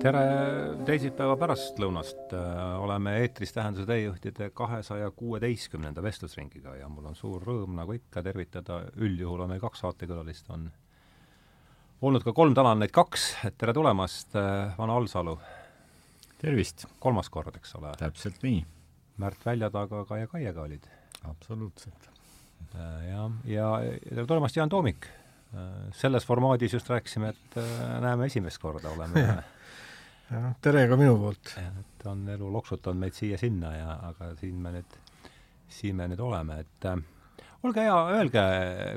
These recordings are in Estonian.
tere teisipäeva pärastlõunast, oleme eetris Tähenduse teejuhtide kahesaja kuueteistkümnenda vestlusringiga ja mul on suur rõõm, nagu ikka, tervitada, üldjuhul on meil kaks saatekülalist, on olnud ka kolm, täna on neid kaks, et tere tulemast, Vana Alsalu! tervist! kolmas kord, eks ole? täpselt nii. Märt Väljataga, Kaie Kaiega olid? absoluutselt. jah, ja tere tulemast, Jaan Toomik! selles formaadis just rääkisime, et näeme esimest korda, oleme jah, tere ka minu poolt. et on elu loksutanud meid siia-sinna ja, aga siin me nüüd, siin me nüüd oleme, et äh, olge hea, öelge,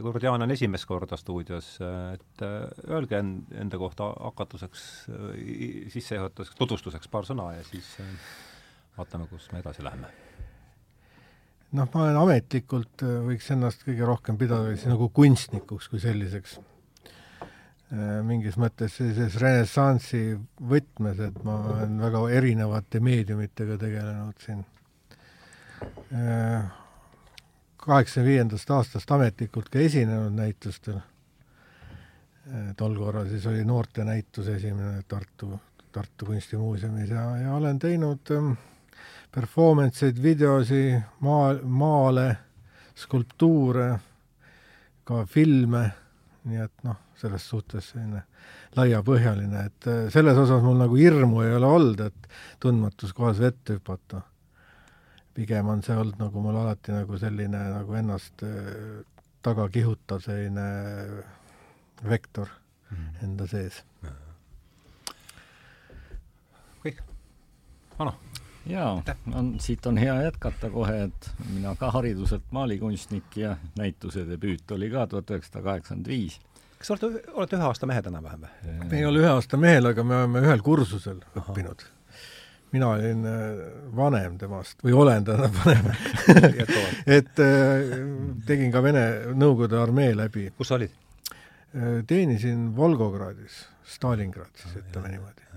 kuivõrd Jaan on esimest korda stuudios, et äh, öelge enda kohta hakatuseks, sissejuhatuseks, tutvustuseks paar sõna ja siis äh, vaatame, kus me edasi läheme. noh, ma olen ametlikult, võiks ennast kõige rohkem pidada siis nagu kunstnikuks kui selliseks Äh, mingis mõttes sellises renessansi võtmes, et ma olen väga erinevate meediumitega tegelenud siin. Äh, kaheksakümne viiendast aastast ametlikult ka esinenud näitustel. Äh, tol korral siis oli noortenäitus esimene Tartu, Tartu Kunstimuuseumis ja, ja olen teinud ähm, performance eid, videosi, maa, maale, skulptuure, ka filme, nii et noh selles suhtes selline laiapõhjaline, et äh, selles osas mul nagu hirmu ei ole olnud, et tundmatus kohas vette hüpata. pigem on see olnud nagu mul alati nagu selline nagu ennast äh, taga kihutav selline vektor mm -hmm. enda sees. kõik, Ano jaa, on, siit on hea jätkata kohe, et mina ka hariduselt maalikunstnik ja näituse debüüt oli ka tuhat üheksasada kaheksakümmend viis kas olete, olete ühe aasta mehed enam-vähem või? me ei ole ühe aasta mehel, aga me oleme ühel kursusel Aha. õppinud. mina olin äh, vanem temast või olen täna vanem et äh, tegin ka Vene Nõukogude armee läbi. kus sa olid? Äh, teenisin Volgogradis, Stalingradis, ütleme niimoodi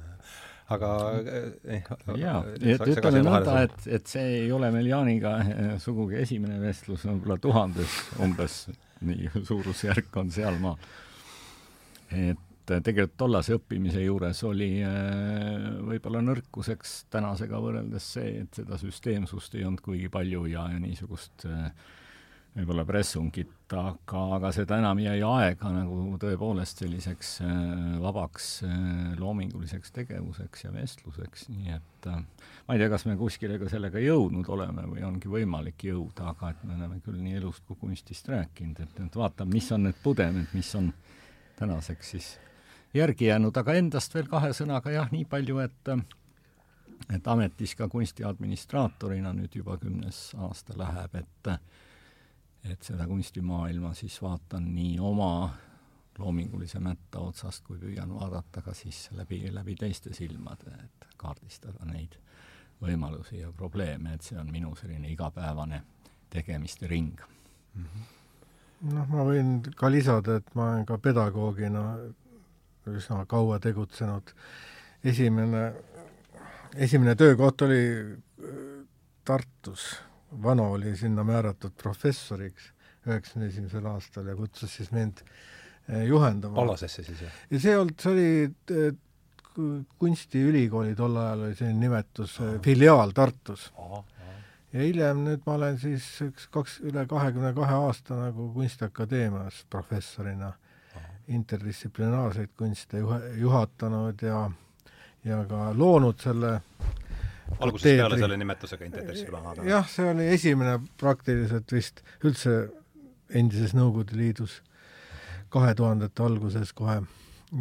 aga eh, jaa, et ütleme nõnda, et, et see ei ole meil Jaaniga sugugi esimene vestlus, võib-olla tuhandes umbes, nii suurusjärk on sealmaal et tegelikult tollase õppimise juures oli äh, võib-olla nõrkuseks tänasega võrreldes see, et seda süsteemsust ei olnud kuigi palju ja, ja niisugust äh, võib-olla pressungit, aga, aga seda enam jäi aega nagu tõepoolest selliseks äh, vabaks loominguliseks tegevuseks ja vestluseks, nii et ma ei tea, kas me kuskile ka sellega jõudnud oleme või ongi võimalik jõuda, aga et me oleme küll nii elust kui kunstist rääkinud, et nüüd vaatame, mis on need pudemed, mis on äh, tänaseks siis järgi jäänud, aga endast veel kahe sõnaga jah, nii palju, et et ametis ka kunstiadministraatorina nüüd juba kümnes aasta läheb, et et seda kunstimaailma siis vaatan nii oma loomingulise mätta otsast, kui püüan vaadata ka siis läbi, läbi teiste silmade, et kaardistada neid võimalusi ja probleeme, et see on minu selline igapäevane tegemiste ring mm. -hmm noh, ma võin ka lisada, et ma olen ka pedagoogina üsna kaua tegutsenud. esimene, esimene töökoht oli äh, Tartus, Vano oli sinna määratud professoriks üheksakümne esimesel aastal ja kutsus siis mind äh, juhendama. Pallasesse siis, jah? ja see olnud, see oli äh, kunstiülikooli tol ajal oli selline nimetus, filiaal Tartus ja hiljem nüüd ma olen siis üks kaks, üle kahekümne kahe aasta nagu Kunstiakadeemias professorina interdistsiplinaarseid kunste juha, juhatanud ja, ja ka loonud selle algusest teedri. peale selle nimetusega interdistsiplinaarne? jah, see oli esimene praktiliselt vist üldse endises Nõukogude Liidus kahe tuhandete alguses kohe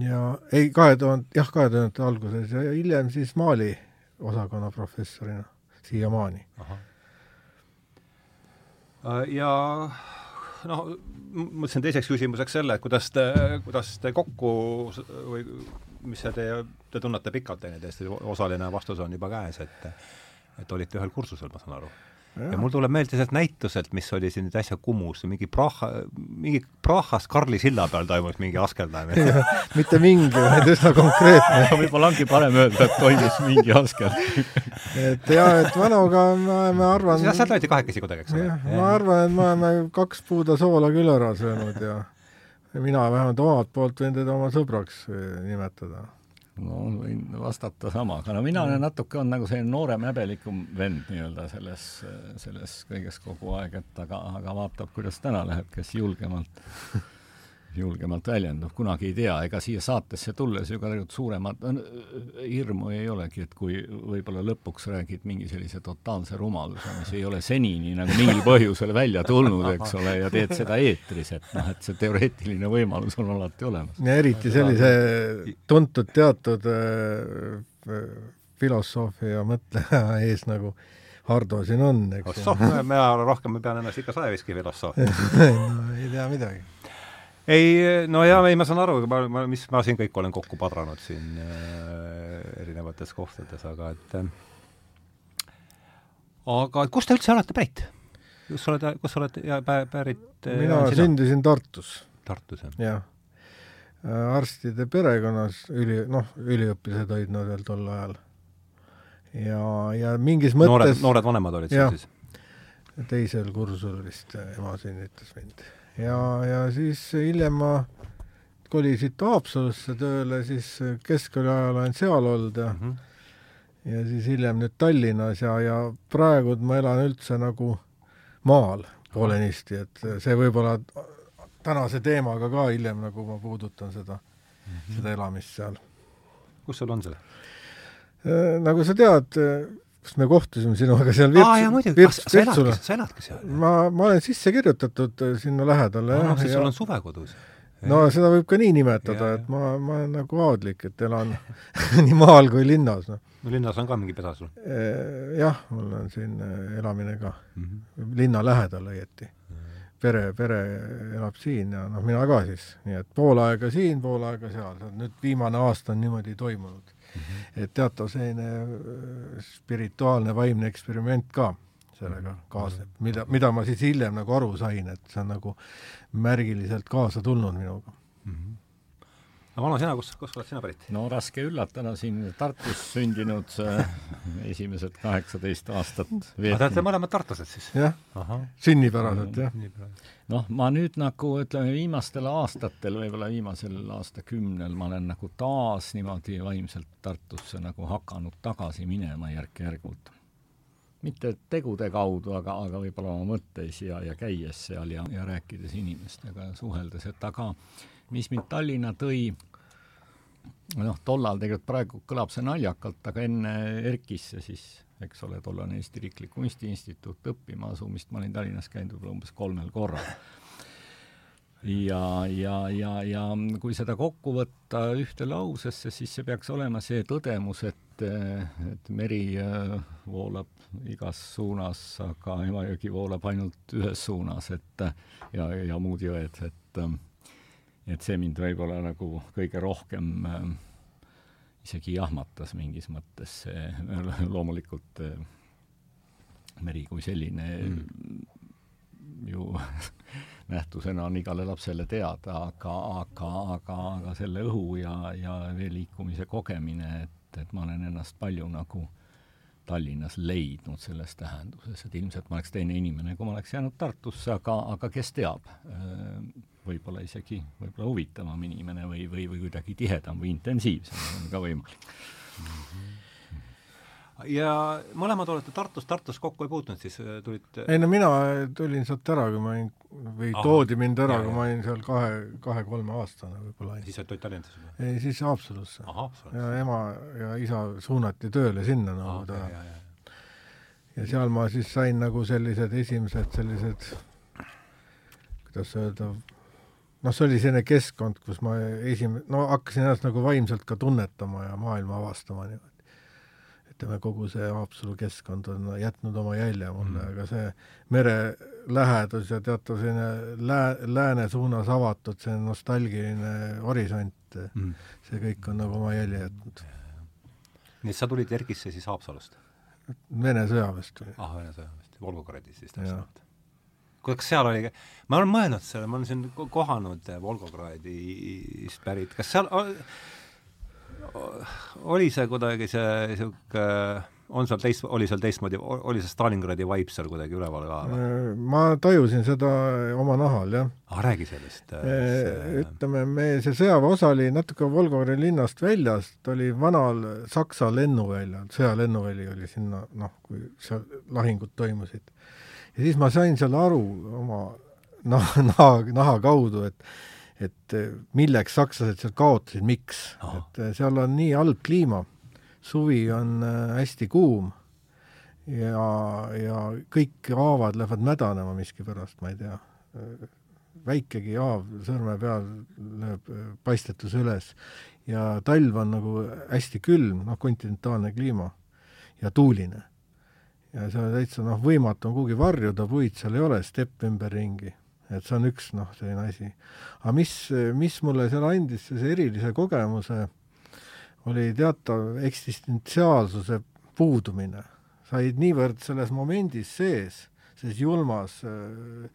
ja ei, kahe tuhande, jah, kahe tuhandete alguses ja hiljem siis Mali osakonna professorina siiamaani ja noh, mõtlesin teiseks küsimuseks selle, et kuidas te, kuidas te kokku või mis see teie, te tunnete pikalt teineteist, osaline vastus on juba käes, et et olite ühel kursusel, ma saan aru ja mul tuleb meelde sealt näituselt, mis oli siin nüüd äsja Kumus, mingi Praha, mingi Prahas Karli silla peal toimus mingi askeldamine. mitte mingi, vaid üsna konkreetne. Võib-olla ongi parem öelda, et toimus mingi askeldamine. Et jaa, et Vanoga me, ma arvan jah, sealt olete kahekesi kuidagi, eks ole? ma arvan, et me oleme kaks puuda soola küll ära söönud ja mina vähemalt omalt poolt võin teda oma sõbraks eh, nimetada no võin vastata sama, aga no mina olen natuke, on nagu selline noorem häbelikum vend nii-öelda selles, selles kõiges kogu aeg, et aga, aga vaatab, kuidas täna läheb, kes julgemalt julgemalt väljendub, kunagi ei tea, ega siia saatesse tulles ju ka tegelikult suuremat hirmu ei olegi, et kui võib-olla lõpuks räägid mingi sellise totaalse rumaluse, mis ei ole senini nagu mingil põhjusel välja tulnud, eks ole, ja teed seda eetris, et noh, et see teoreetiline võimalus on alati olemas. ja eriti sellise tuntud teatud äh, filosoofi ja mõtleja ees nagu Hardo siin on, eks ju. mina rohkem pean ennast ikka saeviski filosoof no ei tea midagi ei, no jaa, ei ma saan aru, ma, ma, mis ma siin kõik olen kokku padranud siin äh, erinevates kohtades, aga et äh, aga kust te üldse olete pärit? kus oled, kus oled ja pä, pärit äh, mina sündisin Tartus. Tartus, jah? jah. Äh, arstide perekonnas, üli, noh, üliõpilased olid nad veel tol ajal. ja, ja mingis mõttes noored, noored vanemad olid sul siis? teisel kursusel vist ema sünnitas mind ja, ja siis hiljem ma kolisin Haapsalusse tööle, siis keskkooli ajal olen seal olnud ja mm -hmm. ja siis hiljem nüüd Tallinnas ja, ja praegu ma elan üldse nagu maal poolenisti, et see võib-olla tänase teemaga ka hiljem nagu ma puudutan seda mm, -hmm. seda elamist seal. kus sul on see? Äh, nagu sa tead, kas me kohtusime sinuga seal Virts-? aa jaa, muidugi, sa eladki, sa eladki seal? ma, ma olen sisse kirjutatud äh, sinna lähedale, jah. siis ja... sul on suvekodus? no seda võib ka nii nimetada, et ma, ma olen nagu aadlik, et elan nii maal kui linnas, noh. no linnas on ka mingi pesa sul? Äh, jah, mul on siin äh, elamine ka mm. -hmm. linna lähedal õieti mm. -hmm. pere, pere elab siin ja noh, mina ka siis, nii et pool aega siin, pool aega seal, nüüd viimane aasta on niimoodi toimunud. Et teatav selline äh, spirituaalne vaimne eksperiment ka sellega mhm. kaasneb, mida, mida ma siis hiljem nagu aru sain, et see on nagu märgiliselt kaasa tulnud minuga mm. -hmm no Vano, sina, kus, kust oled sina pärit? no raske üllatada, siin Tartus sündinud esimesed kaheksateist aastat veetnud. Te olete mõlemad tartlased siis? jah, sünnipäraselt jah. Noh, ma nüüd nagu ütleme, viimastel aastatel, võib-olla viimasel aastakümnel ma olen nagu taas niimoodi vaimselt Tartusse nagu hakanud tagasi minema järk-järgult. mitte tegude kaudu, aga, aga võib-olla oma mõtteis ja, ja käies seal ja, ja rääkides inimestega ja suheldes, et aga mis mind Tallinna tõi, noh, tollal tegelikult praegu kõlab see naljakalt, aga enne ERKisse siis, eks ole, tollane Eesti Riiklik Kunstiinstituut õppima asumist ma olin Tallinnas käinud võib-olla umbes kolmel korral. ja, ja, ja, ja kui seda kokku võtta ühte lausesse, siis see peaks olema see tõdemus, et, et meri äh, voolab igas suunas, aga Emajõgi voolab ainult ühes suunas, et ja, ja muud jõed, et et see mind võib-olla nagu kõige rohkem äh, isegi jahmatas mingis mõttes, see loomulikult äh, meri kui selline mm. ju nähtusena on igale lapsele teada, aga, aga, aga, aga selle õhu ja, ja veeliikumise kogemine, et, et ma olen ennast palju nagu Tallinnas leidnud selles tähenduses, et ilmselt ma oleks teine inimene, kui ma oleks jäänud Tartusse, aga, aga kes teab äh, võib-olla isegi võib-olla huvitavam inimene või, või, või kuidagi tihedam või intensiivsem, on ka võimalik mm. -hmm ja mõlemad olete Tartus, Tartus kokku ei puutunud, siis äh, tulite ei no mina tulin sealt ära, kui ma olin, või Aha. toodi mind ära, kui ma olin seal kahe, kahe-kolme aastane võib-olla. siis olid Tallinnas juba? ei, siis Haapsalusse. ja ema ja isa suunati tööle sinna nagu ta ja, ja, ja seal ma siis sain nagu sellised esimesed sellised kuidas öelda, noh, see oli selline keskkond, kus ma esim-, no hakkasin ennast nagu vaimselt ka tunnetama ja maailma avastama niimoodi. Ütleme, kogu see Haapsalu keskkond on jätnud oma jälje mulle mm., aga see mere lähedus ja teatav selline lää-, lääne suunas avatud, see nostalgiline horisont mm., see kõik on nagu oma jälje jätnud. nii et sa tulid Ergisse siis Haapsalust? Vene sõjaväest tulin. ah, Vene sõjaväest, Volgogradis siis täpsemalt kas seal oli, ma olen mõelnud selle, ma olen siin kohanud Volgogradist pärit, kas seal oli see kuidagi see niisugune on seal teist, oli seal teistmoodi, oli see Stalingradi vibe seal kuidagi üleval ka või? Ma tajusin seda oma nahal, jah. ah, räägi sellest äh,. äh ütleme, me, see sõjaväeosa oli natuke Volgogori linnast väljas, ta oli vanal Saksa lennuväljal, sõjalennuväli oli sinna, noh, kui seal lahingud toimusid. ja siis ma sain seal aru oma naha, naha, naha kaudu, et et milleks sakslased seal kaotasid, miks, et seal on nii halb kliima suvi on äh, hästi kuum ja, ja kõik haavad lähevad mädanema miskipärast, ma ei tea. väikegi haav sõrme peal lööb paistetuse üles ja talv on nagu hästi külm, noh, kontinentaalne kliima ja tuuline. ja see on täitsa noh, võimatu on kuhugi varjuda, puid seal ei ole, stepp ümberringi. Et see on üks noh, selline asi. aga mis, mis mulle seal andis, see erilise kogemuse oli teatav eksistentsiaalsuse puudumine. sa olid niivõrd selles momendis sees, selles julmas äh,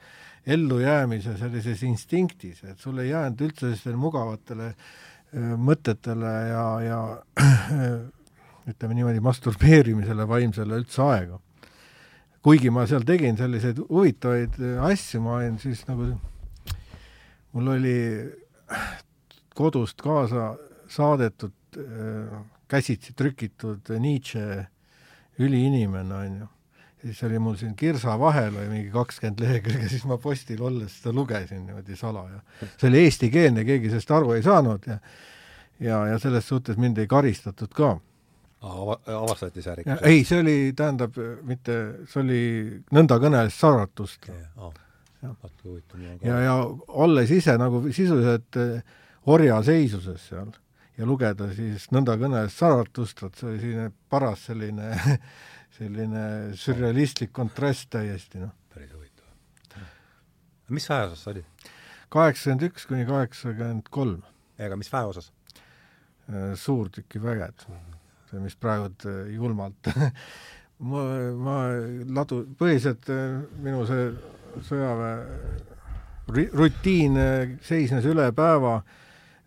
ellujäämise sellises instinktis, et sul ei jäänud üldse sellistele mugavatele äh, mõtetele ja, ja äh, ütleme niimoodi, masturbeerimisele vaimsele üldse aega. Kuigi ma seal tegin selliseid huvitavaid äh, asju, ma olin siis nagu, mul oli kodust kaasa saadetud Äh, käsitsi trükitud Nietzsche üliinimene, on ju. ja siis oli mul siin kirsa vahel oli mingi kakskümmend lehekülge, siis ma postil olles seda lugesin niimoodi salaja. see oli eestikeelne, keegi sellest aru ei saanud ja ja, ja selles suhtes mind ei karistatud ka avastati see ärikus? ei, see oli, tähendab, mitte, see oli nõnda kõneles Saratust. ja, ja, ja olles ise nagu sisuliselt orjaseisuses seal ja lugeda siis nõnda kõnes Zarathustrat, see oli selline paras selline selline sürrealistlik kontrast täiesti, noh. päris huvitav. mis väeosas sa olid? kaheksakümmend üks kuni kaheksakümmend kolm. ega mis väeosas? Äh, suurtükiväged, see, mis praegu äh, julmalt ma, ma ladu, põhiliselt äh, minu see sõjaväe rutiin seisnes üle päeva äh,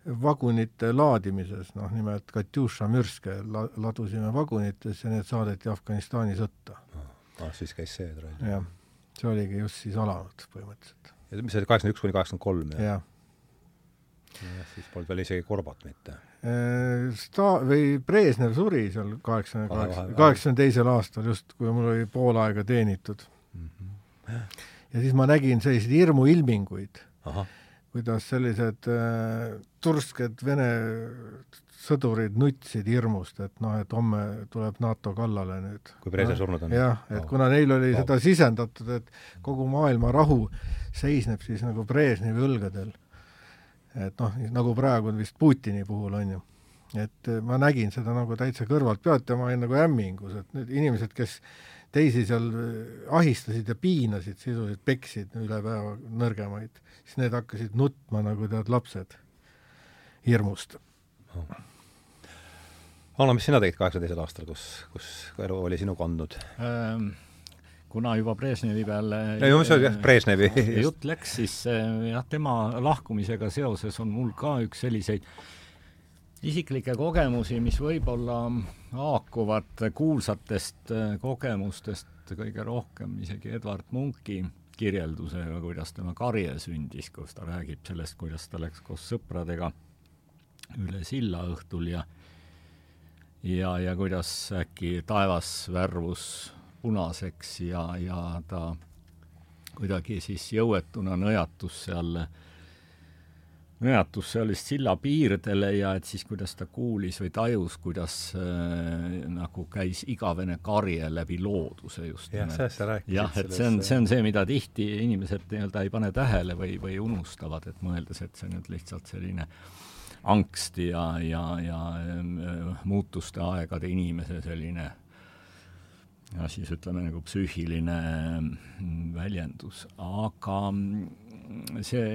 vagunite laadimises, noh nimelt Katjuša mürske la-, ladusime vagunites ja need saadeti Afganistani sõtta. ah, siis käis see trall? jah, see oligi just siis alanud põhimõtteliselt. ja mis see oli, kaheksakümmend üks kuni kaheksakümmend kolm, jah? jah, siis polnud veel isegi Korbat mitte. Äh, sta-, või Brežnev suri seal kaheksakümne kaheksa, kaheksakümne teisel aastal just, kui mul oli pool aega teenitud mm. -hmm. ja siis ma nägin selliseid hirmuilminguid kuidas sellised äh, tursked Vene sõdurid nutsid hirmust, et noh, et homme tuleb NATO kallale nüüd. kui Brežnev surnud on? jah, et oh. kuna neil oli oh. seda sisendatud, et kogu maailma rahu seisneb siis nagu Brežnevi õlgadel. Et noh, nagu praegu vist Putini puhul on ju. et ma nägin seda nagu täitsa kõrvalt pealt ja ma olin nagu hämmingus, et need inimesed, kes teisi seal ahistasid ja piinasid, sisuliselt peksid üle päeva nõrgemaid siis need hakkasid nutma nagu tead lapsed hirmust oh.. Anna, mis sina tegid kaheksakümne teisel aastal, kus, kus elu oli sinu kandnud ähm,? Kuna juba Brežnevi peale mis oli jah, Brežnevi. jutt läks, siis äh, jah, tema lahkumisega seoses on mul ka üks selliseid isiklikke kogemusi, mis võib-olla haakuvad kuulsatest äh, kogemustest kõige rohkem isegi Edward Munki kirjeldusega, kuidas tema karje sündis, kus ta räägib sellest, kuidas ta läks koos sõpradega üle silla õhtul ja ja, ja kuidas äkki taevas värvus punaseks ja, ja ta kuidagi siis jõuetuna nõjatus seal nõjatus sellest silla piirdele ja et siis, kuidas ta kuulis või tajus, kuidas äh, nagu käis igavene karje läbi looduse just jah, sellest sa rääkisid. jah, et see on, see on see, mida tihti inimesed nii-öelda ei pane tähele või, või unustavad, et mõeldes, et see nüüd lihtsalt selline angsti ja, ja, ja äh, muutuste aegade inimese selline ja siis ütleme nagu psüühiline mm, väljendus, aga mm, see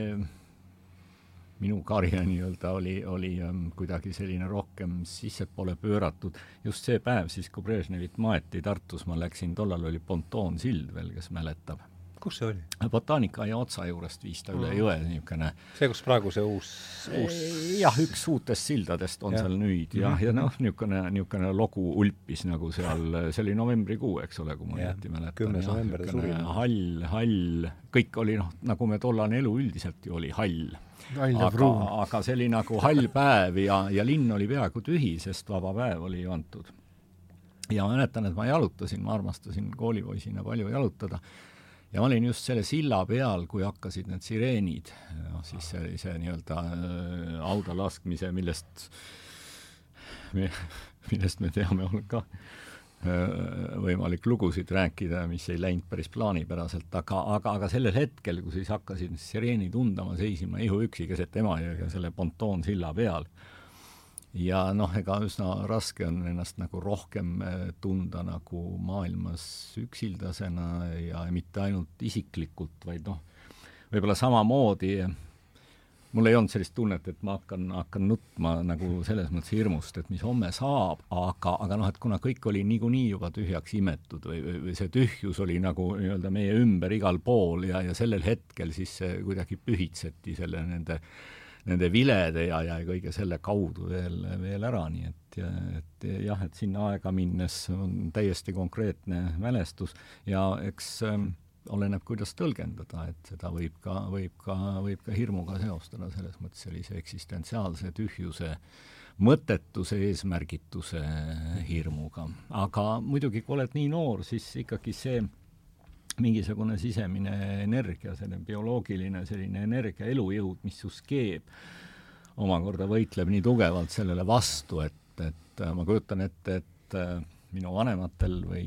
minu karje nii-öelda oli, oli ähm, kuidagi selline rohkem sissepoole pööratud. just see päev siis, kui Brežnevit maeti Tartus, ma läksin, tollal oli pontoonsild veel, kes mäletab. Kus see oli? botaanikaaia otsa juurest viis ta üle jõe, niisugune see, kus praegu see uus, uus jah, üks uutest sildadest on ja. seal nüüd jah, mhm. ja noh, niisugune, niisugune logu ulpis nagu seal, see oli novembrikuu, eks ole, kui ma õieti mäletan. kümnes november ta suri. hall, hall, kõik oli noh, nagu me tollane elu üldiselt ju oli hall aga, aga see oli nagu hall päev ja, ja linn oli peaaegu tühi, sest vaba päev oli ju antud. ja ma mäletan, et ma jalutasin, ma armastasin koolipoisina palju jalutada ja ma olin just selle silla peal, kui hakkasid need sireenid, noh siis see oli see nii-öelda äh, hauda laskmise, millest me, millest me teame, on ka äh, võimalik lugusid rääkida, mis ei läinud päris plaanipäraselt, aga, aga, aga sellel hetkel, kui siis hakkasid sireenid undama, seisin ma ihuüksi keset Emajõge selle pontoonsilla peal ja noh, ega üsna raske on ennast nagu rohkem eh, tunda nagu maailmas üksildasena ja mitte ainult isiklikult, vaid noh, võib-olla samamoodi mul ei olnud sellist tunnet, et ma hakkan, hakkan nutma nagu selles mõttes hirmust, et mis homme saab, aga, aga noh, et kuna kõik oli niikuinii juba tühjaks imetud või, või, või see tühjus oli nagu nii-öelda meie ümber igal pool ja, ja sellel hetkel siis see kuidagi pühitseti selle nende nende vilede ja, ja kõige selle kaudu veel, veel ära, nii et, et jah, et sinna aega minnes on täiesti konkreetne mälestus ja eks ähm, oleneb, kuidas tõlgendada, et seda võib ka, võib ka, võib ka hirmuga seostada, selles mõttes sellise eksistentsiaalse tühjuse mõttetuse eesmärgituse hirmuga. aga muidugi, kui oled nii noor, siis ikkagi see mingisugune sisemine energia, selline bioloogiline selline energia, elujõud, mis just keeb, omakorda võitleb nii tugevalt sellele vastu, et, et äh, ma kujutan ette, et äh, minu vanematel või,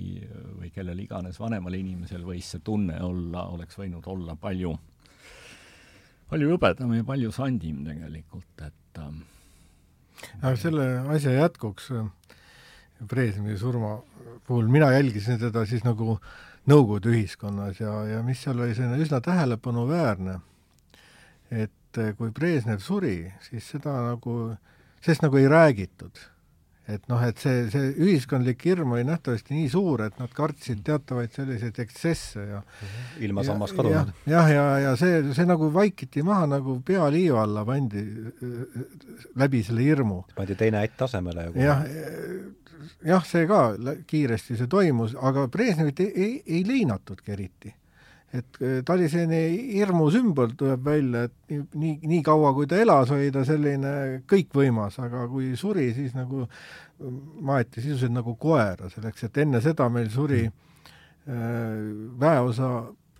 või kellel iganes vanemal inimesel võis see tunne olla, oleks võinud olla palju, palju hõbedam ja palju sandim tegelikult, et ähm, aga selle asja jätkuks Brežnevi surma puhul mina jälgisin teda siis nagu äh, Nõukogude ühiskonnas ja, ja mis seal oli selline üsna tähelepanuväärne, et eh, kui Brežnev suri, siis seda nagu, sellest nagu ei räägitud. et noh, et see, see ühiskondlik hirm oli nähtavasti nii suur, et nad kartsid teatavaid selliseid ekstsesse ja ilma sammas kadunud. jah, ja, ja, ja see, see nagu vaikiti maha, nagu pea liiva alla pandi läbi selle hirmu. pandi teine ätt asemele ja jah, jah, see ka kiiresti see toimus, aga Brežnevit ei, ei, ei leinatudki eriti. et e, ta oli selline hirmu sümbol, tuleb välja, et nii, nii kaua, kui ta elas, oli ta selline kõikvõimas, aga kui suri, siis nagu maeti sisuliselt nagu koera, selleks et enne seda meil suri mm. väeosa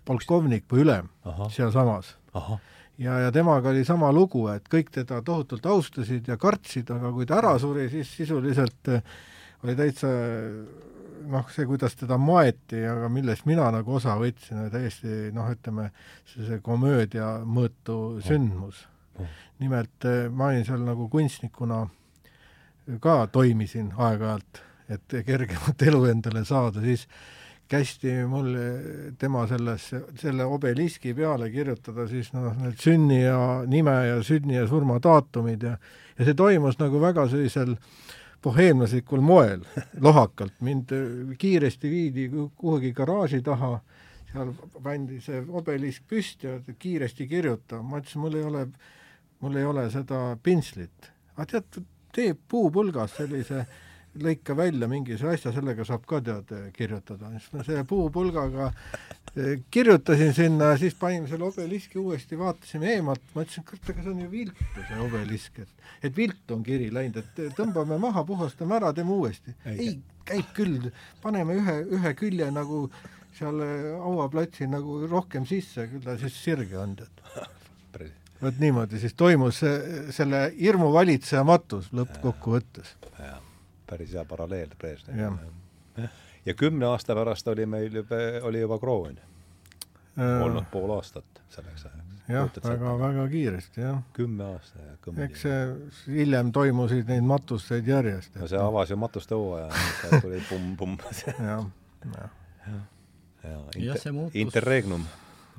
polkovnik või ülem sealsamas ja, ja temaga oli sama lugu, et kõik teda tohutult austasid ja kartsid, aga kui ta ära suri, siis sisuliselt äh, oli täitsa noh, see, kuidas teda maeti, aga millest mina nagu osa võtsin, oli täiesti noh, ütleme, see, see komöödia mõõtu sündmus. nimelt eh, ma olin seal nagu kunstnikuna ka toimisin aeg-ajalt, et kergemat elu endale saada, siis kästi mul tema sellesse, selle obeliski peale kirjutada siis noh, need sünni ja nime ja sünni ja surma daatumid ja ja see toimus nagu väga sellisel äh, boheemlaslikul moel, lohakalt, mind kiiresti viidi kuhugi garaaži taha, seal pandi see obelisk püsti ja kiiresti kirjuta, ma ütlesin, mul ei ole, mul ei ole seda pintslit. aga tead, tee puupulgas sellise lõika välja mingisuguse asja, sellega saab ka tead kirjutada. siis ma selle puupulgaga eh, kirjutasin sinna, siis panime selle obeliski uuesti, vaatasime eemalt, ma ütlesin, kurat, aga see on ju viltu, see obelisk, et et viltu on kiri läinud, et tõmbame maha, puhastame ära, teeme uuesti. ei, käib küll, paneme ühe, ühe külje nagu seal hauaplatsil nagu rohkem sisse, küll ta siis sirge on, tead. vot niimoodi siis toimus selle hirmu valitsejamatus lõppkokkuvõttes päris hea paralleel Brežneviga. ja kümne aasta pärast oli meil juba, oli juba kroon äh, olnud pool aastat selleks ajaks. jah, väga, väga kiiresti, jah. kümme aasta ja kõmm. eks see hiljem toimusid neid matuseid järjest. no see avas ju matuste hooaja, tuli pumm-pumm. jah, jah. ja, ja, inter, interregnum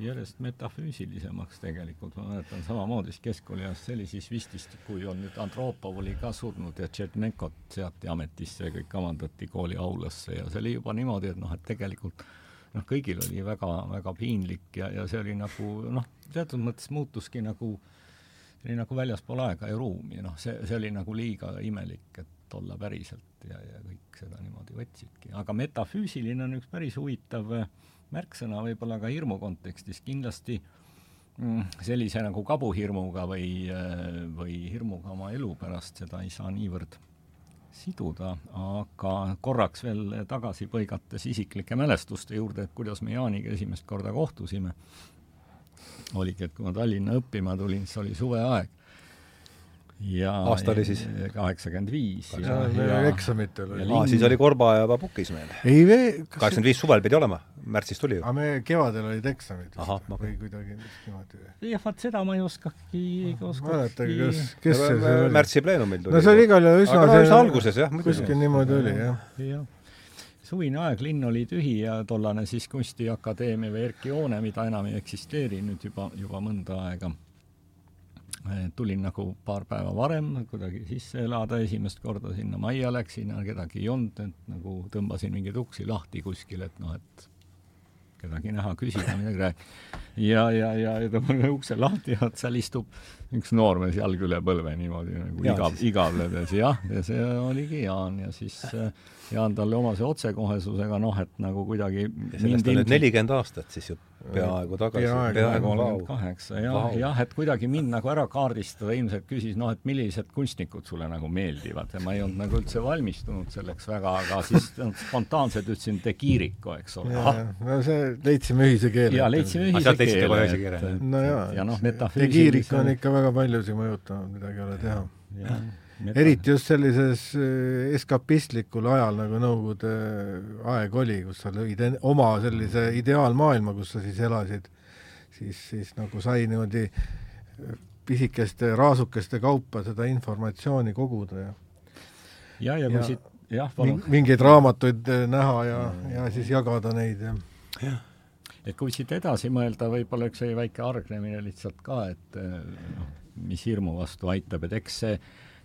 järjest metafüüsilisemaks tegelikult, ma mäletan samamoodi keskkooliajast, see oli siis vist, kui on nüüd Andropov oli ka surnud ja Tšetnenkot seati ametisse ja kõik kamandati kooli aulasse ja see oli juba niimoodi, et noh, et tegelikult noh, kõigil oli väga, väga piinlik ja, ja see oli nagu noh, teatud mõttes muutuski nagu, oli nagu väljaspool aega ja ruumi, noh, see, see oli nagu liiga imelik, et olla päriselt ja, ja kõik seda niimoodi võtsidki. aga metafüüsiline on üks päris huvitav märksõna võib-olla ka hirmu kontekstis, kindlasti mm, sellise nagu kabuhirmuga või, või hirmuga oma elu pärast, seda ei saa niivõrd siduda, aga korraks veel tagasi põigates isiklike mälestuste juurde, et kuidas me Jaaniga esimest korda kohtusime, oligi, et kui ma Tallinna õppima tulin, siis oli suveaeg ja aasta oli siis? kaheksakümmend viis. eksamitel oli. aa, siis oli Korba juba pukis meil. ei me kaheksakümmend viis suvel pidi olema, märtsis tuli ju. aga me kevadel olid eksamid Aha, ma... või kuidagi niimoodi. jah, vaat seda ma ei oskagi, ei oskagi mäletage, kas, kes see see oli? märtsi pleenumil tuli. no see oli igal juhul üsna aga üsna alguses jah, muidugi. kuskil niimoodi oli, jah. jah suvine aeg, linn oli tühi ja tollane siis Kunstiakadeemia või Erki hoone, mida enam ei eksisteeri nüüd juba, juba mõnda aega tulin nagu paar päeva varem kuidagi sisse elada, esimest korda sinna majja läksin, kedagi ei olnud, et nagu tõmbasin mingeid uksi lahti kuskil, et noh, et kedagi näha, küsida, midagi rääkida. ja, ja, ja, ja tõmban ukse lahti ja seal istub üks noormees jalg üle põlve niimoodi nagu igav, igavledes, jah, ja see oligi Jaan ja siis Jaan talle omase otsekohesusega, noh, et nagu kuidagi sellest on nüüd nelikümmend aastat siis ju peaaegu tagasi. peaaegu kolmkümmend kaheksa, jah, jah, et kuidagi mind nagu ära kaardistada, ilmselt küsis, noh, et millised kunstnikud sulle nagu meeldivad ja ma ei olnud nagu üldse valmistunud selleks väga, aga siis spontaanselt ütlesin De Chirico, eks ole. no see, leidsime ühise keele. jaa, leidsime ühise keele. no jaa, ja noh, De Chirico on ikka väga paljusid mõjutanud, midagi ei ole teha eriti just sellises äh, eskapistlikul ajal, nagu Nõukogude aeg oli, kus sa lõid oma sellise ideaalmaailma, kus sa siis elasid, siis, siis nagu sai niimoodi äh, pisikeste raasukeste kaupa seda informatsiooni koguda ja ja, ja kui ja, siit, jah, palun. mingeid raamatuid äh, näha ja, ja siis jagada neid ja jah et kui siit edasi mõelda, võib-olla üks väike argnemine lihtsalt ka, et noh, mis hirmu vastu aitab, et eks see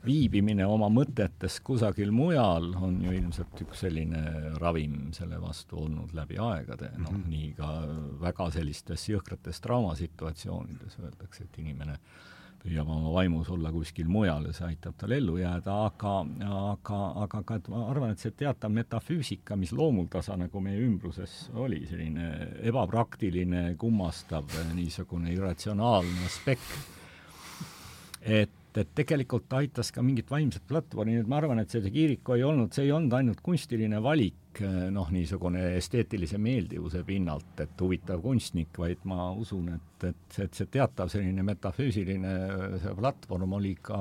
viibimine oma mõtetes kusagil mujal on ju ilmselt üks selline ravim selle vastu olnud läbi aegade, noh mm -hmm. nii ka väga sellistes jõhkrates traumasituatsioonides öeldakse, et inimene püüab oma vaimus olla kuskil mujal ja see aitab tal ellu jääda, aga, aga, aga ka, ma arvan, et see teatav metafüüsika, mis loomuldasa nagu meie ümbruses oli, selline ebapraktiline, kummastav, niisugune irratsionaalne aspekt, et et tegelikult aitas ka mingit vaimset platvormi, nii et ma arvan, et see Kiriko ei olnud, see ei olnud ainult kunstiline valik, noh, niisugune esteetilise meeldivuse pinnalt, et huvitav kunstnik, vaid ma usun, et, et, et see teatav selline metafüüsiline see platvorm oli ka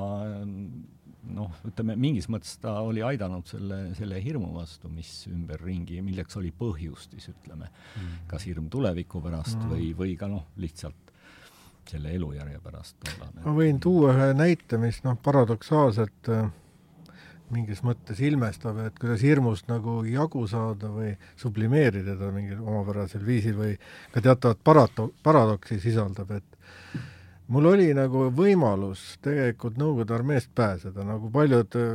noh, ütleme mingis mõttes ta oli aidanud selle, selle hirmu vastu, mis ümberringi, milleks oli põhjust siis ütleme mm., kas hirm tuleviku pärast mm. või, või ka noh, lihtsalt selle elujärje pärast ma võin tuua ühe näite, mis noh, paradoksaalselt äh, mingis mõttes ilmestab, et kuidas hirmust nagu jagu saada või sublimeerida teda mingil omapärasel viisil või ka teatavat parato-, paradoksi sisaldab, et mul oli nagu võimalus tegelikult Nõukogude armeest pääseda, nagu paljud äh,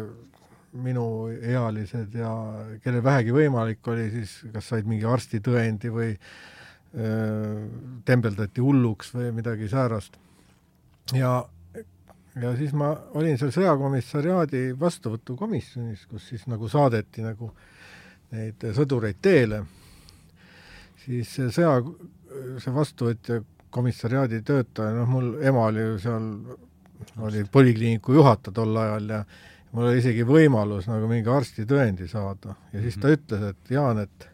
minuealised ja kellel vähegi võimalik oli, siis kas said mingi arstitõendi või tembeldati hulluks või midagi säärast. ja, ja siis ma olin seal sõjakomissariaadi vastuvõtukomisjonis, kus siis nagu saadeti nagu neid sõdureid teele, siis see sõja, see vastuvõtja komissariaadi töötaja, noh mul ema oli ju seal, oli polikliiniku juhataja tol ajal ja mul oli isegi võimalus nagu mingi arstitõendi saada ja siis ta mhm. ütles, et Jaan, et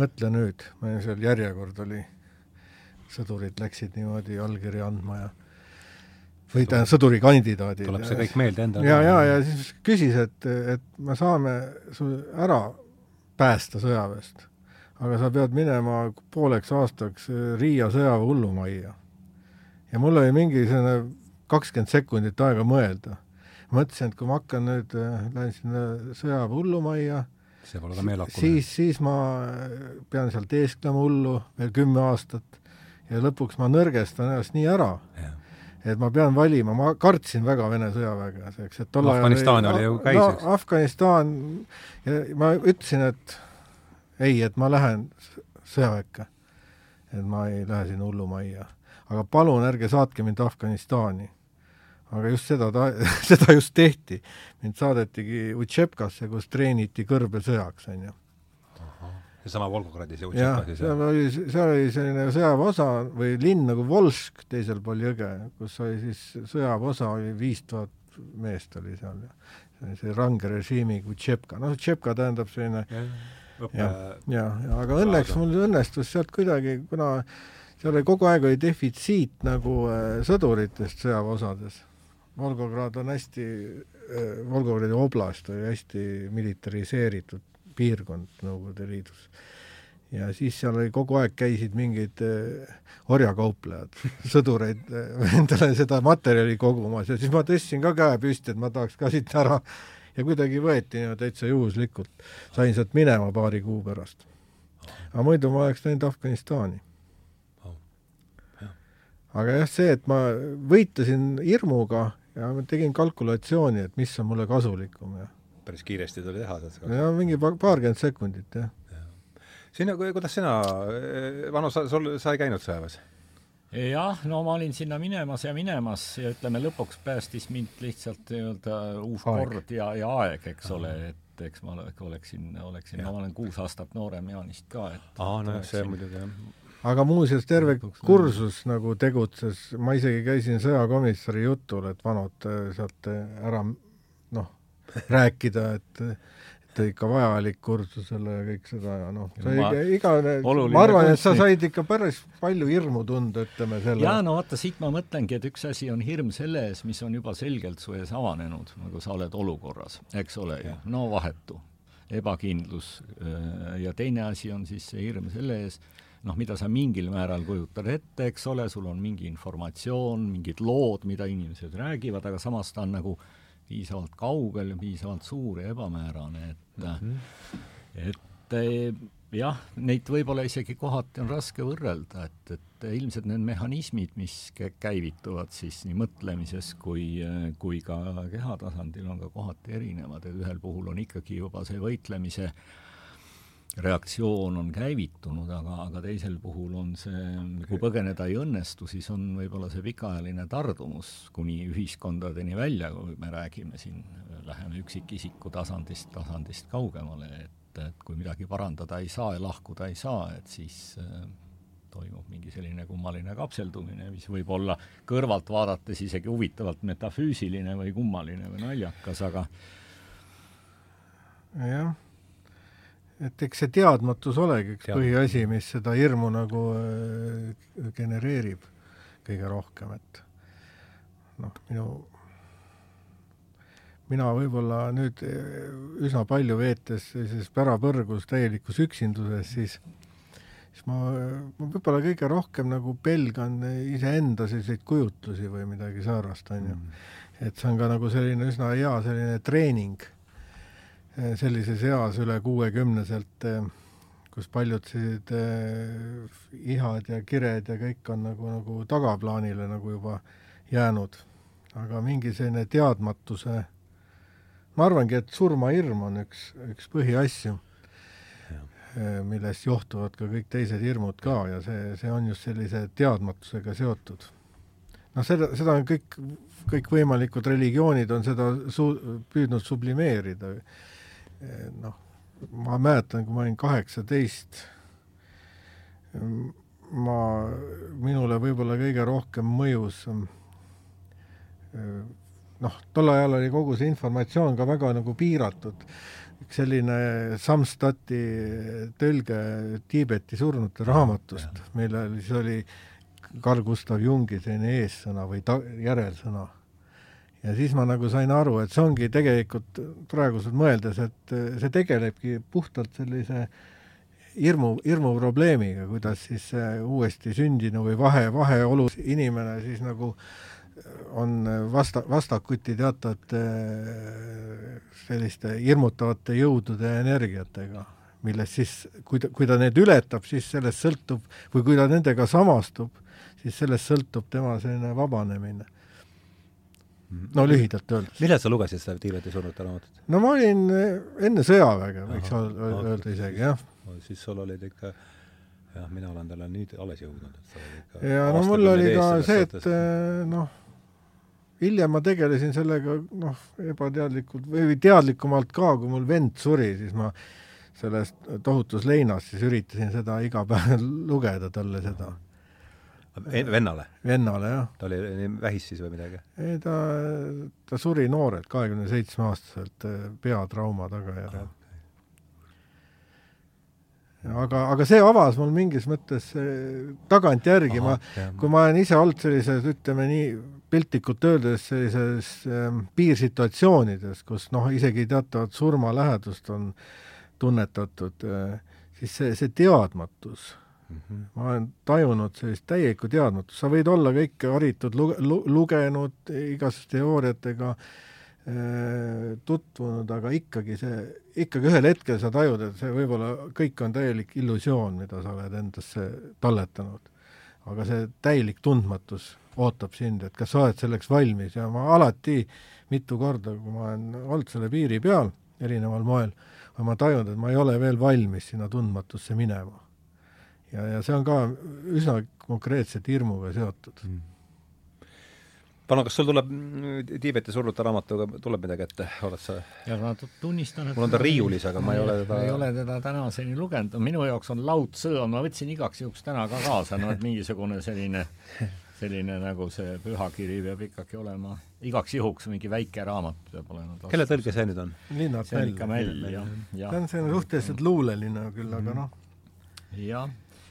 mõtle nüüd, meil seal järjekord oli, sõdurid läksid niimoodi allkirja andma ja või tähendab, sõdurikandidaadid. tuleb see kõik meelde endale. ja, ja, ja siis küsis, et, et me saame su ära päästa sõjaväest, aga sa pead minema pooleks aastaks Riia sõjaväe hullumajja. ja mul oli mingi selline kakskümmend sekundit aega mõelda. mõtlesin, et kui ma hakkan nüüd, lähen sinna sõjaväe hullumajja see pole ka meelakune. siis, siis ma pean seal teesklema hullu veel kümme aastat ja lõpuks ma nõrgestan ennast nii ära, et ma pean valima, ma kartsin väga Vene sõjaväge, eks, et tol ajal Afganistan oli ju käis, eks no,? Afganistan, ja ma ütlesin, et ei, et ma lähen sõjaväkke. et ma ei lähe sinna hullumajja. aga palun ärge saatke mind Afganistani. Aga just seda ta, seda just tehti. mind saadetigi Utšepkasse, kus treeniti kõrbesõjaks, on ju seesama Volgogradis jõudis jah, seal oli, seal oli selline sõjaväeosa või linn nagu Volsk teisel pool jõge, kus oli siis sõjaväeosa oli viis tuhat meest oli seal. Ja see, see range režiimiga Tšepka, noh, Tšepka tähendab selline ja, ja, ja, ja aga õnneks mul õnnestus sealt kuidagi, kuna seal oli kogu aeg oli defitsiit nagu äh, sõduritest sõjaväeosades. Volgograd on hästi äh,, Volgogradi oblast oli hästi militariseeritud piirkond Nõukogude Liidus. ja siis seal oli kogu aeg käisid mingid äh, orjakauplejad, sõdureid äh, endale seda materjali kogumas ja siis ma tõstsin ka käe püsti, et ma tahaks ka siit ära ja kuidagi võeti ja täitsa juhuslikult. sain sealt minema paari kuu pärast. aga muidu ma oleks läinud Afganistani. aga jah, see, et ma võitlesin hirmuga ja ma tegin kalkulatsiooni, et mis on mulle kasulikum ja päris kiiresti tuli teha seda. ja mingi paarkümmend sekundit, jah. Ja.. sina, kuidas sina, Vano, sa, sul, sa ei käinud sõjaväes? jah, no ma olin sinna minemas ja minemas ja ütleme, lõpuks päästis mind lihtsalt nii-öelda uus aeg. kord ja, ja aeg, eks ole, et eks ma oleksin, oleksin, no ma olen kuus aastat noorem Jaanist ka, et aa, nojah, see muidugi jah aga muuseas, terve kursus nagu tegutses, ma isegi käisin sõjakomissari jutul, et vanad sealt ära noh, rääkida, et et ikka vajalik kursusele ja kõik seda ja noh, sa ma, igavene, ma arvan, et sa said ikka päris palju hirmu tunda, ütleme selle jaa, no vaata, siit ma mõtlengi, et üks asi on hirm selle ees, mis on juba selgelt su ees avanenud, nagu sa oled olukorras, eks ole ju, no vahetu, ebakindlus, ja teine asi on siis see hirm selle ees, noh, mida sa mingil määral kujutad ette, eks ole, sul on mingi informatsioon, mingid lood, mida inimesed räägivad, aga samas ta on nagu piisavalt kaugel ja piisavalt suur ja ebamäärane, et mm, -hmm. et eh, jah, neid võib-olla isegi kohati on raske võrrelda, et, et ilmselt need mehhanismid, mis käivituvad siis nii mõtlemises kui, kui ka keha tasandil, on ka kohati erinevad, et ühel puhul on ikkagi juba see võitlemise äh, reaktsioon on käivitunud, aga, aga teisel puhul on see, kui põgeneda ei õnnestu, siis on võib-olla see pikaajaline tardumus kuni ühiskondadeni välja, kui me räägime siin, läheme üksikisiku tasandist, tasandist kaugemale, et, et kui midagi parandada ei saa ja lahkuda ei saa, et siis äh, toimub mingi selline kummaline kapseldumine, mis võib olla kõrvalt vaadates isegi huvitavalt metafüüsiline või kummaline või naljakas, aga jah et eks see teadmatus olegi üks põhiasi, mis seda hirmu nagu äh, genereerib kõige rohkem, et noh, minu, mina võib-olla nüüd äh, üsna palju veetes sellises pärapõrgus täielikus üksinduses, siis siis ma, ma võib-olla kõige rohkem nagu pelgan iseenda selliseid kujutlusi või midagi säärast, on ju. Mm. et see on ka nagu selline üsna hea selline treening sellises eas üle kuuekümneselt, eh, kus paljud sellised eh, ihad ja kired ja kõik on nagu, nagu tagaplaanile nagu juba jäänud. aga mingi selline teadmatuse, ma arvangi, et surmahirm on üks, üks põhiasju, millest johtuvad ka kõik teised hirmud ka ja see, see on just sellise teadmatusega seotud. noh, seda, seda on kõik, kõikvõimalikud religioonid on seda su-, püüdnud sublimeerida noh, ma mäletan, kui ma olin kaheksateist, ma, minule võib-olla kõige rohkem mõjus noh, tol ajal oli kogu see informatsioon ka väga nagu piiratud, üks selline Samstati tõlge Tiibeti surnute raamatust, millel siis oli Carl Gustav Jungi selline eessõna või ta-, järelsõna ja siis ma nagu sain aru, et see ongi tegelikult praeguselt mõeldes, et see tegelebki puhtalt sellise hirmu, hirmuprobleemiga, kuidas siis uuesti sündinu või vahe, vaheolus inimene siis nagu on vasta, vastakuti teatavate selliste hirmutavate jõudude ja energiatega, millest siis, kui ta, kui ta need ületab, siis sellest sõltub, või kui ta nendega samastub, siis sellest sõltub tema selline vabanemine no lühidalt öeldes. millal sa lugesid seda Tiibeti surnute raamatut? no ma olin eh, enne sõjaväge, võiks öelda isegi, jah. siis sul olid ikka jah, mina olen talle nüüd alles jõudnud, et sa ikka ja no mul oli ka see, et eh, noh, hiljem ma tegelesin sellega noh, ebateadlikult või teadlikumalt ka, kui mul vend suri, siis ma selles tohutus leinas siis üritasin seda iga päev lugeda talle seda. Vennale? vennale, jah. ta oli vähis siis või midagi? ei, ta, ta suri noorelt, kahekümne seitsme aastaselt peatrauma tagajärjel aga, aga see avas mul mingis mõttes tagantjärgi, ma, kui ma olen ise olnud sellises, ütleme nii, piltlikult öeldes sellises ähm, piirsituatsioonides, kus noh, isegi teatavat surmalähedust on tunnetatud äh,, siis see, see teadmatus. Ma olen tajunud sellist täielikku teadmatust, sa võid olla kõike haritud lu-, lu-, lugenud igasuguste teooriatega äh,, tutvunud, aga ikkagi see, ikkagi ühel hetkel sa tajud, et see võib-olla kõik on täielik illusioon, mida sa oled endasse talletanud. aga see täielik tundmatus ootab sind, et kas sa oled selleks valmis ja ma alati mitu korda, kui ma olen olnud selle piiri peal erineval moel, ma tajunud, et ma ei ole veel valmis sinna tundmatusse minema. Ja, ja see on ka üsna konkreetselt hirmuga seotud mm Pano, kas sul tuleb Tiibeti surnuta raamatuga, tuleb midagi ette, oled sa? ja ma tunnistan, et mul on ta riiulis, aga ma ei ole teda ei ole teda tänaseni lugenud, minu jaoks on Tzu, ma võtsin igaks juhuks täna ka kaasa, no et mingisugune selline selline nagu see pühakiri peab ikkagi olema, igaks juhuks mingi väike raamat peab olema. kelle tõlge see nüüd on? Linnart Mäll. see on ikka Mäll, jah, jah. see on selline suhteliselt luuleline küll, aga noh. jah,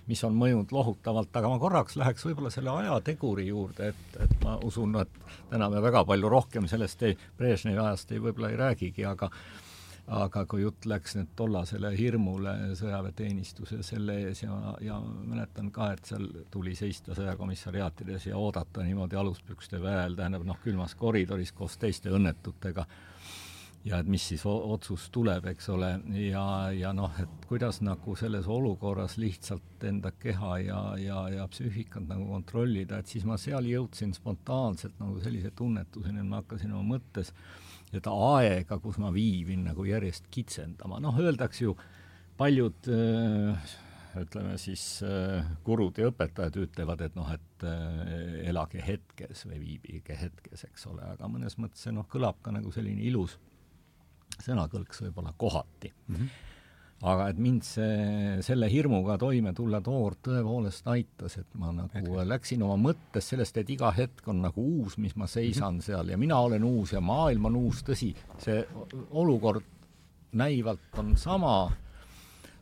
mis on mõjunud lohutavalt, aga ma korraks läheks võib-olla selle ajateguri juurde, et, et ma usun, et täna me väga palju rohkem sellest ei, Brežnevi ajast ei, võib-olla ei räägigi, aga aga kui jutt läks nüüd tollasele hirmule sõjaväeteenistuse selle ees ja, ja mäletan ka, et seal tuli seista sõjakomissariaatides ja oodata niimoodi aluspükste väel, tähendab noh, külmas koridoris koos teiste õnnetutega, ja et mis siis otsus tuleb, eks ole, ja, ja noh, et kuidas nagu selles olukorras lihtsalt enda keha ja, ja, ja psüühikat nagu kontrollida, et siis ma seal jõudsin spontaanselt nagu sellise tunnetuseni, et ma hakkasin oma mõttes seda aega, kus ma viibin, nagu järjest kitsendama, noh, öeldakse ju, paljud äh, ütleme siis gurud ja õpetajad ütlevad, et noh, et elage hetkes või viibige hetkes, eks ole, aga mõnes mõttes see noh, kõlab ka nagu selline ilus sõnakõlks võib-olla kohati mm. -hmm aga et mind see, selle hirmuga toime tulla toor tõepoolest aitas, et ma nagu Hetkes. läksin oma mõttes sellest, et iga hetk on nagu uus, mis ma seisan mm -hmm. seal ja mina olen uus ja maailm on uus, tõsi, see olukord näivalt on sama,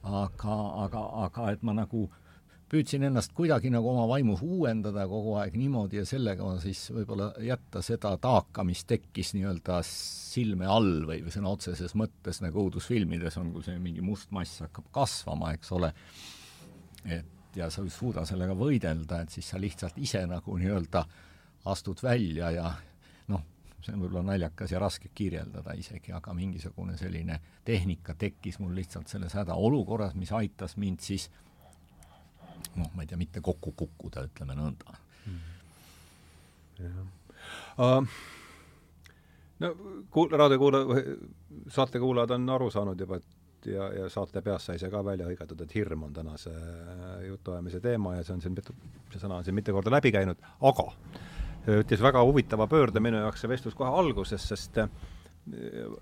aga, aga, aga et ma nagu äh, püüdsin ennast kuidagi nagu oma vaimus uuendada kogu aeg niimoodi ja sellega siis võib-olla jätta seda taaka, mis tekkis nii-öelda silme all või, või sõna otseses mõttes nagu õudusfilmides on, kui see mingi must mass hakkab kasvama, eks ole, et ja sa ei suuda sellega võidelda, et siis sa lihtsalt ise nagu nii-öelda astud välja ja noh, see on võib-olla naljakas ja raske kirjeldada isegi, aga mingisugune selline tehnika tekkis mul lihtsalt selles hädaolukorras, mis aitas mind siis noh, ma ei tea, mitte kokku kukkuda, ütleme nõnda mm.. jah uh,. no kuul-, raadiokuulaja, saatekuulajad on aru saanud juba, et ja, ja saate peast sai see ka välja hõigatud, et hirm on tänase jutuajamise teema ja see on siin mitu, see sõna on siin mitu korda läbi käinud, aga ütles väga huvitava pöörde minu jaoks see vestlus kohe alguses, sest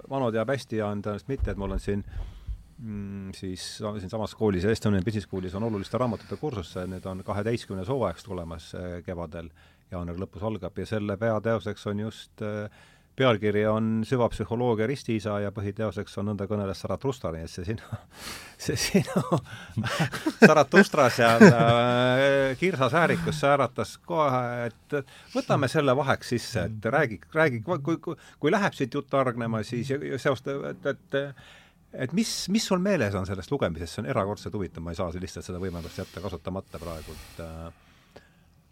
Vano teab hästi ja on tõenäoliselt mitte, et mul on siin äh, mm, siis siinsamas koolis, Estonian Business Schoolis on oluliste raamatute kursus, nüüd on kaheteistkümnes hooajaks tulemas äh, kevadel, jaanuari lõpus algab ja selle peateoseks on just äh, pealkiri on Süvapsühholoogia ristiisa ja põhiteoseks on Nõnda kõneles Zaratustra, nii et see sinu, see sinu Zaratustra seal äh, kirsasäärikus sääratas kohe, et võtame selle vaheks sisse, et räägi, räägi, kui, kui, kui läheb siit juttu hargnema, siis seosta, et, et et mis, mis sul meeles on sellest lugemisest, see on erakordselt huvitav, ma ei saa lihtsalt seda võimalust jätta kasutamata praegult äh,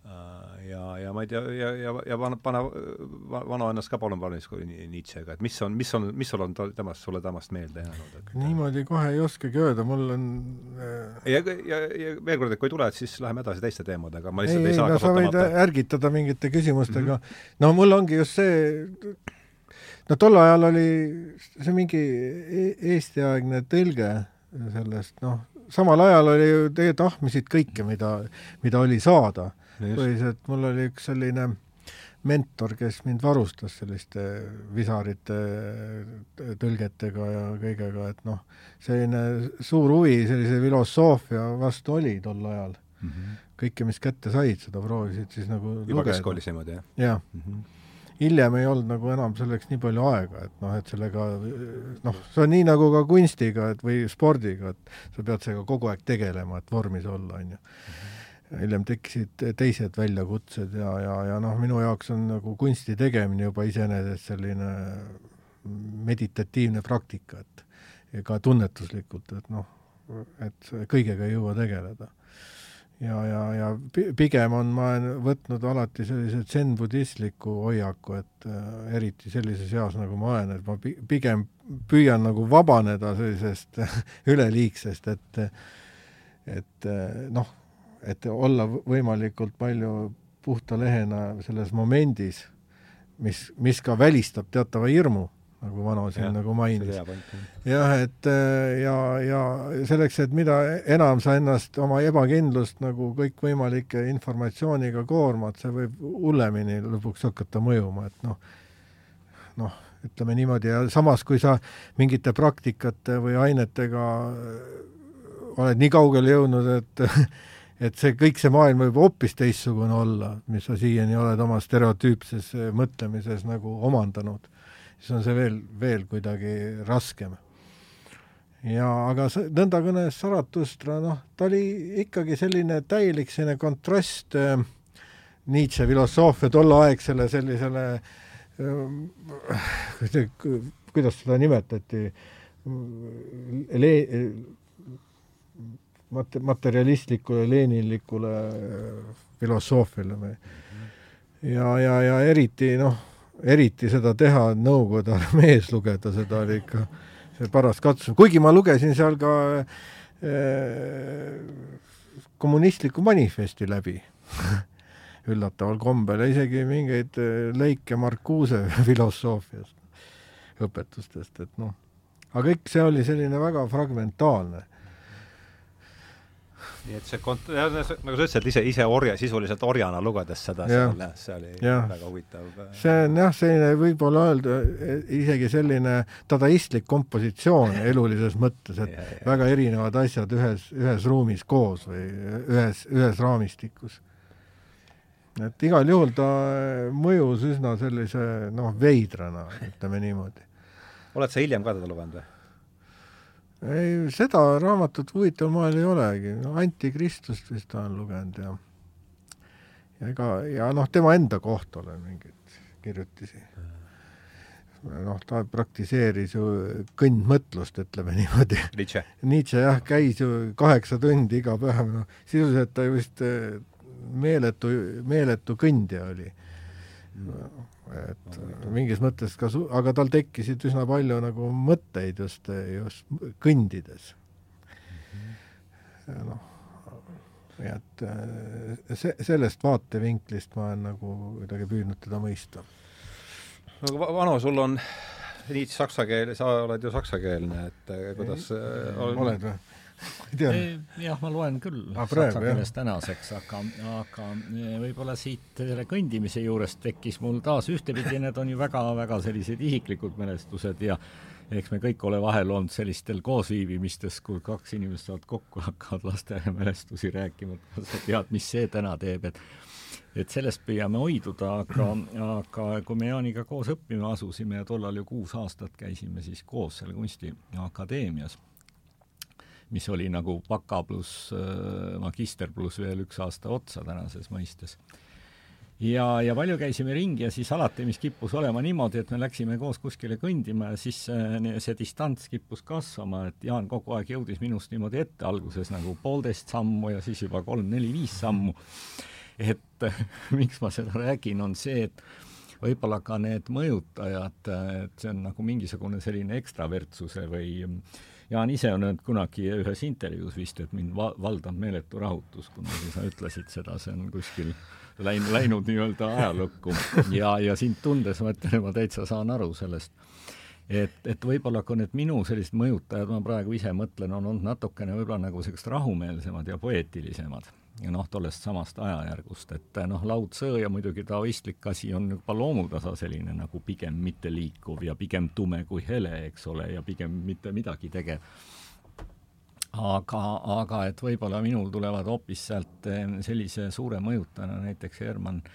äh, ja, ja ma ei tea, ja, ja, ja pane, pane vana ennast ka palun valmis Nietzschega, et mis on, mis on, mis sul on temast, sulle temast meelde jäänud niimoodi kohe ei oskagi öelda, mul on äh... ja, ja, ja veel kord, et kui tuled, siis läheme edasi teiste teemadega, ma lihtsalt ei, ei saa no, kasutamata. ärgitada mingite küsimustega mm, -hmm. no mul ongi just see no tol ajal oli see mingi e-, Eesti-aegne tõlge sellest noh, samal ajal oli ju, teie tahmisid kõike, mida, mida oli saada. põhiliselt mul oli üks selline mentor, kes mind varustas selliste visarite tõlgetega ja kõigega, et noh, selline suur huvi sellise filosoofia vastu oli tol ajal mm. -hmm. kõike, mis kätte said, seda proovisid siis nagu juba keskkoolis niimoodi, jah? jah mm -hmm hiljem ei olnud nagu enam selleks nii palju aega, et noh, et sellega noh, see on nii nagu ka kunstiga, et või spordiga, et sa pead sellega kogu aeg tegelema, et vormis olla, on ju. hiljem tekkisid teised väljakutsed ja, ja, ja noh, minu jaoks on nagu kunsti tegemine juba iseenesest selline meditatiivne praktika, et ka tunnetuslikult, et noh, et kõigega ei jõua tegeleda ja, ja, ja pigem on, ma olen võtnud alati sellise zen-budistliku hoiaku, et äh, eriti sellises eas, nagu ma olen, et ma pi pigem püüan nagu vabaneda sellisest üleliigsest, et et noh, et olla võimalikult palju puhta lehena selles momendis, mis, mis ka välistab teatava hirmu nagu Vano siin ja, nagu mainis. jah, et äh, ja, ja selleks, et mida enam sa ennast, oma ebakindlust nagu kõikvõimalike informatsiooniga koormad, see võib hullemini lõpuks hakata mõjuma, et noh, noh, ütleme niimoodi ja samas, kui sa mingite praktikate või ainetega oled nii kaugele jõudnud, et et see, kõik see maailm võib hoopis teistsugune olla, mis sa siiani oled oma stereotüüpses mõtlemises nagu omandanud siis on see veel, veel kuidagi raskem. ja aga see nõnda kõnes Zarathustra, noh, ta oli ikkagi selline täielik selline kontrast äh, Nietzsche filosoofia tolleaegsele sellisele äh, kuidas seda nimetati, le-, mat-, materialistlikule, leninlikule äh, filosoofiale või ja, ja, ja eriti noh, eriti seda teha, Nõukogude armees lugeda, seda oli ikka see paras katsumus, kuigi ma lugesin seal ka äh, kommunistliku manifesti läbi üllataval kombel ja isegi mingeid eh, lõike Marcuse filosoofiast, õpetustest, et noh, aga kõik see oli selline väga fragmentaalne nii et see kont-, nagu sa ütlesid, ise, ise orja, sisuliselt orjana lugedes seda ja. seal, jah, see oli ja. väga huvitav. see on jah, selline võib-olla öelda e, isegi selline dadaistlik kompositsioon elulises mõttes, et ja, ja. väga erinevad asjad ühes, ühes ruumis koos või ühes, ühes raamistikus. et igal juhul ta mõjus üsna sellise noh, veidrana, ütleme niimoodi. oled sa hiljem ka teda lugenud või? Ei, seda raamatut huvitaval moel ei olegi, no Antikristust vist olen lugenud ja ja ega, ja noh, tema enda kohta olen mingeid kirjutisi. noh, ta praktiseeris ju kõndmõtlust, ütleme niimoodi. Nietzsche? Nietzsche jah, käis ju kaheksa tundi iga päev, noh, sisuliselt ta just eh, meeletu, meeletu kõndja oli mm et mingis mõttes ka su-, aga tal tekkisid üsna palju nagu mõtteid just, just kõndides. ja noh, nii et äh, see, sellest vaatevinklist ma olen nagu kuidagi püüdnud teda mõista. no aga Vano, sul on Nietzsche saksa keel, sa oled ju saksakeelne, et äh, kuidas ei, oled või? jah, ma loen küll ah, saksa keeles tänaseks, aga, aga e, võib-olla siit selle kõndimise juurest tekkis mul taas ühtepidi, need on ju väga-väga sellised isiklikud mälestused ja eks me kõik ole vahel olnud sellistel koosviibimistes, kui kaks inimest saavad kokku, hakkavad lasteaiamälestusi rääkima, et sa tead, mis see täna teeb, et et sellest püüame hoiduda, aga, aga kui me Jaaniga koos õppima asusime ja tollal ju kuus aastat käisime siis koos seal Kunstiakadeemias mis oli nagu baka pluss äh, magister pluss veel üks aasta otsa tänases mõistes. ja, ja palju käisime ringi ja siis alati, mis kippus olema niimoodi, et me läksime koos kuskile kõndima ja siis äh, see distants kippus kasvama, et Jaan kogu aeg jõudis minust niimoodi ette, alguses nagu poolteist sammu ja siis juba kolm-neli-viis sammu. et miks ma seda räägin, on see, et võib-olla ka need mõjutajad, et see on nagu mingisugune selline ekstravertsuse või äh, Jaan ise on öelnud kunagi ühes intervjuus vist, et mind va-, valdab meeletu rahutus, kunagi sa ütlesid seda, see on kuskil läinud, läinud nii-öelda ajalukku ja, ja sind tundes ma ütlen, ma täitsa saan aru sellest. et, et võib-olla ka need minu sellised mõjutajad, ma praegu ise mõtlen, on olnud natukene võib-olla nagu sellised rahumeelsemad ja poeetilisemad noh, tollest samast ajajärgust, et noh, laudsõ ja muidugi taoistlik asi on juba loomutasa selline nagu pigem mitteliikuv ja pigem tume kui hele, eks ole, ja pigem mitte midagi tegev. aga, aga et võib-olla minul tulevad hoopis sealt eh, sellise suure mõjutajana näiteks Herman äh,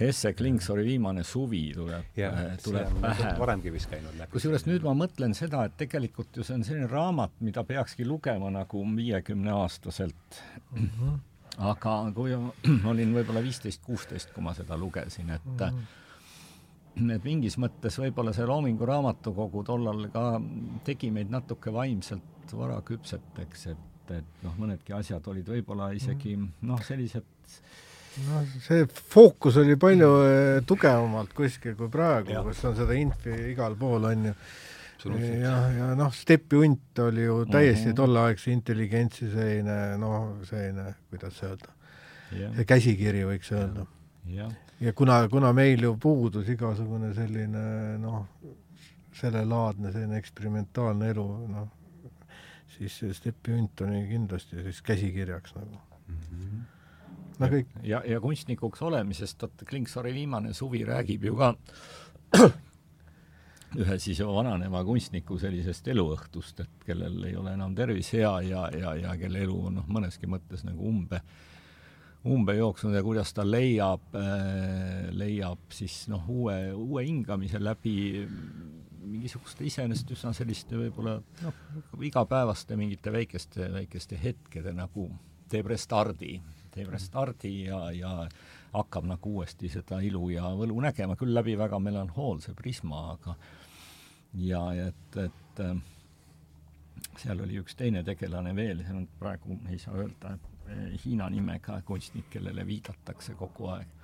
Hesse Klingsori viimane suvi tuleb, äh, tuleb pähe. varemgi vist käinud läbi. kusjuures nüüd ma mõtlen seda, et tegelikult ju see on selline raamat, mida peakski lugema nagu viiekümneaastaselt mm. -hmm. aga kui olin võib-olla viisteist, kuusteist, kui ma seda lugesin, et mm -hmm. et mingis mõttes võib-olla see Loomingu Raamatukogu tollal ka tegi meid natuke vaimselt varaküpseteks, et, et noh, mõnedki asjad olid võib-olla isegi mhm. noh, sellised noh, see fookus oli palju eh, tugevamalt kuskil kui praegu, kus on seda infi igal pool, on ju. ja, ja noh, Steppi hunt oli ju täiesti mm -hmm. tolleaegse intelligentsi selline noh, selline, kuidas öelda, see käsikiri, võiks öelda. ja kuna, kuna meil ju puudus igasugune selline noh, sellelaadne selline eksperimentaalne elu, noh, siis Steppi hunt oli kindlasti siis käsikirjaks nagu mm. -hmm no kõik. ja, ja kunstnikuks olemisest, vot Klingsori viimane suvi räägib ju ka ühe siis vananeva kunstniku sellisest eluõhtust, et kellel ei ole enam tervis hea ja, ja, ja kelle elu on noh, mõneski mõttes nagu umbe, umbe jooksnud ja kuidas ta leiab äh,, leiab siis noh, uue, uue hingamise läbi mingisuguste iseenesest üsna selliste võib-olla noh, igapäevaste mingite väikeste, väikeste hetkede nagu teeb restardi teeb restardi ja, ja hakkab nagu uuesti seda ilu ja võlu nägema, küll läbi väga melanhoolse prisma, aga ja et, et äh, seal oli üks teine tegelane veel, praegu, ei saa öelda, Hiina nimega kunstnik, kellele viidatakse kogu aeg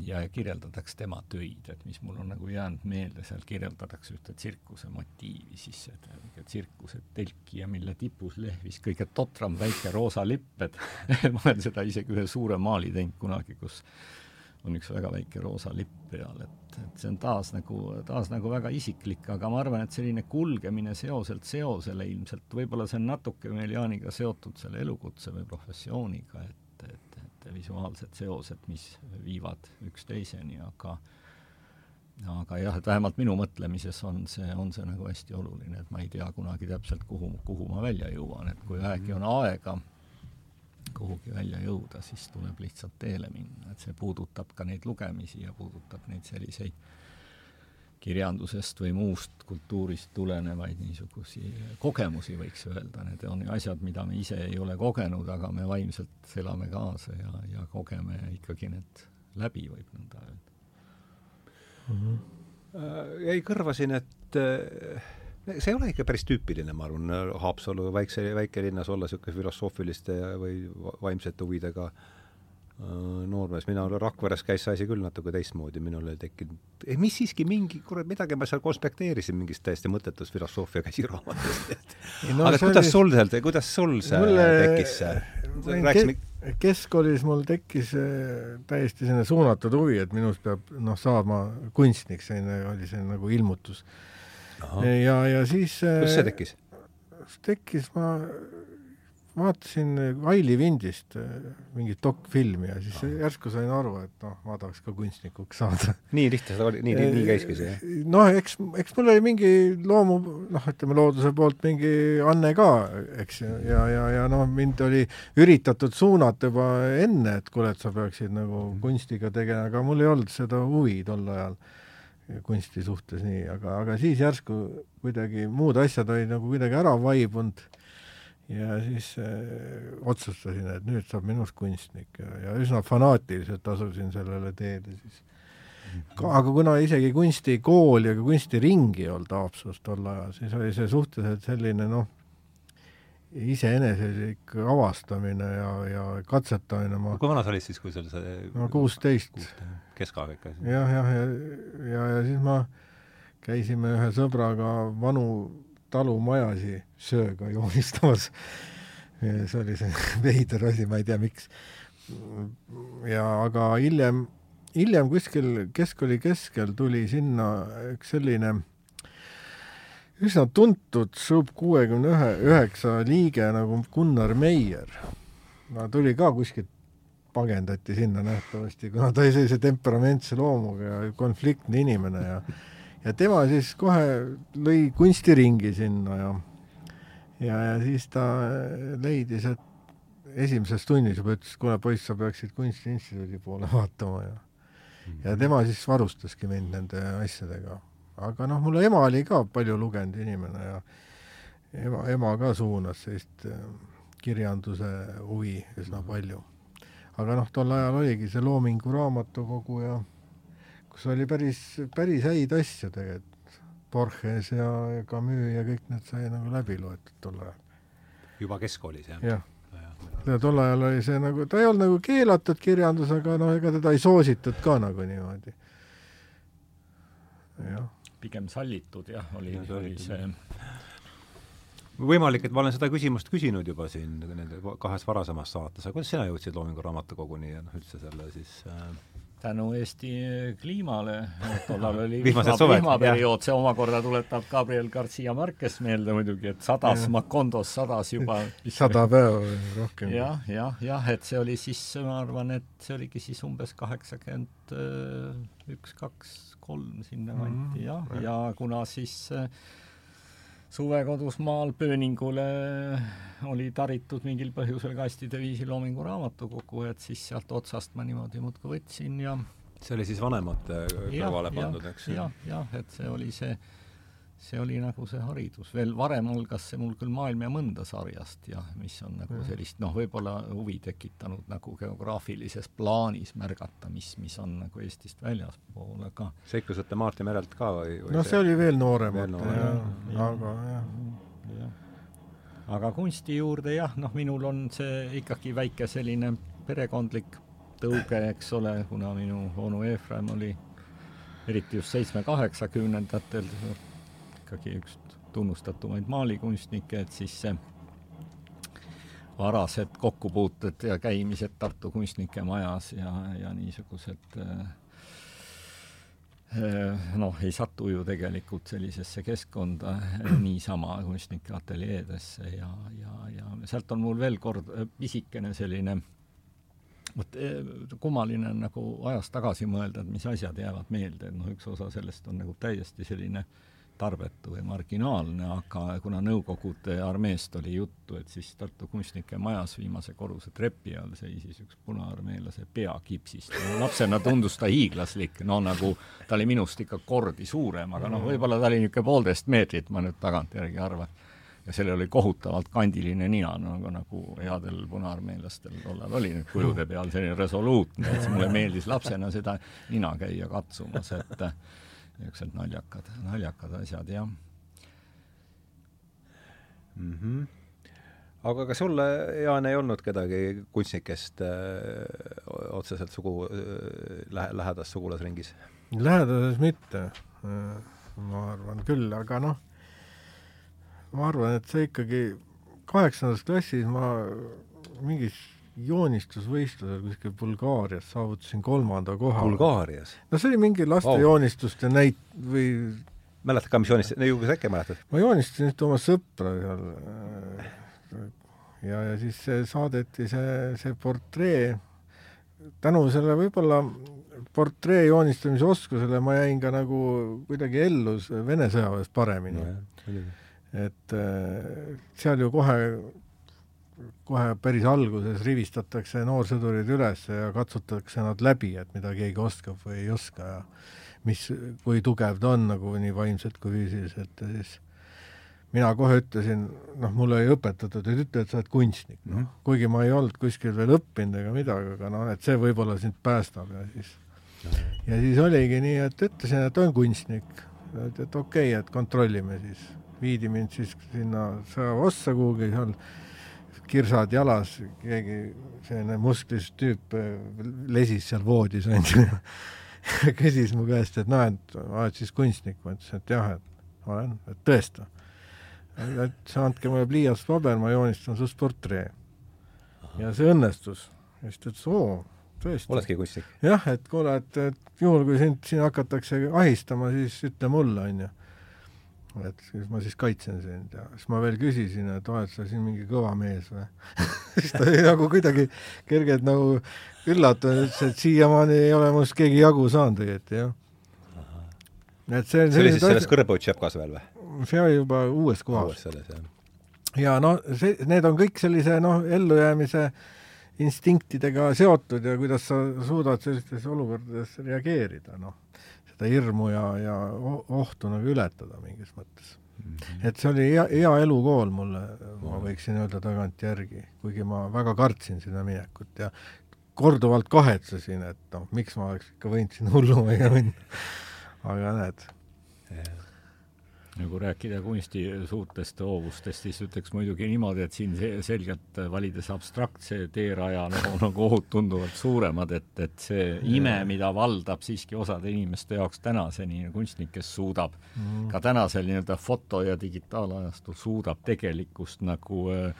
ja kirjeldatakse tema töid, et mis mul on nagu jäänud meelde, seal kirjeldatakse ühte tsirkuse motiivi, siis õige tsirkuse telki ja mille tipus lehvis kõige totram väike roosa lipp, et ma olen seda isegi ühe suure maali teinud kunagi, kus on üks väga väike roosa lipp peal, et, et see on taas nagu, taas nagu väga isiklik, aga ma arvan, et selline kulgemine seoselt seosele ilmselt, võib-olla see on natuke meil Jaaniga seotud selle elukutse või professiooniga, et et visuaalsed seosed, mis viivad üksteiseni, aga aga jah, et vähemalt minu mõtlemises on see, on see nagu hästi oluline, et ma ei tea kunagi täpselt, kuhu, kuhu ma välja jõuan, et kui vähegi on aega kuhugi välja jõuda, siis tuleb lihtsalt teele minna, et see puudutab ka neid lugemisi ja puudutab neid selliseid kirjandusest või muust kultuurist tulenevaid niisugusi kogemusi, võiks öelda, need on asjad, mida me ise ei ole kogenud, aga me vaimselt elame kaasa ja, ja kogeme ikkagi need läbi, võib nõnda öelda mm. -hmm. jäi kõrva siin, et äh, see ei ole ikka päris tüüpiline, ma arvan, Haapsalu väikse, väikelinnas olla niisugune filosoofiliste või vaimsete huvidega Äh, noormees, mina Rakveres käis see asi küll natuke teistmoodi, minul ei tekkinud, mis siiski mingi, kurat, midagi ma seal konspekteerisin mingist täiesti mõttetust filosoofia käsiraamatust no, aga kuidas oli... sul seal, kuidas sul see mulle... tekkis see? rääkisime ke keskkoolis mul tekkis äh, täiesti selline suunatud huvi, et minust peab noh, saama kunstnik, selline oli see nagu ilmutus. ja, ja siis kuidas see tekkis? tekkis, ma vaatasin Aili Vindist äh, mingit dokfilmi ja siis no. järsku sain aru, et noh, ma tahaks ka kunstnikuks saada. nii lihtne seda oli, nii, nii, nii käiski see, jah? noh, eks, eks mul oli mingi loomu, noh, ütleme looduse poolt mingi anne ka, eks ja, ja, ja noh, mind oli üritatud suunata juba enne, et kuule, et sa peaksid nagu mhm. kunstiga tegelema, aga mul ei olnud seda huvi tol ajal kunsti suhtes nii, aga, aga siis järsku kuidagi muud asjad olid nagu kuidagi ära vaibunud ja siis äh, otsustasin, et nüüd saab minust kunstnik ja, ja üsna fanaatiliselt asusin sellele teele siis. Aga kuna isegi kunstikool ja ka kunstiringi ei olnud Haapsalus tol ajal, siis oli see suhteliselt selline noh, iseeneslik avastamine ja, ja katsetamine ma kui vana sa olid siis, kui sul see no kuusteist. keskaeg ikka? jah, jah, ja, ja, ja, ja siis ma käisime ühe sõbraga vanu talumajasi sööga joonistamas. see oli see veider asi, ma ei tea, miks. ja aga hiljem, hiljem kuskil keskkooli keskel tuli sinna üks selline üsna tuntud Sub kuuekümne ühe, üheksa liige nagu Gunnar Meier. no tuli ka kuskilt, pagendati sinna nähtavasti, kuna ta oli sellise temperamentse loomuga ja konfliktne inimene ja ja tema siis kohe lõi kunstiringi sinna ja ja, ja siis ta leidis, et esimeses tunnis juba ütles, kuule poiss, sa peaksid Kunstiinstituudi poole vaatama ja ja tema siis varustaski mind nende asjadega. Aga noh, mul ema oli ka palju lugenud inimene ja ema, ema ka suunas sellist äh, kirjanduse huvi üsna palju. aga noh, tol ajal oligi see Loomingu raamatukogu ja kus oli päris, päris häid asju tegelikult. Borges ja, ja Camus ja kõik need sai nagu läbi loetud tol ajal. juba keskkoolis, jah? jah ja tol ajal oli see nagu, ta ei olnud nagu keelatud kirjandus, aga noh, ega teda ei soositud ka nagu niimoodi. jah pigem sallitud jah, oli, oli see võimalik, et ma olen seda küsimust küsinud juba siin nende kahes varasemas saates, aga kuidas sina jõudsid Loomingu Raamatukoguni ja noh, üldse selle siis äh... tänu Eesti kliimale, tollal oli vihma, vihmaperiood, see omakorda tuletab Gabriel Garcia Marquez meelde muidugi, et sadas Macondos, sadas juba sada päeva või rohkem. Ja,. jah, jah, jah, et see oli siis, ma arvan, et see oligi siis umbes kaheksakümmend üks, kaks kolm sinnakanti mm -hmm. jah, ja kuna siis äh, suvekodus maal pööningule oli taritud mingil põhjusel kastide viisi Loomingu raamatukogu, et siis sealt otsast ma niimoodi muudkui võtsin ja see oli siis vanemate kõrvale pandud, eks ju ja,? jah, jah, et see oli see see oli nagu see haridus, veel varem algas see mul küll Maailm ja mõnda sarjast ja mis on nagu mm. sellist noh, võib-olla huvi tekitanud nagu geograafilises plaanis märgata, mis, mis on nagu Eestist väljaspool, aga seiklusõtte Maarti merelt ka või, või no see, oli veel nooremate jah, aga jah. Ja. aga kunsti juurde jah, noh, minul on see ikkagi väike selline perekondlik tõuge, eks ole, kuna minu onu Efraim oli eriti just seitsme-kaheksakümnendatel ikkagi üks tunnustatumaid maalikunstnikke, et siis see varased kokkupuuted ja käimised Tartu Kunstnike Majas ja, ja niisugused äh, noh, ei satu ju tegelikult sellisesse keskkonda niisama kunstnike ateljeedesse ja, ja, ja sealt on mul veel kord pisikene selline vot kummaline on nagu ajas tagasi mõelda, et mis asjad jäävad meelde, et noh, üks osa sellest on nagu täiesti selline äh, tarbetu või marginaalne, aga kuna Nõukogude armeest oli juttu, et siis Tartu Kunstnike Majas viimase korruse trepi all seisis üks punaarmeelase pea kipsist no,. lapsena tundus ta hiiglaslik, no nagu ta oli minust ikka kordi suurem, aga noh, võib-olla ta oli niisugune poolteist meetrit, ma nüüd tagantjärgi arvan. ja sellel oli kohutavalt kandiline nina, nagu, nagu headel punaarmeelastel tollal oli nüüd kujude peal, selline resoluutne, et mulle meeldis lapsena seda nina käia katsumas, et niisugused naljakad, naljakad asjad, jah mm. -hmm. aga kas sulle, Jaan, ei olnud kedagi kunstnikest öö, äh, otseselt sugu, äh, lähe-, lähedas sugulasringis? lähedases mitte, ma arvan küll, aga noh, ma arvan, et see ikkagi kaheksandas klassis ma mingis joonistusvõistlusel kuskil Bulgaarias saavutasin kolmanda koha. Bulgaarias? no see oli mingi laste wow. joonistuste näit- või mäletad ka, mis joonist-, no ju sa äkki mäletad? ma joonistasin ühte oma sõpra seal ja, ja siis saadeti see, see portree, tänu selle võib-olla portree joonistamise oskusele ma jäin ka nagu kuidagi ellu Vene sõjaväes paremini no,. et äh, seal ju kohe kohe päris alguses rivistatakse noorsõdurid üles ja katsutakse nad läbi, et mida keegi oskab või ei oska ja mis, kui tugev ta on nagu nii vaimselt kui füüsiliselt ja siis mina kohe ütlesin, noh, mulle ei õpetatud, et ütle, et sa oled kunstnik, noh -hmm., kuigi ma ei olnud kuskil veel õppinud ega midagi, aga noh, et see võib-olla sind päästab ja siis ja siis oligi nii, et ütlesin, et olen kunstnik. et, et okei okay,, et kontrollime siis. viidi mind siis sinna sõjaväe kuhugi seal kirsad jalas, keegi selline musklis tüüp äh, lesis seal voodis onju küsis mu käest, et noh, et oled siis kunstnik, ma ütlesin, et jah, et olen, et tõesta. et andke mulle pliiats, paber, ma joonistan sinust portree. ja see õnnestus. ja siis ta ütles, oo, tõesti. oledki kunstnik? jah, et kuule, et, et juhul, kui sind siin hakatakse ahistama, siis ütle mulle, onju. Et siis ma siis kaitsen sind ja siis ma veel küsisin, et oled sa siin mingi kõva mees või siis ta oli nagu kuidagi kergelt nagu üllatunud, ütles, et siiamaani ei ole must keegi jagu saanud õieti, jah. et see see oli siis selles Kõrbeutšepkas veel või? see oli juba uues kohas. ja no see, need on kõik sellise noh, ellujäämise instinktidega seotud ja kuidas sa suudad sellistes olukordades reageerida, noh seda hirmu ja, ja ohtu nagu ületada mingis mõttes mm. -hmm. et see oli hea, hea elukool mulle, ma võiksin öelda tagantjärgi, kuigi ma väga kartsin sinna minekut ja korduvalt kahetsesin, et noh, miks ma oleks ikka võinud sinna hullumajja minna. aga näed yeah nagu rääkida kunsti suurtest hoovustest, siis ütleks muidugi niimoodi, et siin see selgelt valides abstraktse teeraja nagu, nagu ohud tunduvad suuremad, et, et see ime, mida valdab siiski osade inimeste jaoks tänaseni kunstnik, kes suudab mm. ka tänasel nii-öelda foto- ja digitaalajastul suudab tegelikkust nagu äh,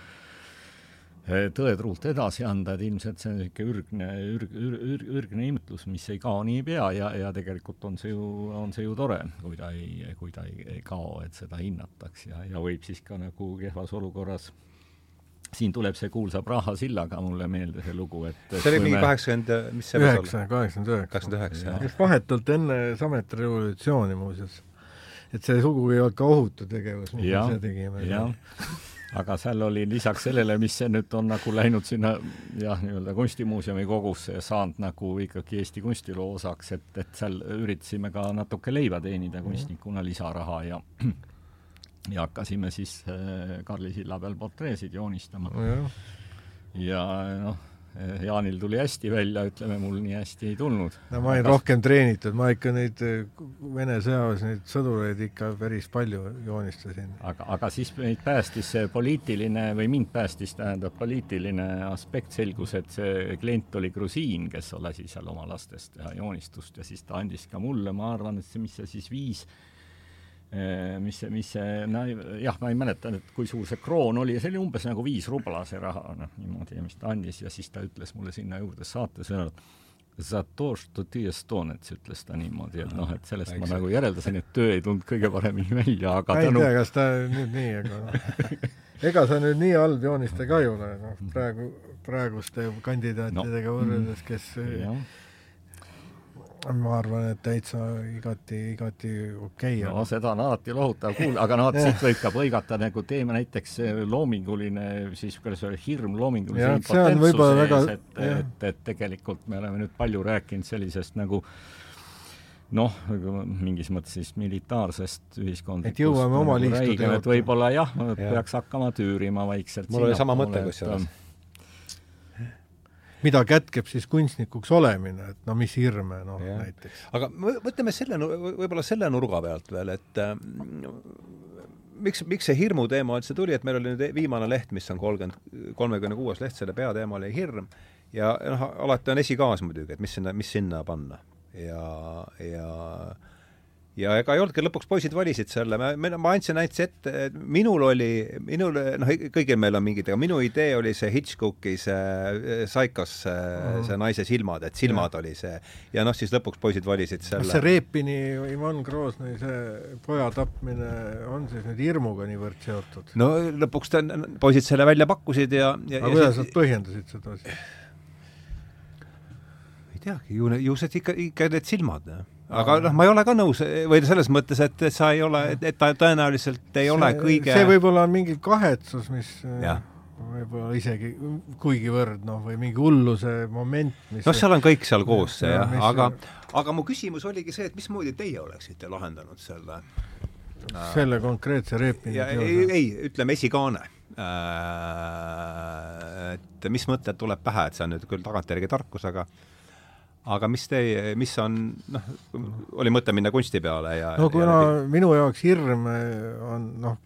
tõetruult edasi anda, et ilmselt see on niisugune ürgne, ürg, ürg, ürgne imtlus, mis ei kao niipea ja, ja tegelikult on see ju, on see ju tore, kui ta ei, kui ta ei, ei kao, et seda hinnataks ja, ja võib siis ka nagu kehvas olukorras siin tuleb see kuulsa Praha sillaga mulle meelde see lugu, et see oli mingi kaheksakümmend, mis see üheksa, kaheksakümmend üheksa. kaheksakümmend üheksa, jah. just vahetult enne Sameti revolutsiooni muuseas. et see sugugi ei olnud ka ohutu tegevus, mis me ise tegime. aga seal oli lisaks sellele, mis see nüüd on nagu läinud sinna jah, nii-öelda kunstimuuseumi kogusse ja saanud nagu ikkagi Eesti kunstiloo osaks, et, et seal üritasime ka natuke leiba teenida kunstnikuna lisaraha ja ja hakkasime siis äh, Karli silla peal portreesid joonistama. ja noh Jaanil tuli hästi välja, ütleme, mul nii hästi ei tulnud. no ma olin Kas... rohkem treenitud, ma ikka neid eh, Vene sõjaväes neid sõdureid ikka päris palju joonistasin. aga, aga siis meid päästis see poliitiline või mind päästis, tähendab, poliitiline aspekt, selgus, et see klient oli grusiin, kes lasi seal oma lastest teha joonistust ja siis ta andis ka mulle, ma arvan, et see, mis see siis viis mis see, mis see, no jah, ma ei mäleta nüüd, kui suur see kroon oli, see oli umbes nagu viis rubla, see raha, noh, niimoodi, mis ta andis ja siis ta ütles mulle sinna juurde saatesõnad za to, što ti estonec, ütles ta niimoodi, et noh, et sellest Eks. ma nagu järeldasin, et töö ei tulnud kõige paremini välja, aga ma ei tänu... tea, kas ta nüüd nii, aga noh, ega sa nüüd nii halb joonistaja ka ei ole, noh, praegu, praeguste kandidaatidega no. võrreldes, kes ja ma arvan, et täitsa igati, igati okei okay,. no seda on alati lohutav kuulda, aga noh, siit võib ka põigata nagu teeme näiteks loominguline, siis kuidas öelda, hirm loomingulise impotentsuse ees, et, et, et tegelikult me oleme nüüd palju rääkinud sellisest nagu noh, mingis mõttes siis militaarsest ühiskondlikust et jõuame oma nagu liistude juurde. võib-olla jah ja., peaks hakkama tüürima vaikselt. mul oli sama mõte kusjuures mida kätkeb siis kunstnikuks olemine, et no mis hirme, noh näiteks. aga mõtleme selle, võib-olla selle nurga pealt veel, et äh, miks, miks see hirmu teema üldse tuli, et meil oli nüüd viimane leht, mis on kolmkümmend, kolmekümne kuues leht, selle peateema oli hirm. Ja noh, alati on esikaas muidugi, et mis sinna, mis sinna panna. Ja, ja ja ega ei olnudki, lõpuks poisid valisid selle, ma, ma andsin näiteks ette, et minul oli, minul, noh, kõigil meil on mingid, aga minu idee oli see Hitchcocki see Psychos see, mm. see naise silmad, et silmad ja. oli see. ja noh, siis lõpuks poisid valisid selle. kas see Repini, Ivan Groznõi see poja tapmine on siis nüüd hirmuga niivõrd seotud? no lõpuks ta, poisid selle välja pakkusid ja, ja aga kuidas nad põhjendasid seda siis? ei teagi, ju, ju see ikka, ikka need silmad, noh aga noh, ma ei ole ka nõus või selles mõttes, et sa ei ole, et ta tõenäoliselt ei see, ole kõige see võib-olla on mingi kahetsus, mis võib-olla isegi kuigivõrd noh, või mingi hulluse moment, mis noh, seal on kõik seal koos see jah, aga aga mu küsimus oligi see, et mismoodi teie oleksite lahendanud selle äh, selle konkreetse reepini ei, ei, ütleme esikaane äh,. et mis mõtted tuleb pähe, et see on nüüd küll tagantjärgi tarkus, aga aga mis teie, mis on, noh, oli mõte minna kunsti peale ja no kuna ja minu jaoks hirm on noh,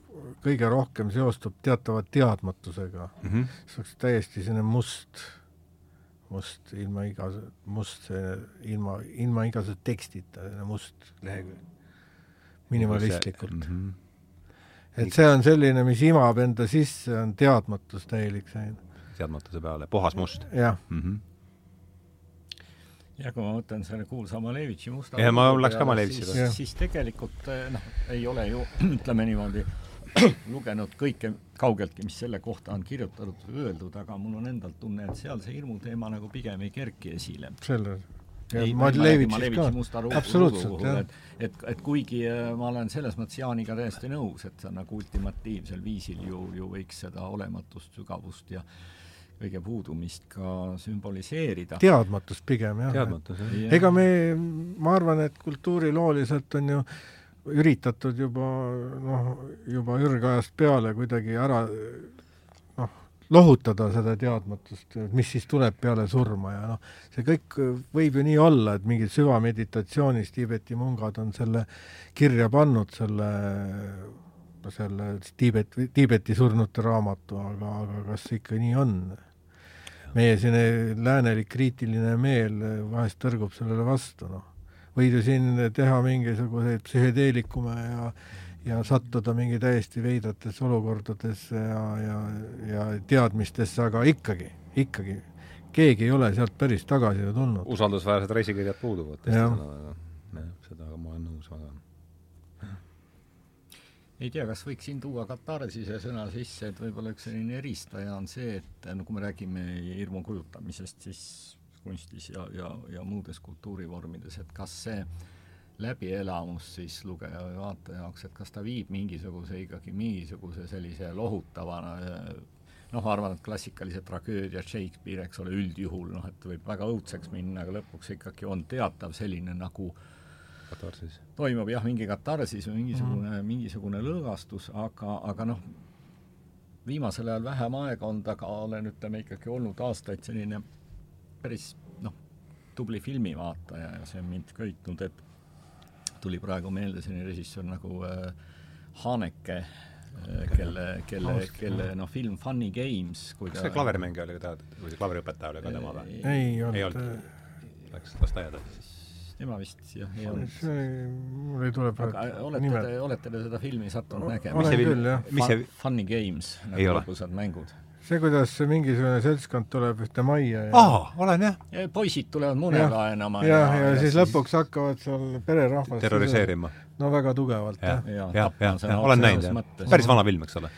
kõige rohkem seostub teatava teadmatusega mm, -hmm. see oleks täiesti selline must, must ilma igase, must ilma, ilma igasuguse tekstita, selline must lehekülg, minimalistlikult mm. -hmm. et see on selline, mis imab enda sisse, on teadmatus täielik selline. teadmatuse peale, puhas must? jah mm -hmm ja kui ma mõtlen selle kuulsa Malevitši musta ja ma läks ka Malevitši peale, siis tegelikult eh, noh, ei ole ju ütleme niimoodi, lugenud kõike kaugeltki, mis selle kohta on kirjutatud või öeldud, aga mul on endal tunne, et seal see hirmuteema nagu pigem ei kerki esile. selle ei, Malevitšis ka. musta absoluutselt, jah. et, et, et kuigi eh, ma olen selles mõttes Jaaniga täiesti nõus, et see nagu ultimatiivsel viisil ju, ju võiks seda olematust, sügavust ja kõige puudumist ka sümboliseerida. teadmatus pigem, jah. teadmatus, jah. ega me, ma arvan, et kultuurilooliselt on ju üritatud juba noh, juba ürgajast peale kuidagi ära noh, lohutada seda teadmatust, mis siis tuleb peale surma ja noh, see kõik võib ju nii olla, et mingid süvameditatsioonis Tiibeti mungad on selle kirja pannud, selle selle Tiibet, Tiibeti surnute raamatu, aga, aga kas ikka nii on? meie selline läänelik kriitiline meel vahest tõrgub sellele vastu, noh. võid ju siin teha mingisuguseid psühhedeelikume ja ja sattuda mingi täiesti veidratesse olukordadesse ja, ja, ja teadmistesse, aga ikkagi, ikkagi keegi ei ole sealt päris tagasi ju tulnud. usaldusväärsed reisikirjad puuduvad. jah, seda ma olen nõus väga ei tea, kas võiks siin tuua katarsise sõna sisse, et võib-olla üks selline eristaja on see, et no kui me räägime hirmu kujutamisest, siis kunstis ja, ja, ja muudes kultuurivormides, et kas see läbielamus siis lugeja või vaataja jaoks, et kas ta viib mingisuguse ikkagi mingisuguse sellise lohutavana noh, ma arvan, et klassikalised tragöödiad, Shakespeare, eks ole, üldjuhul noh, et võib väga õudseks minna, aga lõpuks ikkagi on teatav selline nagu äh, katarsis. toimub jah, mingi katarsis või mingisugune mm, -hmm. mingisugune lõõgastus, aga, aga noh, viimasel ajal vähem aega olnud, aga olen, ütleme, ikkagi olnud aastaid selline päris noh, tubli filmivaataja ja see on mind köitnud, et tuli praegu meelde selline režissöör nagu äh, Haneke äh,, kelle, kelle, kelle noh, film Funny Games kas see klaverimängija oli ka ta, või see klaveriõpetaja oli ka tema või? ei olnud. ei olnud? Läks lasteaeda siis? Tema vist jah ei olnud. mul ei tule praegu olete te, olete te seda filmi sattunud nägema? olen küll, jah. mis see Funny Games, nagu lõbusad mängud see, kuidas mingisugune seltskond tuleb ühte majja ja aa, olen jah ja. poisid tulevad mune laenama ja, ja, ja, ja siis lõpuks hakkavad seal pererahvast terroriseerima. no väga tugevalt, jah. jah, jah, jah, ja, olen näinud, jah. päris vana film, eks ole?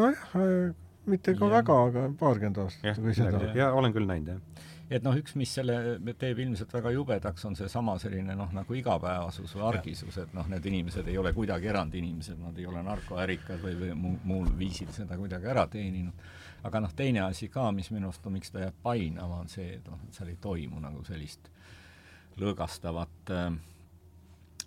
nojah, äh, mitte ka ja. väga, aga paarkümmend aastat, kui seda. jaa, olen küll näinud, jah et noh, üks, mis selle teeb ilmselt väga jubedaks, on seesama selline noh, nagu igapäevasus või argisus, et noh, need inimesed ei ole kuidagi erandinimesed, nad ei ole narkoärikad või, või muu, muul viisil seda kuidagi ära teeninud. aga noh, teine asi ka, mis minu arust on, miks ta jääb painama, on see, et noh, et seal ei toimu nagu sellist lõõgastavat äh,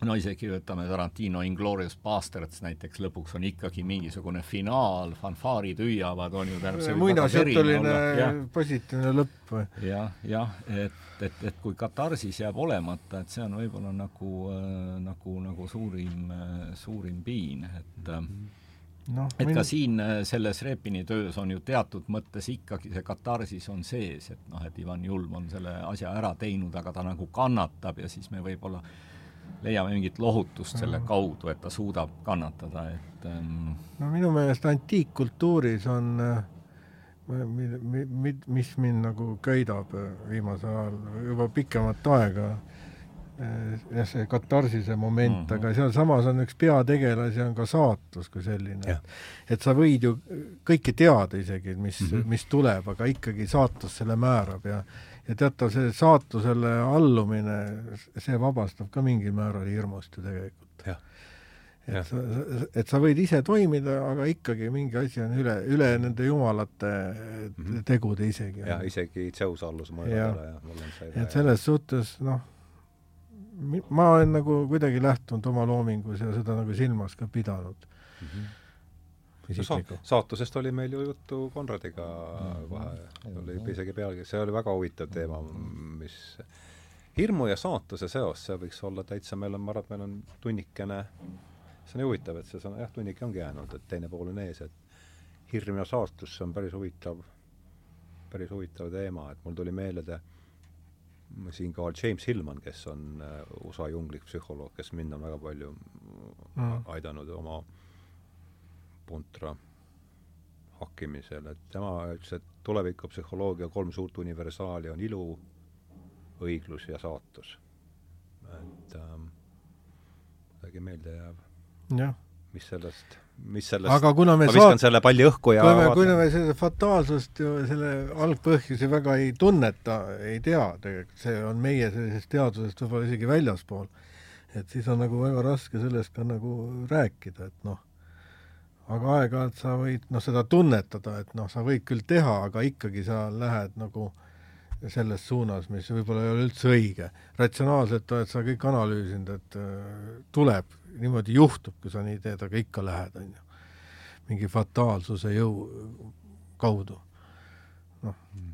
no isegi võtame Tarantino Inglorious Bastards näiteks, lõpuks on ikkagi mingisugune finaal, fanfaarid hüüavad, on ju, tähendab muinasjutuline positiivne lõpp või? jah, jah, et, et, et kui katarsis jääb olemata, et see on võib-olla nagu äh,, nagu, nagu suurim äh,, suurim piin, et äh, no, et min... ka siin äh, selles Repini töös on ju teatud mõttes ikkagi see katarsis on sees, et noh, et Ivan Julm on selle asja ära teinud, aga ta nagu kannatab ja siis me võib-olla leiame mingit lohutust selle kaudu, et ta suudab kannatada, et ähm... no minu meelest antiikkultuuris on äh, mis mind nagu köidab äh, viimasel ajal juba pikemat aega, äh, jah, see katarsise moment mm, -hmm. aga sealsamas on üks peategelasi, on ka saatus kui selline. et, et sa võid ju kõike teada isegi, mis mm, -hmm. mis tuleb, aga ikkagi saatus selle määrab ja ja teatav see saatusele allumine, see vabastab ka mingil määral hirmust ju tegelikult. et sa, et sa võid ise toimida, aga ikkagi mingi asi on üle, üle nende jumalate mm -hmm. tegude isegi. jah, isegi Zeus allus mõelale ja mul on see et selles suhtes noh, ma olen nagu kuidagi lähtunud oma loomingus ja seda nagu silmas ka pidanud mm. -hmm isiklikku. saatusest oli meil ju juttu Konradiga mm. kohe, oli isegi pealkiri, see oli väga huvitav teema, mis hirmu ja saatuse seos, see võiks olla täitsa, meil on, ma arvan, et meil on tunnikene, see on huvitav, et see sõna, jah, tunnike ongi jäänud, et teine pool on ees, et hirm ja saatus, see on päris huvitav, päris huvitav teema, et mul tuli meelde siinkohal James Hillman, kes on äh, USA junglik psühholoog, kes mind on väga palju mm. aidanud oma äh, puntra hakkimisel, et tema ütles, et tulevikupsühholoogia kolm suurt universaali on ilu, õiglus ja saatus. et ähm, kuidagi meelde jääb. mis sellest, mis sellest aga kuna me ma viskan saat... selle palli õhku ja kui me, kui me seda fataalsust ju, selle algpõhjusi väga ei tunneta, ei tea tegelikult, see on meie sellisest teadusest võib-olla isegi väljaspool, et siis on nagu väga raske sellest ka nagu rääkida, et noh, aga aeg-ajalt sa võid noh, seda tunnetada, et noh, sa võid küll teha, aga ikkagi sa lähed nagu selles suunas, mis võib-olla ei ole üldse õige. ratsionaalselt oled sa kõik analüüsinud, et äh, tuleb, niimoodi juhtub, kui sa nii teed, aga ikka lähed, on ju. mingi fataalsuse jõu kaudu. noh mm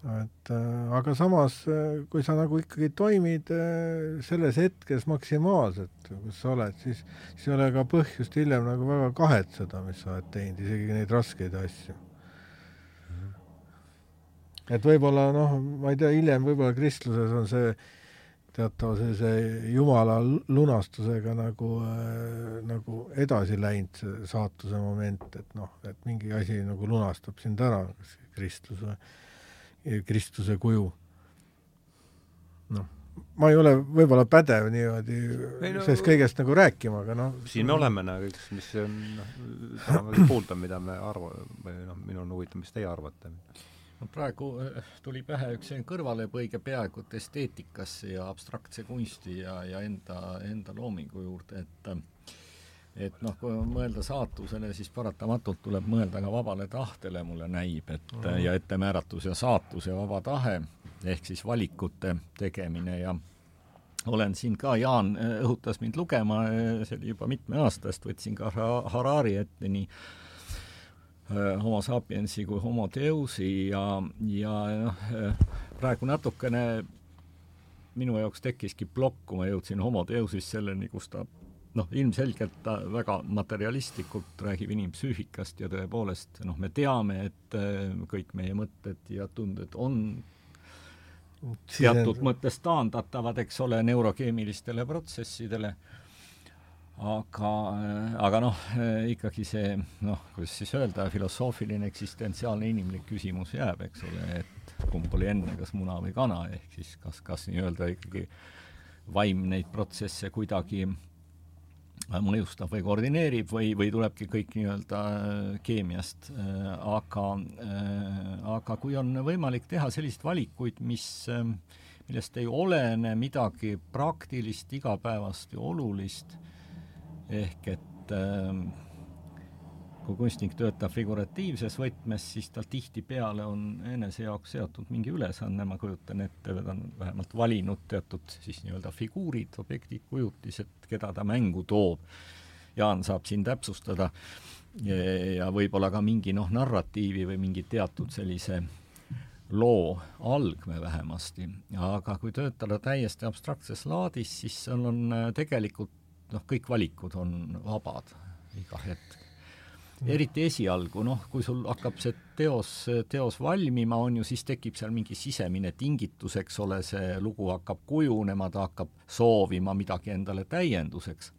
et äh, aga samas, äh, kui sa nagu ikkagi toimid äh, selles hetkes maksimaalselt, kus sa oled, siis, siis ei ole ka põhjust hiljem nagu väga kahetseda, mis sa oled teinud, isegi neid raskeid asju. Et võib-olla noh, ma ei tea, hiljem võib-olla kristluses on see teatav sellise jumala lunastusega nagu äh,, nagu edasi läinud, see saatuse moment, et noh, et mingi asi nagu lunastab sind ära, kas Kristus või Kristuse kuju. noh, ma ei ole võib-olla pädev niimoodi no, sellest kõigest nagu rääkima, aga noh siin me oleme nagu üks, mis on noh, tahame kuulda, mida me arva- või noh, minul on huvitav, mis teie arvate no praegu äh, tuli pähe üks selline kõrvalepõige peaaegu et esteetikasse ja abstraktse kunsti ja, ja enda, enda loomingu juurde, et et noh, kui mõelda saatusele, siis paratamatult tuleb mõelda ka vabale tahtele, mulle näib, et mm -hmm. ja ettemääratus ja saatus ja vaba tahe, ehk siis valikute tegemine ja olen siin ka, Jaan äh, õhutas mind lugema, äh, see oli juba mitme aasta eest, võtsin ka Harari ette nii Äh, homo sapiensi kui homo deusi ja, ja noh, praegu natukene minu jaoks tekkiski plokk, kui ma jõudsin homo deusist selleni, kus ta noh, ilmselgelt ta väga materialistlikult räägib inimpsüühikast ja tõepoolest noh, me teame, et äh, kõik meie mõtted ja tunded on teatud mõttes taandatavad, eks ole, neurokeemilistele protsessidele. Aga, aga noh, ikkagi see noh, kuidas siis öelda, filosoofiline eksistentsiaalne inimlik küsimus jääb, eks ole, et kumb oli enne, kas muna või kana, ehk siis kas, kas nii-öelda ikkagi vaim neid protsesse kuidagi mõjustab või koordineerib või, või tulebki kõik nii-öelda keemiast, aga, aga kui on võimalik teha selliseid valikuid, mis, millest ei olene midagi praktilist, igapäevast ja olulist ehk et äh, kui kunstnik töötab figuratiivses võtmes, siis tal tihtipeale on enese jaoks seatud mingi ülesanne, ma kujutan ette, ta on vähemalt valinud teatud siis nii-öelda figuurid, objektid, kujutised, keda ta mängu toob. Jaan saab siin täpsustada ja, ja võib-olla ka mingi noh, narratiivi või mingi teatud sellise loo algme vähemasti, aga kui töötada täiesti abstraktses laadis, siis seal on äh, tegelikult noh, kõik valikud on vabad iga hetk. Eriti esialgu, noh, kui sul hakkab see teos, teos valmima, on ju, siis tekib seal mingi sisemine tingitus, eks ole, see lugu hakkab kujunema, ta hakkab soovima midagi endale täienduseks.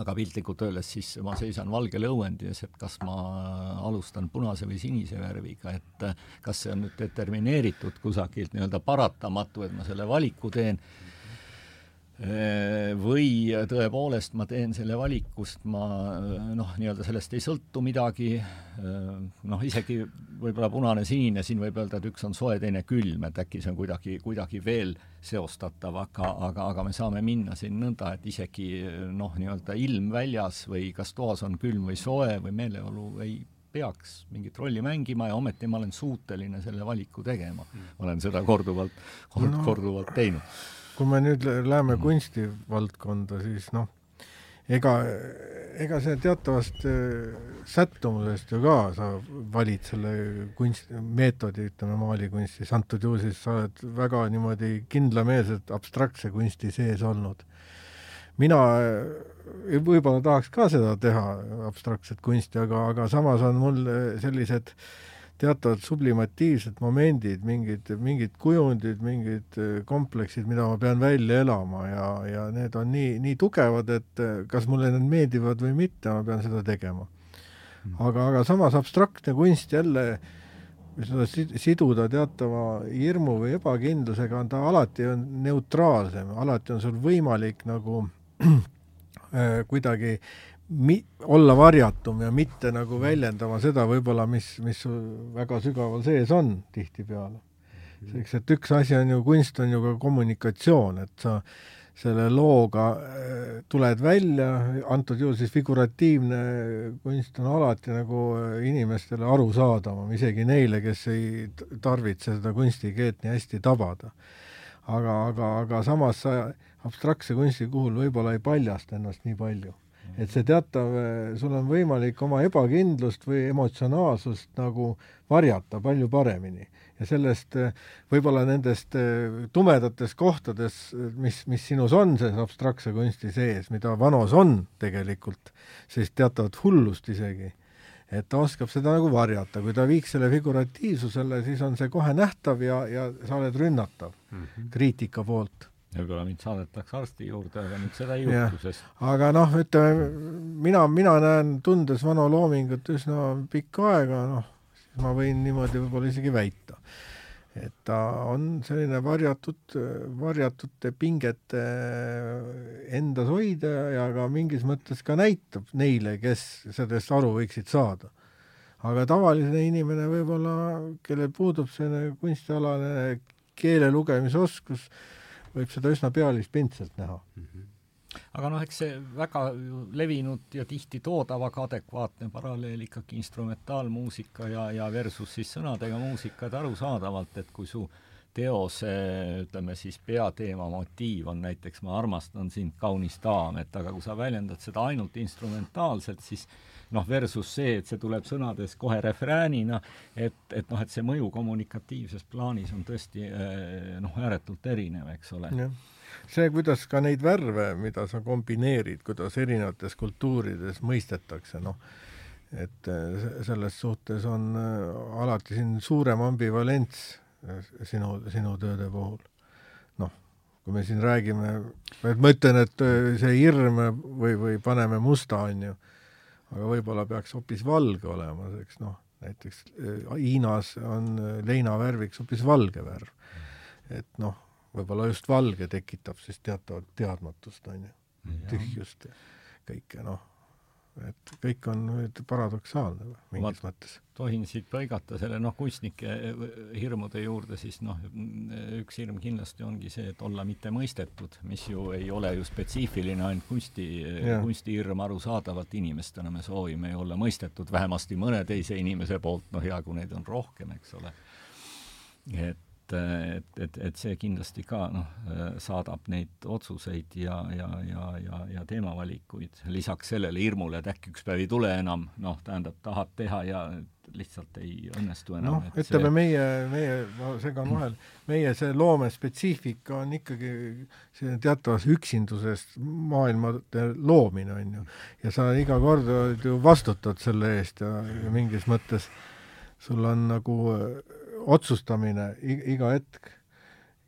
Aga piltlikult öeldes siis ma seisan valgel õuendi ees, et kas ma alustan punase või sinise värviga, et kas see on nüüd determineeritud kusagilt nii-öelda paratamatu, et ma selle valiku teen või tõepoolest ma teen selle valikust, ma noh, nii-öelda sellest ei sõltu midagi, äh, noh, isegi võib-olla punane-sinine, siin võib öelda, et üks on soe, teine külm, et äkki see on kuidagi, kuidagi veel seostatav, aga, aga, aga me saame minna siin nõnda, et isegi noh, nii-öelda ilm väljas või kas toas on külm või soe või meeleolu ei peaks mingit rolli mängima ja ometi ma olen suuteline selle valiku tegema. ma olen seda korduvalt, korduvalt teinud kui me nüüd läheme mm. kunstivaldkonda, siis noh, ega, ega see teatavast äh, sättumusest ju ka sa valid selle kunst, meetodi, ütleme, maalikunstis, antud juhul siis sa oled väga niimoodi kindlameelselt abstraktse kunsti sees olnud. mina äh, võib-olla tahaks ka seda teha, abstraktset kunsti, aga, aga samas on mul sellised äh, teatavad sublimatiivsed momendid, mingid, mingid kujundid, mingid äh, kompleksid, mida ma pean välja elama ja, ja need on nii, nii tugevad, et äh, kas mulle need meeldivad või mitte, ma pean seda tegema. Hmm. aga, aga samas abstraktne kunst jälle seda siduda teatava hirmu või ebakindlusega, on ta alati on neutraalsem, alati on sul võimalik nagu äh, kuidagi mi-, olla varjatum ja mitte nagu väljendama seda võib-olla, mis, mis sul väga sügaval sees on tihtipeale. selleks, et üks asi on ju, kunst on ju ka kommunikatsioon, et sa selle looga äh, tuled välja, antud juhul siis figuratiivne kunst on alati nagu inimestele arusaadavam, isegi neile, kes ei tarvitse seda kunstikeelt nii hästi tabada. aga, aga, aga samas sa abstraktse kunsti puhul võib-olla ei paljasta ennast nii palju et see teatav, sul on võimalik oma ebakindlust või emotsionaalsust nagu varjata palju paremini. ja sellest võib-olla nendest eh, tumedates kohtades, mis, mis sinus on selles abstraktse kunsti sees, mida Vanos on tegelikult, sellist teatavat hullust isegi, et ta oskab seda nagu varjata, kui ta viiks selle figuratiivsusele, siis on see kohe nähtav ja, ja sa oled rünnatav mm -hmm. kriitika poolt võib-olla mind saadetakse arsti juurde, aga nüüd seda ei juhtu, sest aga noh, ütleme, mina, mina näen, tundes Vano Loomingut üsna pikka aega, noh, siis ma võin niimoodi võib-olla isegi väita. et ta on selline varjatud, varjatute pingete endas hoidja ja ka mingis mõttes ka näitab neile, kes sellest aru võiksid saada. aga tavaline inimene võib-olla, kellel puudub selline kunstialane keele lugemisoskus, võib seda üsna pealispindselt näha mm. -hmm aga noh, eks see väga levinud ja tihti toodavaga adekvaatne paralleel ikkagi instrumentaalmuusika ja, ja versus siis sõnadega muusika, et arusaadavalt, et kui su teose, ütleme siis peateema motiiv on näiteks ma armastan sind, kaunis daam, et aga kui sa väljendad seda ainult instrumentaalselt, siis noh, versus see, et see tuleb sõnades kohe refräänina, et, et noh, et see mõju kommunikatiivses plaanis on tõesti eh, noh, ääretult erinev, eks ole. see, kuidas ka neid värve, mida sa kombineerid, kuidas erinevates kultuurides mõistetakse, noh, et eh, selles suhtes on eh, alati siin suurem ambivalents sinu, sinu tööde puhul. noh, kui me siin räägime, et ma ütlen, et see hirm või, või paneme musta, on ju aga võib-olla peaks hoopis valge olema, eks noh, näiteks äh, Hiinas on äh, leinavärviks hoopis valge värv. et noh, võib-olla just valge tekitab siis teatavat teadmatust, on ju, tühjust ja kõike, noh et kõik on nüüd paradoksaalne mingis Ma mõttes. tohin siit põigata selle noh, kunstnike eh, hirmude juurde, siis noh, üks hirm kindlasti ongi see, et olla mitte mõistetud, mis ju ei ole ju spetsiifiline ainult kunsti, kunstihirm, arusaadavalt inimestena me soovime ju olla mõistetud vähemasti mõne teise inimese poolt, noh hea, kui neid on rohkem, eks ole. et et, et, et, et see kindlasti ka noh, saadab neid otsuseid ja, ja, ja, ja, ja teemavalikuid, lisaks sellele hirmule, et äkki üks päev ei tule enam, noh, tähendab, tahad teha ja lihtsalt ei õnnestu enam. noh, ütleme see... meie, meie, ma segan vahel, meie see loomespetsiifika on ikkagi selline teatavas üksindusest maailmade loomine, on ju. ja sa iga kord ju vastutad selle eest ja, ja mingis mõttes sul on nagu otsustamine iga hetk.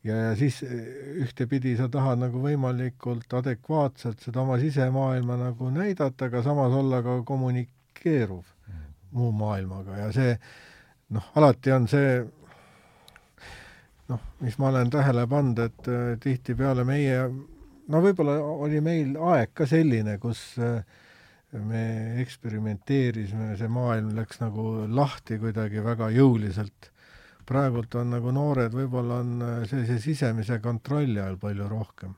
ja, ja siis ühtepidi sa tahad nagu võimalikult adekvaatselt seda oma sisemaailma nagu näidata, aga samas olla ka kommunikeeruv mm. muu maailmaga ja see noh, alati on see noh, mis ma olen tähele pannud, et äh, tihtipeale meie, no võib-olla oli meil aeg ka selline, kus äh, me eksperimenteerisime, see maailm läks nagu lahti kuidagi väga jõuliselt praegult on nagu noored võib-olla on äh, sellise sisemise kontrolli all palju rohkem.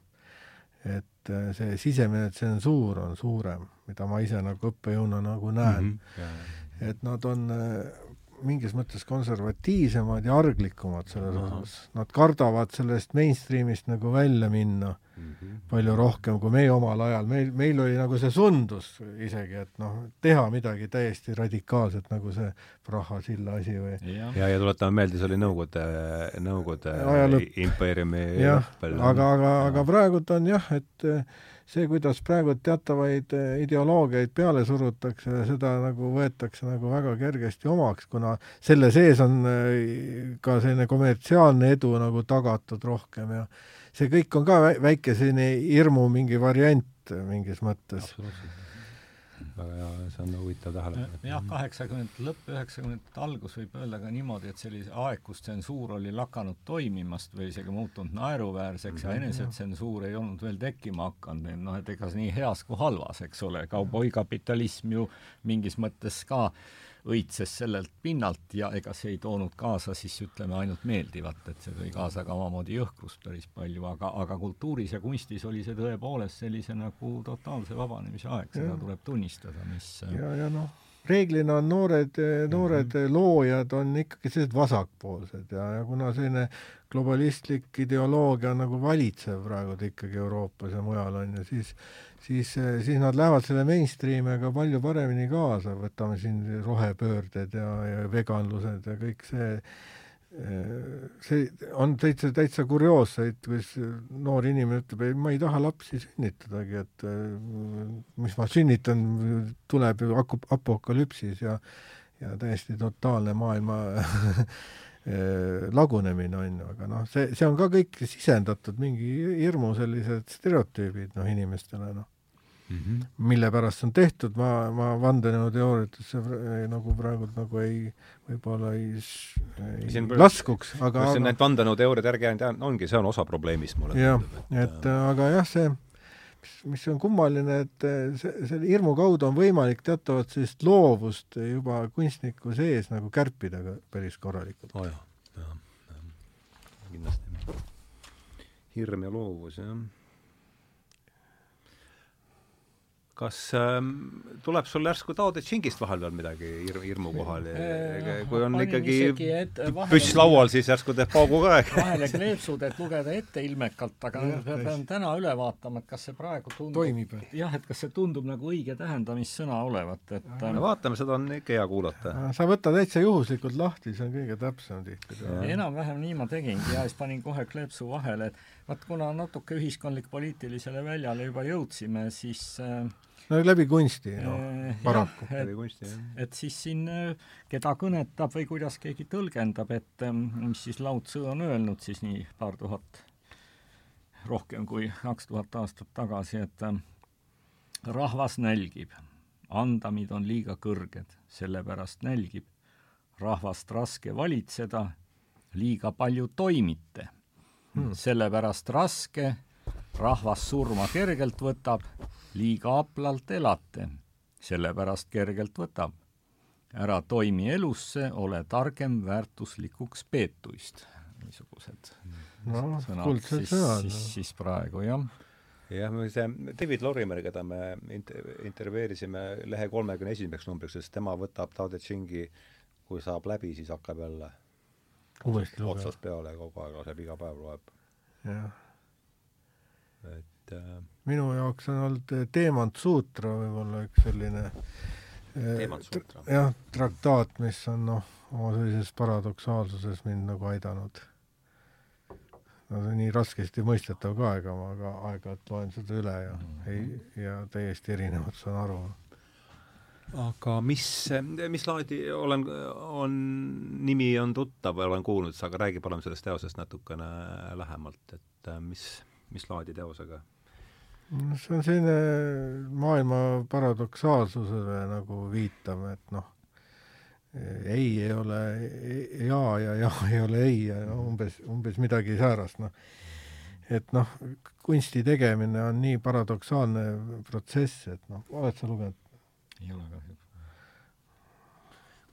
et äh, see sisemine tsensuur on suurem, mida ma ise nagu õppejõuna nagu näen mm. -hmm. et nad on äh, mingis mõttes konservatiivsemad ja arglikumad selles osas. Nad kardavad sellest mainstream'ist nagu välja minna mm -hmm. palju rohkem kui meie omal ajal. meil, meil oli nagu see sundus isegi, et noh, teha midagi täiesti radikaalset, nagu see Praha silla asi või ja, ja, ja tuletame meelde, see oli Nõukogude, Nõukogude impeeriumi lõpp. aga, aga, aga praegult on jah, et see, kuidas praegu teatavaid eh, ideoloogiaid peale surutakse, seda nagu võetakse nagu väga kergesti omaks, kuna selle sees on eh, ka selline kommertsiaalne edu nagu tagatud rohkem ja see kõik on ka väike selline hirmu mingi variant mingis mõttes. väga hea, see on huvitav tähelepanek. jah, kaheksakümnendate lõpp, üheksakümnendate algus võib öelda ka niimoodi, et sellise aeg, kus tsensuur oli lakanud toimimast või isegi muutunud naeruväärseks mm -hmm. ja mhm. enesetsensuur ei olnud veel tekkima hakanud, noh, et ega nii heas kui halvas, eks ole, kauboikapitalism ju mingis mõttes ka õitses sellelt pinnalt ja ega see ei toonud kaasa siis ütleme ainult meeldivat, et see tõi kaasa ka omamoodi jõhkrust päris palju, aga, aga kultuuris ja kunstis oli see tõepoolest sellise nagu totaalse vabanemise aeg, seda tuleb tunnistada, mis ja, ja noh, reeglina on noored, noored mm -hmm. loojad on ikkagi sellised vasakpoolsed ja, ja kuna selline globalistlik ideoloogia nagu valitseb praegu ikkagi Euroopas ja mujal on ju, siis siis, siis nad lähevad selle mainstreamiga palju paremini kaasa, võtame siin rohepöörded ja, ja veganlused ja kõik see, see on täitsa, täitsa kurioosseid, kus noor inimene ütleb, ei, ma ei taha lapsi sünnitadagi, et mis ma sünnitan, tuleb ju apokalüpsis ja ja täiesti totaalne maailma lagunemine on ju, aga noh, see, see on ka kõik sisendatud mingi hirmu sellised stereotüübid noh, inimestele noh mm, -hmm. mille pärast see on tehtud, ma, ma vandenõuteooriatesse nagu praegu nagu ei, võib-olla ei, ei siin laskuks, aga aga need vandenõuteooriad järgi ainult ongi, see on osa probleemist, mulle tundub. jah, et, et aga jah, see mis, mis on kummaline, et see, selle hirmu kaudu on võimalik teatavat sellist loovust juba kunstniku sees nagu kärpida ka päris korralikult oh,. jah, jah, jah, kindlasti. hirm ja loovus, jah kas ähm, tuleb sul järsku Tao Te Chingist vahepeal midagi hirm, hirmu kohal? kui on ikkagi püss laual, siis järsku teeb paugu ka vahele kleepsud, et lugeda ette ilmekalt, aga pean täna üle vaatama, et kas see praegu tundub toimib. jah, et kas see tundub nagu õige tähendamissõna olevat, et no ähm, vaatame, seda on ikka hea kuulata. sa võta täitsa juhuslikult lahti, see on kõige täpsem tihti. enam-vähem nii ma tegingi ja siis panin kohe kleepsu vahele, et vaat kuna natuke ühiskondlik-poliitilisele väljale juba jõudsime, siis äh, no läbi kunsti, noh, paraku. läbi kunsti, jah. et siis siin, äh, keda kõnetab või kuidas keegi tõlgendab, et ähm, mis siis Lao Tzu on öelnud siis nii paar tuhat, rohkem kui kaks tuhat aastat tagasi, et ähm, rahvas nälgib, andamid on liiga kõrged, sellepärast nälgib. rahvast raske valitseda, liiga palju toimite hmm. sellepärast raske, rahvas surma kergelt võtab, liiga haplalt elate, sellepärast kergelt võtab. ära toimi elusse, ole targem väärtuslikuks peetuist. niisugused no, sõnad siis, siis, siis praegu, jah jah, me see David Lorimer, keda me inter-, intervjueerisime lehe kolmekümne esimeseks numbriks, sest tema võtab Tao Te Chingi, kui saab läbi, siis hakkab jälle otsast peale kogu aeg laseb, iga päev loeb. jah. et äh, minu jaoks on olnud äh, Teemant Suutra võib-olla üks selline äh, jah, traktaat, mis on noh, oma sellises paradoksaalsuses mind nagu aidanud. no see on nii raskesti mõistetav ka, ega ma ka aeg-ajalt loen seda üle ja mm -hmm. ei, ja täiesti erinevalt saan aru aga mis, mis laadi, olen, on, nimi on tuttav, olen kuulnud, aga räägi palun sellest teosest natukene lähemalt, et äh, mis, mis laadi teosega? See on selline maailma paradoksaalsusele nagu viitav, et noh, ei ei ole jaa ja jaa ei ole ei ja no, umbes, umbes midagi säärast, noh. et noh, kunsti tegemine on nii paradoksaalne protsess, et noh, oled sa lugenud ei ole kahjuks.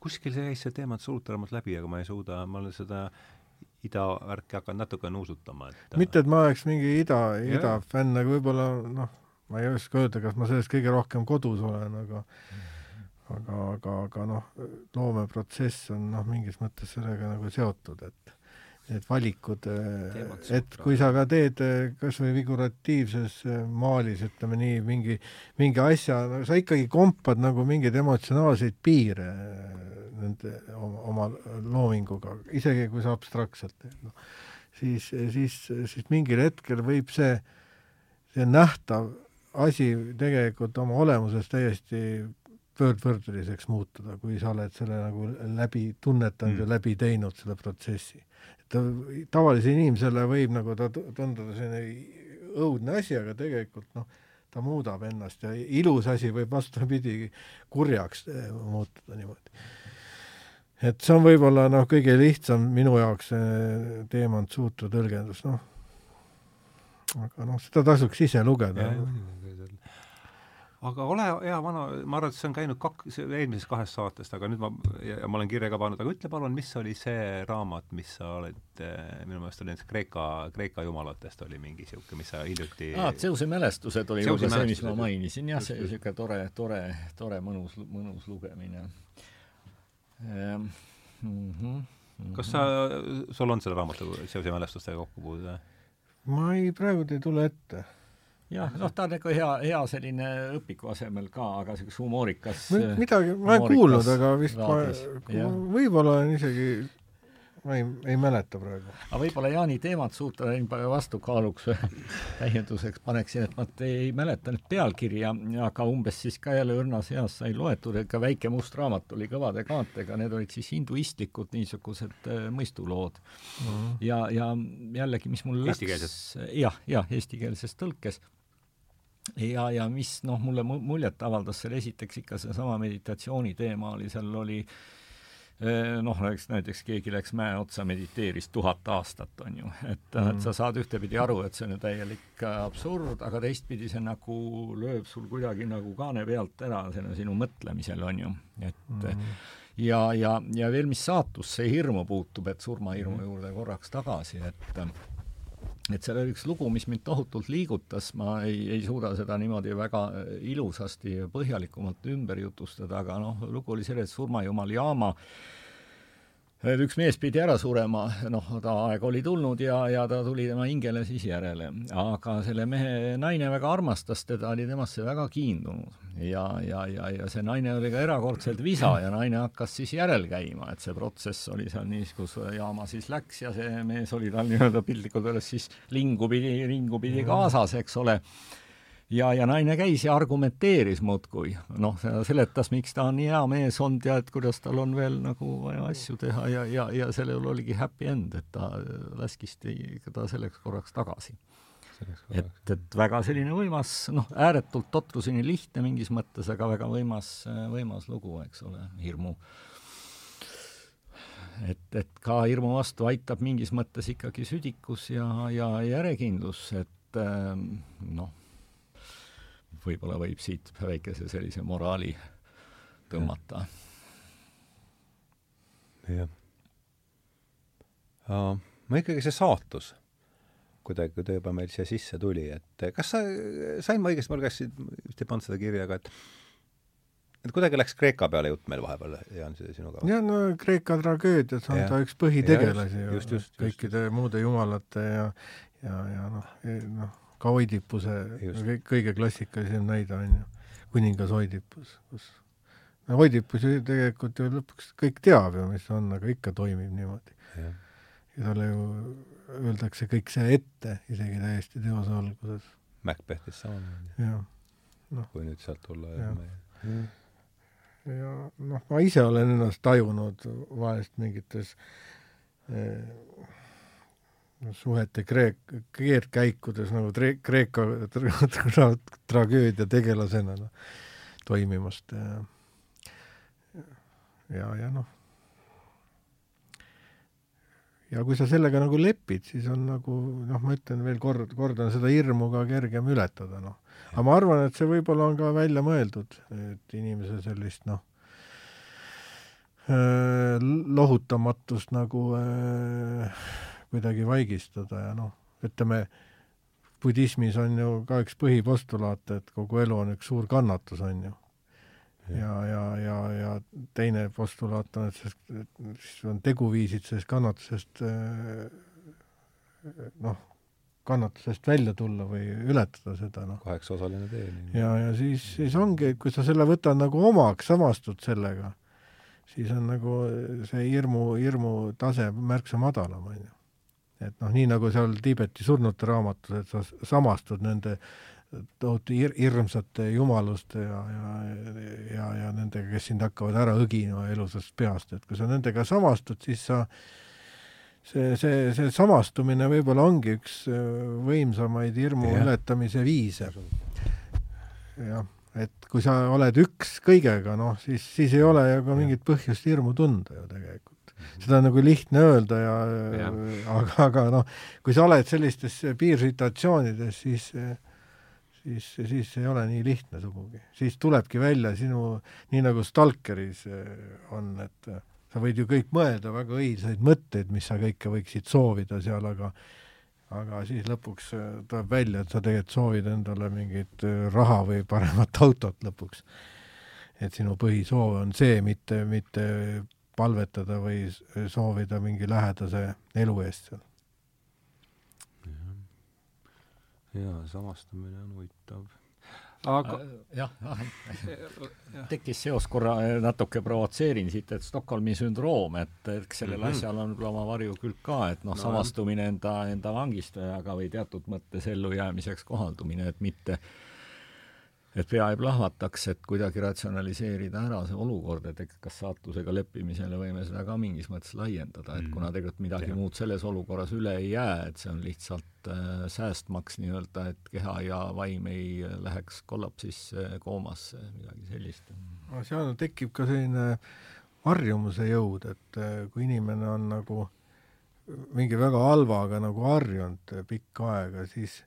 kuskil käis see teema suuremat läbi, aga ma ei suuda, ma olen seda ida värki hakanud natuke nuusutama, et mitte, et ma oleks mingi ida, ida fänn, aga võib-olla noh, ma ei oska öelda, kas ma sellest kõige rohkem kodus olen, aga aga, aga, aga noh, loomeprotsess on noh, mingis mõttes sellega nagu seotud, et need valikud, et kui sa ka teed kas või figuratiivses maalis, ütleme nii, mingi, mingi asja, no sa ikkagi kompad nagu mingeid emotsionaalseid piire nende oma, loominguga, isegi kui sa abstraktselt teed, noh. siis, siis, siis mingil hetkel võib see, see nähtav asi tegelikult oma olemuses täiesti pöördvõrdeliseks muutuda, kui sa oled selle nagu läbi tunnetanud mm. ja läbi teinud selle protsessi ta tavalisele inimesele võib nagu ta tunduda selline õudne asi, aga tegelikult noh, ta muudab ennast ja ilus asi võib vastupidi kurjaks eh, muutuda niimoodi. et see on võib-olla noh, kõige lihtsam minu jaoks see teemant suutru tõlgendus, noh, aga noh, seda tasuks ise lugeda aga ole hea vana, ma arvan, et see on käinud kaks, eelmises kahes saatest, aga nüüd ma, ja ma olen kirja ka pannud, aga ütle palun, mis oli see raamat, mis sa oled, eh, minu meelest oli näiteks Kreeka, Kreeka jumalatest oli mingi niisugune, mis sa hiljuti aa, Zeuse mälestused oli juba see, mis ma mainisin, jah, see niisugune tore, tore, tore mõnus, mõnus lugemine ehm,. Mm -hmm, mm -hmm. kas sa, sul on selle raamatu Zeuse mälestustega kokkupuude? ma ei, praegu ei tule ette jah, noh, ta on nagu hea, hea selline õpiku asemel ka, aga niisugune humoorikas midagi, ma olen kuulnud, aga vist raadis, ma, võib-olla olen isegi ma ei, ei mäleta praegu. aga võib-olla Jaani teemat suuta vastukaaluks täienduseks paneksin, et ma ei mäleta nüüd pealkirja, aga umbes siis ka jälle õrnas eas sai loetud, et ka Väike must raamat oli kõvade kaantega, need olid siis hinduistlikud niisugused äh, mõistulood mm. -hmm. ja, ja jällegi, mis mul läks jah, jah, eestikeelses tõlkes ja, ja mis noh, mulle muljet avaldas seal esiteks ikka seesama meditatsiooni teema oli, seal oli eh, noh, eks näiteks keegi läks mäe otsa, mediteeris tuhat aastat, on ju, et mm, et sa saad ühtepidi aru, et see on ju täielik absurd, aga teistpidi see nagu lööb sul kuidagi nagu kaane pealt ära selle sinu mõtlemisel, on ju, et mm ja, ja, ja veel, mis saatusse hirmu puutub, et surmahirmu -hmm. juurde korraks tagasi, et et seal oli üks lugu, mis mind tohutult liigutas, ma ei, ei suuda seda niimoodi väga äh, ilusasti ja põhjalikumalt ümber jutustada, aga noh, lugu oli selles, et surmajumal Jaama et üks mees pidi ära surema, noh, ta aeg oli tulnud ja, ja ta tuli tema hingele siis järele. aga selle mehe naine väga armastas teda, oli temasse väga kiindunud. ja, ja, ja, ja see naine oli ka erakordselt visa ja naine hakkas siis järel käima, et see protsess oli seal niis, kus jaama siis läks ja see mees oli tal nii-öelda piltlikult öeldes siis lingu pidi, ringu pidi kaasas, eks ole ja, ja naine käis ja argumenteeris muudkui, noh, seletas, miks ta on nii hea mees olnud ja et kuidas tal on veel nagu vaja asju teha ja, ja, ja sellel oligi happy end, et ta laskis ta selleks korraks tagasi. et, et väga selline võimas, noh, ääretult totruseni lihtne mingis mõttes, aga väga võimas, võimas lugu, eks ole, hirmu. Et, et ka hirmu vastu aitab mingis mõttes ikkagi südikus ja, ja järjekindlus, et noh, võib-olla võib siit väikese sellise moraali tõmmata. jah. ma ikkagi, see saatus kuidagi, kui ta juba meil siia sisse tuli, et kas sa, sain ma õigesti, ma lugesin, vist ei pannud seda kirja, aga et et kuidagi läks Kreeka peale jutt meil vahepeal, Jaan, sinuga? jah, no Kreeka tragöödias on ja. ta üks põhitegelasi ju, kõikide just. muude jumalate ja ja, ja noh, noh, ka Oidipuse kõige klassikalisem näide on ju, kuningas Oidipus, kus no Oidipus ju tegelikult ju lõpuks kõik teab ju, mis on, aga ikka toimib niimoodi. ja talle ju öeldakse kõik see ette, isegi täiesti teose alguses. Macbethis samamoodi. noh. kui nüüd sealt tulla ja, ja, ja noh, ma ise olen ennast tajunud vahest mingites eh, suhete kreek-, keerdkäikudes nagu tre-, Kreeka tra, tra, tragöödia tegelasena noh, toimimast ja ja, noh, ja kui sa sellega nagu lepid, siis on nagu noh, ma ütlen veel kord, kordan, seda hirmu ka kergem ületada, noh. aga ma arvan, et see võib-olla on ka välja mõeldud, et inimese sellist noh, lohutamatust nagu äh, kuidagi vaigistada ja noh, ütleme, budismis on ju ka üks põhipostulaate, et kogu elu on üks suur kannatus, on ju. ja, ja, ja, ja teine postulaat on, et sellest, siis on teguviisid sellest kannatusest eh, noh, kannatusest välja tulla või ületada seda, noh. kaheksaosaline tee. ja, ja siis, siis ongi, kui sa selle võtad nagu omaks, samastud sellega, siis on nagu see hirmu, hirmu tase märksa madalam, on ju et noh, nii nagu seal Tiibeti surnute raamatus, et sa samastud nende tohutu hir-, hirmsate jumaluste ja, ja, ja, ja nendega, kes sind hakkavad ära õgima elusast peast, et kui sa nendega samastud, siis sa see, see, see samastumine võib-olla ongi üks äh, võimsamaid hirmu ja. ületamise viise. jah, et kui sa oled üks kõigega, noh, siis, siis ei ole ju ka mingit põhjust hirmu tunda ju tegelikult. Seda on nagu lihtne öelda ja, ja. aga, aga noh, kui sa oled sellistes piirsituatsioonides, siis siis, siis ei ole nii lihtne sugugi. siis tulebki välja sinu, nii nagu Stalkeris on, et sa võid ju kõik mõelda väga õilsaid mõtteid, mis sa kõike võiksid soovida seal, aga aga siis lõpuks äh, tuleb välja, et sa tegelikult soovid endale mingit raha või paremat autot lõpuks. et sinu põhisoov on see, mitte, mitte palvetada või soovida mingi lähedase elu eest seal. jaa, samastumine on huvitav aga äh, jah, tekkis seos korra, natuke provotseerin siit, et Stockholmi sündroom, et eks sellel mm -hmm. asjal on küll oma varjukülg ka, et noh no,, samastumine enda, enda vangistajaga või teatud mõttes ellujäämiseks kohaldumine, et mitte äh, et pea ei plahvataks, et kuidagi ratsionaliseerida ära see olukord, et eks kas saatusega leppimisele võime seda ka mingis mõttes laiendada, et mm. kuna tegelikult midagi ja. muud selles olukorras üle ei jää, et see on lihtsalt äh, säästmaks nii-öelda, et keha ja vaim ei läheks kollapsisse, koomasse, midagi sellist. no seal tekib ka selline harjumuse jõud, et äh, kui inimene on nagu mingi väga halvaga nagu harjunud pikka aega, siis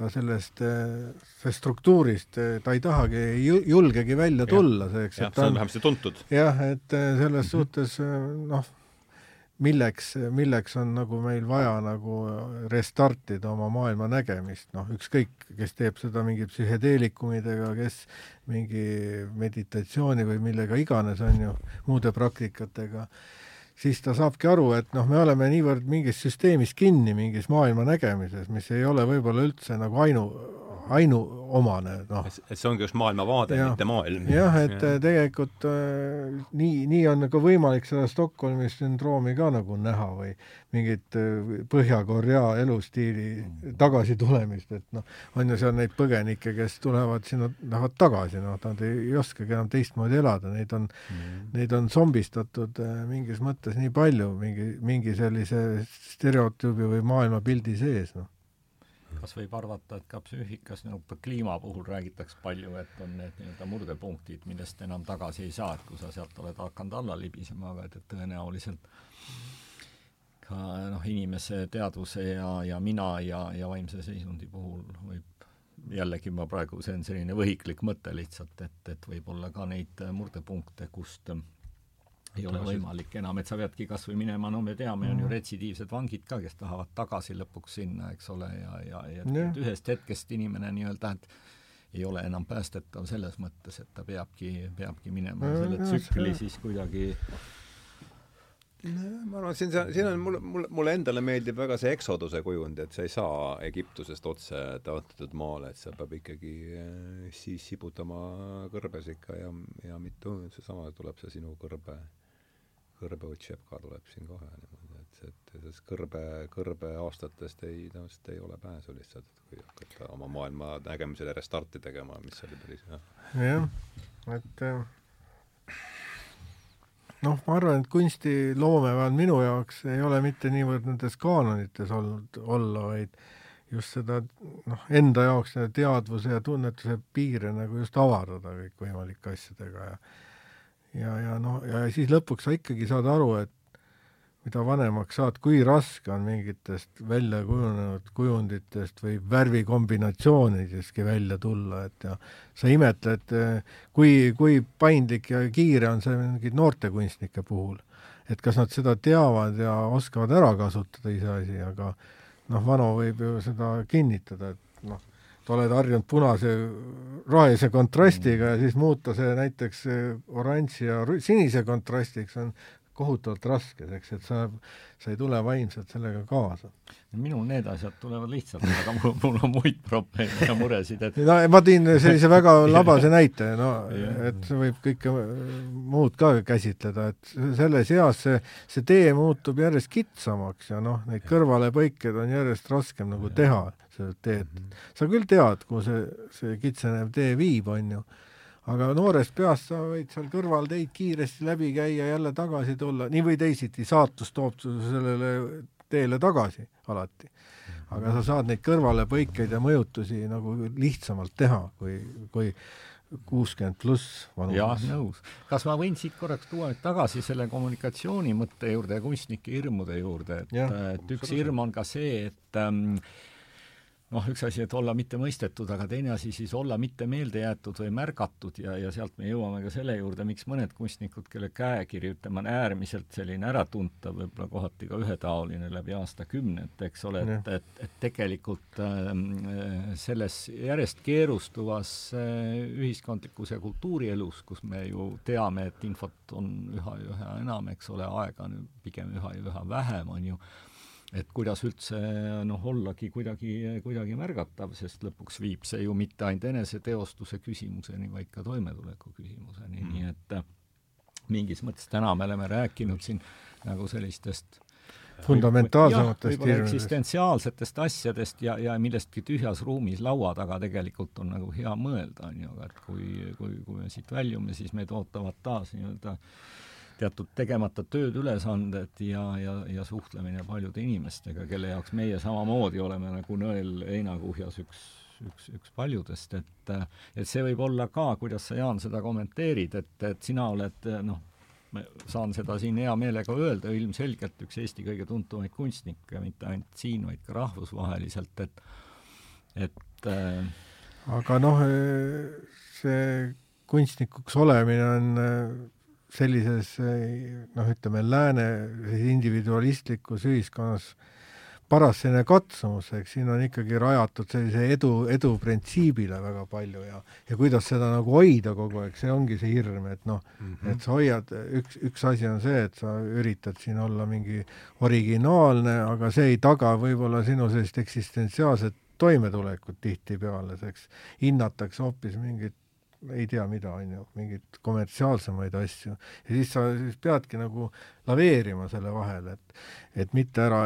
ta sellest, eh, sellest struktuurist, eh, ta ei tahagi, ei julgegi välja tulla, selleks et ta on vähemasti tuntud. jah, et eh, selles -hmm. suhtes noh, milleks, milleks on nagu meil vaja nagu restartida oma maailma nägemist, noh, ükskõik, kes teeb seda mingi psühhedeelikumidega, kes mingi meditatsiooni või millega iganes, on ju, muude praktikatega siis ta saabki aru, et noh, me oleme niivõrd mingis süsteemis kinni, mingis maailma nägemises, mis ei ole võib-olla üldse nagu ainu, ainuomane, noh. et see ongi just maailmavaade, mitte maailm. jah, et ja. tegelikult äh, nii, nii on nagu võimalik seda Stockholmi sündroomi ka nagu näha või mingit äh, Põhja-Korea elustiili tagasitulemist, et noh, on ju seal neid põgenikke, kes tulevad sinna, lähevad tagasi, noh, nad ei oskagi enam teistmoodi elada, neid on mm., neid on zombistatud äh, mingis mõttes nii palju mingi, mingi sellise stereotüübi või maailmapildi sees, noh kas võib arvata, et ka psüühikas nii-öelda kliima puhul räägitakse palju, et on need nii-öelda murdepunktid, millest enam tagasi ei saa, et kui sa sealt oled hakanud alla libisema, aga et, et tõenäoliselt ka noh, inimese teadvuse ja, ja mina ja, ja vaimse seisundi puhul võib jällegi ma praegu, see on selline võhiklik mõte lihtsalt, et, et võib olla ka neid murdepunkte, kust äh, ei ole võimalik enam, et sa peadki kas või minema, no me teame, on ju mm. retsidiivsed vangid ka, kes tahavad tagasi lõpuks sinna, eks ole, ja, ja, ja et ühest hetkest inimene nii-öelda, et ei ole enam päästetav selles mõttes, et ta peabki, peabki minema selle tsükli siis kuidagi ma arvan, siin, siin on mulle, mulle, mulle endale meeldib väga see eksoduse kujund, et sa ei saa Egiptusest otse taotletud maale, et sa pead ikkagi eh, siis sibutama kõrbes ikka ja, ja mitu, seesama tuleb see sinu kõrbe kõrbeotsijad ka tuleb siin kohe niimoodi, et, et sellest kõrbe, kõrbe aastatest ei, tõenäoliselt ei ole pääsu lihtsalt, et kui hakata oma maailma nägemisele restarti tegema, mis oli päris hea. jah, et äh, noh, ma arvan, et kunstiloome vähemalt minu jaoks ei ole mitte niivõrd nendes kaanonites olnud, olla, vaid just seda noh, enda jaoks teadvuse ja tunnetuse piire nagu just avardada kõikvõimalike asjadega ja ja, ja noh, ja siis lõpuks sa ikkagi saad aru, et mida vanemaks saad, kui raske on mingitest välja kujunenud kujunditest või värvikombinatsioonidestki välja tulla, et ja sa imetled, kui, kui paindlik ja kiire on see mingi noortekunstnike puhul. et kas nad seda teavad ja oskavad ära kasutada iseasi, aga noh, Vano võib ju seda kinnitada, et noh, oled harjunud punase rohelise kontrastiga ja siis muuta see näiteks oranži ja sinise kontrastiks on kohutavalt raske, eks, et sa, sa ei tule vaimselt sellega kaasa. minul need asjad tulevad lihtsalt, aga mul, mul on muid probleeme ja muresid, et no ma tõin sellise väga labase näite, no et võib kõike muud ka käsitleda, et selles eas see, see tee muutub järjest kitsamaks ja noh, neid kõrvalepõikeid on järjest raskem nagu teha seda teed mm. -hmm. sa küll tead, kuhu see, see kitsenev tee viib, on ju, aga noorest peast sa võid seal kõrval teid kiiresti läbi käia, jälle tagasi tulla, nii või teisiti, saatus toob sellele teele tagasi alati. aga sa saad neid kõrvalepõikeid ja mõjutusi nagu lihtsamalt teha, kui, kui kuuskümmend pluss vanus. jah, nõus. kas ma võin siit korraks tuua nüüd tagasi selle kommunikatsiooni mõtte juurde ja kunstnike hirmude juurde, et, et üks hirm on ka see, et ähm, noh, üks asi, et olla mitte mõistetud, aga teine asi siis olla mitte meelde jäetud või märgatud ja, ja sealt me jõuame ka selle juurde, miks mõned kunstnikud, kelle käekiri, ütleme, on äärmiselt selline äratuntav, võib-olla kohati ka ühetaoline läbi aastakümnete, eks ole, et, et, et tegelikult äh, selles järjest keerustuvas äh, ühiskondlikus ja kultuurielus, kus me ju teame, et infot on üha ja üha enam, eks ole, aega on pigem üha ja üha vähem, on ju, et kuidas üldse noh, ollagi kuidagi, kuidagi märgatav, sest lõpuks viib see ju mitte ainult eneseteostuse küsimuseni, vaid ka toimetuleku küsimuseni mm., nii et äh, mingis mõttes täna me oleme rääkinud siin nagu sellistest fundamentaalsematest eksistentsiaalsetest asjadest ja, ja millestki tühjas ruumis laua taga tegelikult on nagu hea mõelda, on ju, aga et kui, kui, kui me siit väljume, siis meid ootavad taas nii-öelda teatud tegemata tööd, ülesanded ja, ja, ja suhtlemine paljude inimestega, kelle jaoks meie samamoodi oleme nagu nõel heinakuhjas üks, üks, üks paljudest, et et see võib olla ka, kuidas sa, Jaan, seda kommenteerid, et, et sina oled noh, ma saan seda siin hea meelega öelda, ilmselgelt üks Eesti kõige tuntumaid kunstnikke, mitte ainult siin, vaid ka rahvusvaheliselt, et et äh, aga noh, see kunstnikuks olemine on sellises noh, ütleme lääne individualistlikus ühiskonnas paras selline katsumus, eks siin on ikkagi rajatud sellise edu, edu printsiibile väga palju ja ja kuidas seda nagu hoida kogu aeg, see ongi see hirm, et noh mm, -hmm. et sa hoiad, üks, üks asi on see, et sa üritad siin olla mingi originaalne, aga see ei taga võib-olla sinu sellist eksistentsiaalset toimetulekut tihtipeale, eks hinnatakse hoopis mingit ei tea mida, on ju, mingeid kommertsiaalsemaid asju. ja siis sa siis peadki nagu laveerima selle vahel, et et mitte ära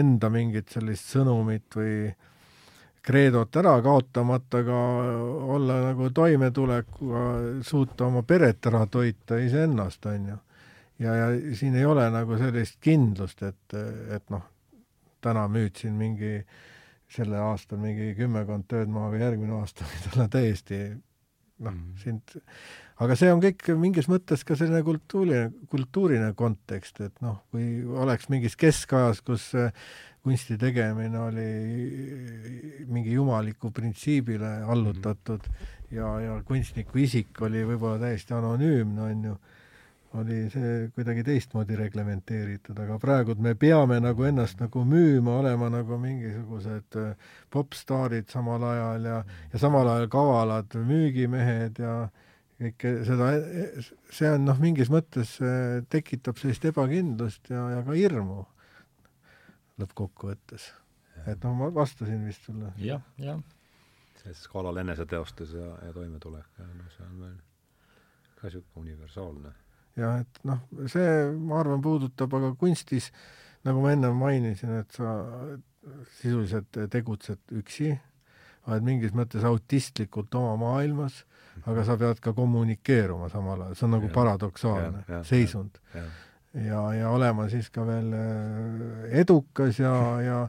enda mingit sellist sõnumit või kreedot ära kaotamata ka olla nagu toimetulekuga, suuta oma peret ära toita iseennast, on ju. ja, ja siin ei ole nagu sellist kindlust, et, et noh, täna müüdsin mingi selle aastal mingi kümmekond tööd maha, aga järgmine aasta võid olla täiesti noh mm -hmm., sind, aga see on kõik mingis mõttes ka selline kultuuriline, kultuuriline kontekst, et noh, kui oleks mingis keskajas, kus kunsti tegemine oli mingi jumaliku printsiibile allutatud mm -hmm. ja, ja kunstniku isik oli võib-olla täiesti anonüümne, on ju, oli see kuidagi teistmoodi reglementeeritud, aga praegu me peame nagu ennast nagu müüma, olema nagu mingisugused äh, popstaarid samal ajal ja, ja samal ajal kavalad müügimehed ja kõike seda, see on noh, mingis mõttes äh, tekitab sellist ebakindlust ja, ja ka hirmu lõppkokkuvõttes. et noh, ma vastasin vist sulle ja,. jah, jah. see skaalal eneseteostus ja, ja toimetulek, no see on veel ka niisugune universaalne ja et noh, see, ma arvan, puudutab aga kunstis, nagu ma enne mainisin, et sa sisuliselt tegutsed üksi, oled mingis mõttes autistlikult oma maailmas, aga sa pead ka kommunikeeruma samal ajal, see on nagu ja, paradoksaalne ja, ja, seisund. ja, ja, ja olema siis ka veel äh, edukas ja, ja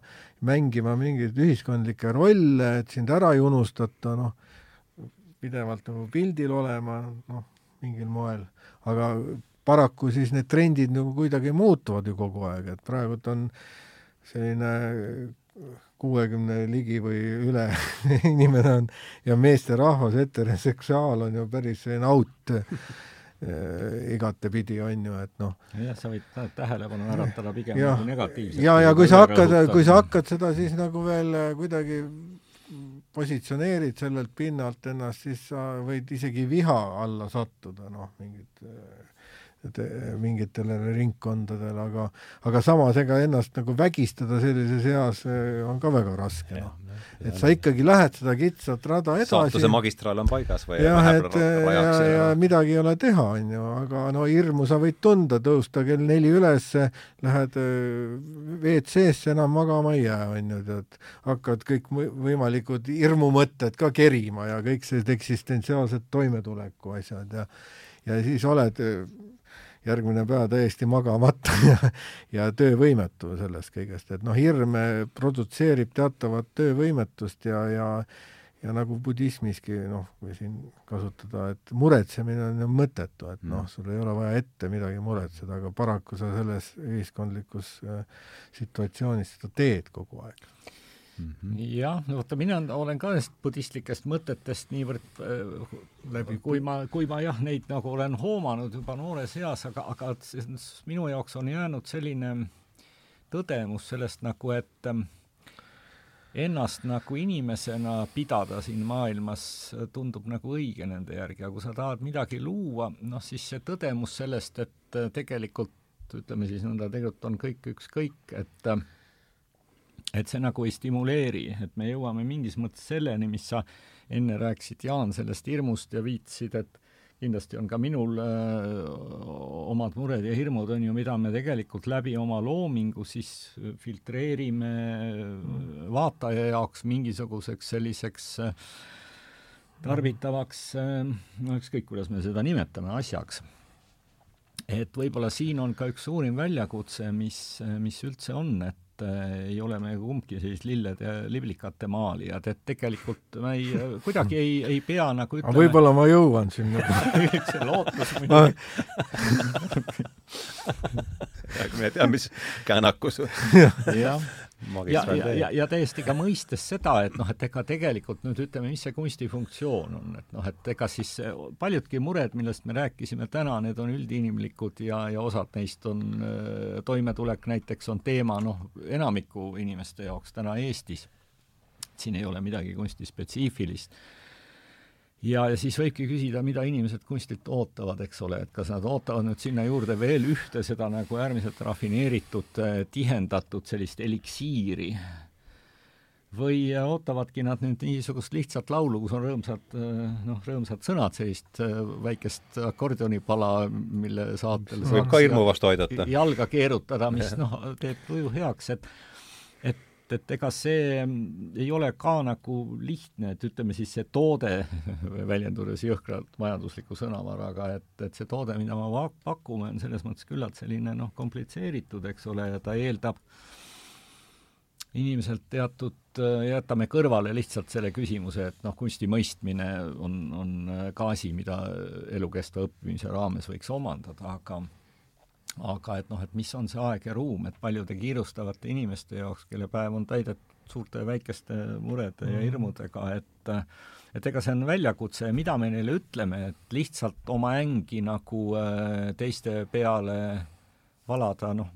mängima mingeid ühiskondlikke rolle, et sind ära ei unustata, noh, pidevalt nagu pildil olema, noh, mingil moel aga paraku siis need trendid nagu kuidagi muutuvad ju kogu aeg, et praegult on selline kuuekümne ligi või üle inimene on ja meesterahvas, heteroseksuaal on ju päris selline out äh, igatepidi, on ju, et noh. jah, sa võid tähelepanu äratada pigem ja, nagu negatiivselt. ja, ja kui sa hakkad, kui sa hakkad seda siis nagu veel kuidagi positsioneerid sellelt pinnalt ennast, siis sa võid isegi viha alla sattuda, noh, mingid mingitele ringkondadele, aga aga samas ega ennast nagu vägistada sellises eas eh, on ka väga raske, noh. et sa ikkagi lähed seda kitsat rada edasi. saatuse magistraal on paigas või jah, et ja, ja, ja midagi ei ole teha, on ju, aga no hirmu sa võid tunda, tõusta kell neli üles, lähed eh, WC-sse, enam magama ei jää, on ju, tead, hakkavad kõik võimalikud hirmumõtted ka kerima ja kõik sellised eksistentsiaalsed toimetuleku asjad ja ja siis oled järgmine päev täiesti magamata ja, ja töövõimetu sellest kõigest, et noh, hirm produtseerib teatavat töövõimetust ja, ja ja nagu budismiski, noh, kui siin kasutada, et muretsemine on ju mõttetu, et noh, mm. sul ei ole vaja ette midagi muretseda, aga paraku sa selles ühiskondlikus äh, situatsioonis seda teed kogu aeg. Jah, no vaata, mina olen ka nendest budistlikest mõtetest niivõrd äh, läbi, kui ma, kui ma jah, neid nagu olen hoomanud juba noores eas, aga, aga minu jaoks on jäänud selline tõdemus sellest nagu, et äh, ennast nagu inimesena pidada siin maailmas tundub nagu õige nende järgi, aga kui sa tahad midagi luua, noh siis see tõdemus sellest, et äh, tegelikult ütleme siis nõnda, tegelikult on kõik ükskõik, et äh, et see nagu ei stimuleeri, et me jõuame mingis mõttes selleni, mis sa enne rääkisid, Jaan, sellest hirmust ja viitasid, et kindlasti on ka minul öö, omad mured ja hirmud, on ju, mida me tegelikult läbi oma loomingu siis filtreerime mm. vaataja jaoks mingisuguseks selliseks tarbitavaks, no ükskõik, kuidas me seda nimetame, asjaks. et võib-olla siin on ka üks suurim väljakutse, mis, mis üldse on, et et äh, ei ole me kumbki sellised lillede ja liblikate maalijad, et tegelikult me ei, kuidagi ei, ei pea nagu ütleme võib-olla ma jõuan sinna. See lootus muidugi. Me ei tea, mis käänakus jah ja, ja, ja, ja täiesti ka mõistes seda, et noh, et ega tegelikult nüüd ütleme, mis see kunsti funktsioon on, et noh, et ega siis paljudki mured, millest me rääkisime täna, need on üldinimlikud ja, ja osad neist on äh, toimetulek näiteks on teema noh, enamiku inimeste jaoks täna Eestis. siin ei ole midagi kunstispetsiifilist ja, ja siis võibki küsida, mida inimesed kunstilt ootavad, eks ole, et kas nad ootavad nüüd sinna juurde veel ühte seda nagu äärmiselt rafineeritud, eh, tihendatud sellist eliksiiri või ootavadki nad nüüd niisugust lihtsat laulu, kus on rõõmsad, eh, noh, rõõmsad sõnad, sellist väikest akordionipala, mille saatel võib ka hirmu vastu aidata. jalga keerutada, mis noh, teeb tuju heaks, et et et, ega see ei ole ka nagu lihtne, et ütleme siis see toode, väljendudes jõhkralt majandusliku sõnavaraga, et, et see toode, mida me pakume, on selles mõttes küllalt selline noh, komplitseeritud, eks ole, ja ta eeldab inimeselt teatud, jätame kõrvale lihtsalt selle küsimuse, et noh, kunsti mõistmine on, on ka asi, mida elukestva õppimise raames võiks omandada, aga aga et noh, et mis on see aeg ja ruum, et paljude kiirustavate inimeste jaoks, kelle päev on täidetud suurte ja väikeste murede mm. ja hirmudega, et et ega see on väljakutse ja mida me neile ütleme, et lihtsalt oma ängi nagu äh, teiste peale valada, noh,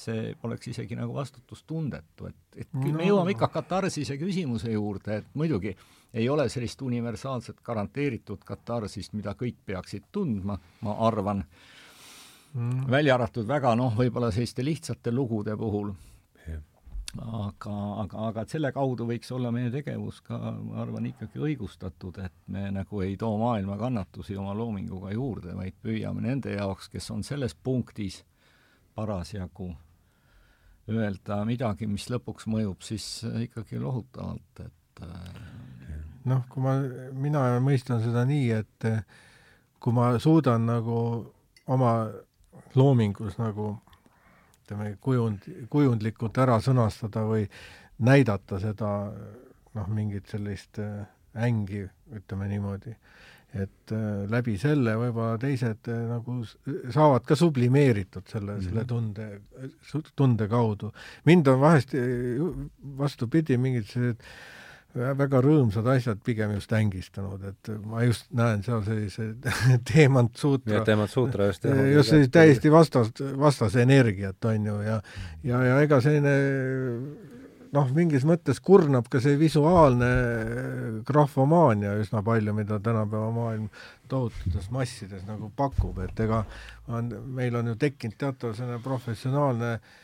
see oleks isegi nagu vastutustundetu, et, et no. me jõuame ikka katarsise küsimuse juurde, et muidugi ei ole sellist universaalset garanteeritud katarsist, mida kõik peaksid tundma, ma arvan mm., välja arvatud väga noh, võib-olla selliste lihtsate lugude puhul. Yeah.. aga, aga, aga et selle kaudu võiks olla meie tegevus ka, ma arvan, ikkagi õigustatud, et me nagu ei too maailma kannatusi oma loominguga juurde, vaid püüame nende jaoks, kes on selles punktis parasjagu öelda midagi, mis lõpuks mõjub siis ikkagi lohutavalt, et noh, kui ma, mina mõistan seda nii, et kui ma suudan nagu oma loomingus nagu ütleme, kujund, kujundlikult ära sõnastada või näidata seda noh, mingit sellist äh, ängi, ütleme niimoodi, et äh, läbi selle võib-olla teised äh, nagu saavad ka sublimeeritud selle mm, -hmm. selle tunde, tunde kaudu. mind on vahest vastupidi, mingid sellised väga rõõmsad asjad pigem just ängistanud, et ma just näen seal sellise teemant suutra. teemant suutra just. just sellist täiesti vastas, vastase energiat, on ju, ja ja, ja ega selline noh, mingis mõttes kurnab ka see visuaalne graafomaania üsna palju, mida tänapäeva maailm tohututes massides nagu pakub, et ega on, meil on ju tekkinud teatav selline professionaalne Äh,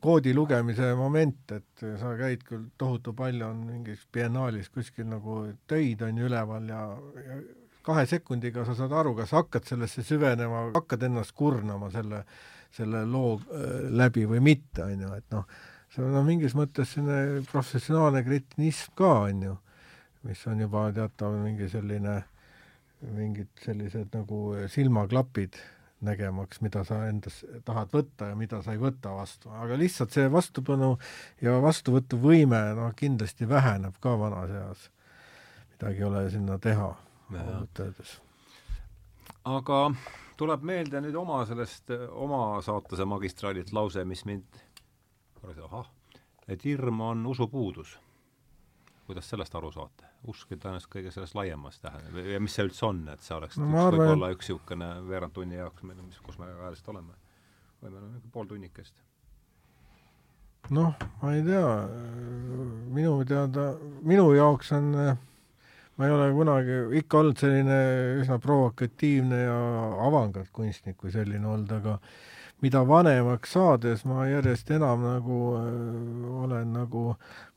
koodi lugemise moment, et sa käid küll tohutu palju on mingis biennaalis kuskil nagu töid on ju üleval ja, ja kahe sekundiga sa saad aru, kas hakkad sellesse süvenema, hakkad ennast kurnama selle, selle loo äh, läbi või mitte, on ju, et noh, see on no, mingis mõttes selline professionaalne kretinism ka, on ju, mis on juba teatav mingi selline, mingid sellised nagu silmaklapid nägemaks, mida sa endas tahad võtta ja mida sa ei võta vastu, aga lihtsalt see vastupanu ja vastuvõtuvõime noh, kindlasti väheneb ka vanas eas. midagi ei ole sinna teha, ausalt öeldes. aga tuleb meelde nüüd oma sellest, oma saatuse magistraalilt lause, mis mind, ahah, et hirm on usupuudus. kuidas sellest aru saate? Usk tõenäoliselt kõige sellest laiemas tähendab ja mis see üldse on, et see oleks no, võib-olla üks niisugune veerand tunni jaoks, mis, kus me ajaliselt oleme. või meil on niisugune pool tunnikest. noh, ma ei tea, minu teada, minu jaoks on ma ei ole kunagi ikka olnud selline üsna provokatiivne ja avangardkunstnik kui selline olnud, aga mida vanemaks saades ma järjest enam nagu äh, olen nagu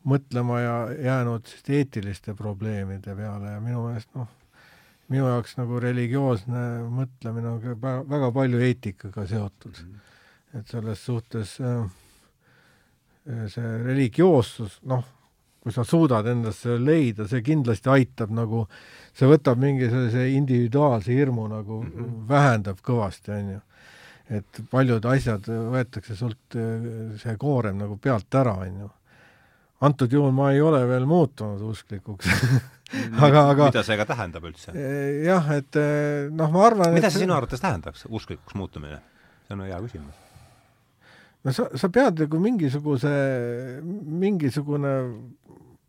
mõtlema ja jäänud eetiliste probleemide peale ja minu meelest noh, minu jaoks nagu religioosne mõtlemine on ka väga palju eetikaga seotud. -hmm. et selles suhtes äh, see religioossus, noh, kui sa suudad endasse leida, see kindlasti aitab nagu, see võtab mingi sellise individuaalse hirmu nagu mm, -hmm. vähendab kõvasti, on ju. Et paljud asjad võetakse sult see koorem nagu pealt ära, on ju antud juhul ma ei ole veel muutunud usklikuks aga, aga mida see ka tähendab üldse? Eh, jah, et eh, noh, ma arvan mida et... see sinu arvates tähendaks, usklikuks muutumine? see on hea küsimus. no sa, sa pead nagu mingisuguse, mingisugune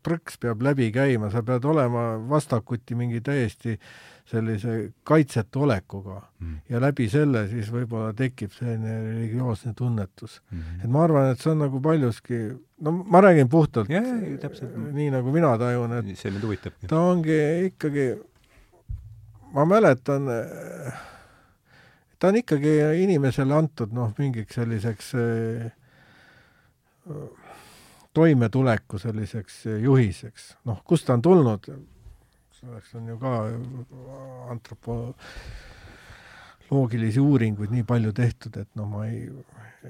prõks peab läbi käima, sa pead olema vastakuti mingi täiesti äh, sellise kaitsetu olekuga mm. ja läbi selle siis võib-olla tekib selline religioosne tunnetus mm. et ma arvan, et see on nagu paljuski, no ma räägin puhtalt ja, ja, täpselt. nii, nagu mina tajun, et see mind huvitabki. ta ongi ikkagi, ma mäletan, ta on ikkagi inimesele antud noh, mingiks selliseks toimetuleku selliseks juhiseks, noh, kust ta on tulnud, selleks on ju ka antropoloogilisi uuringuid nii palju tehtud, et noh, ma ei,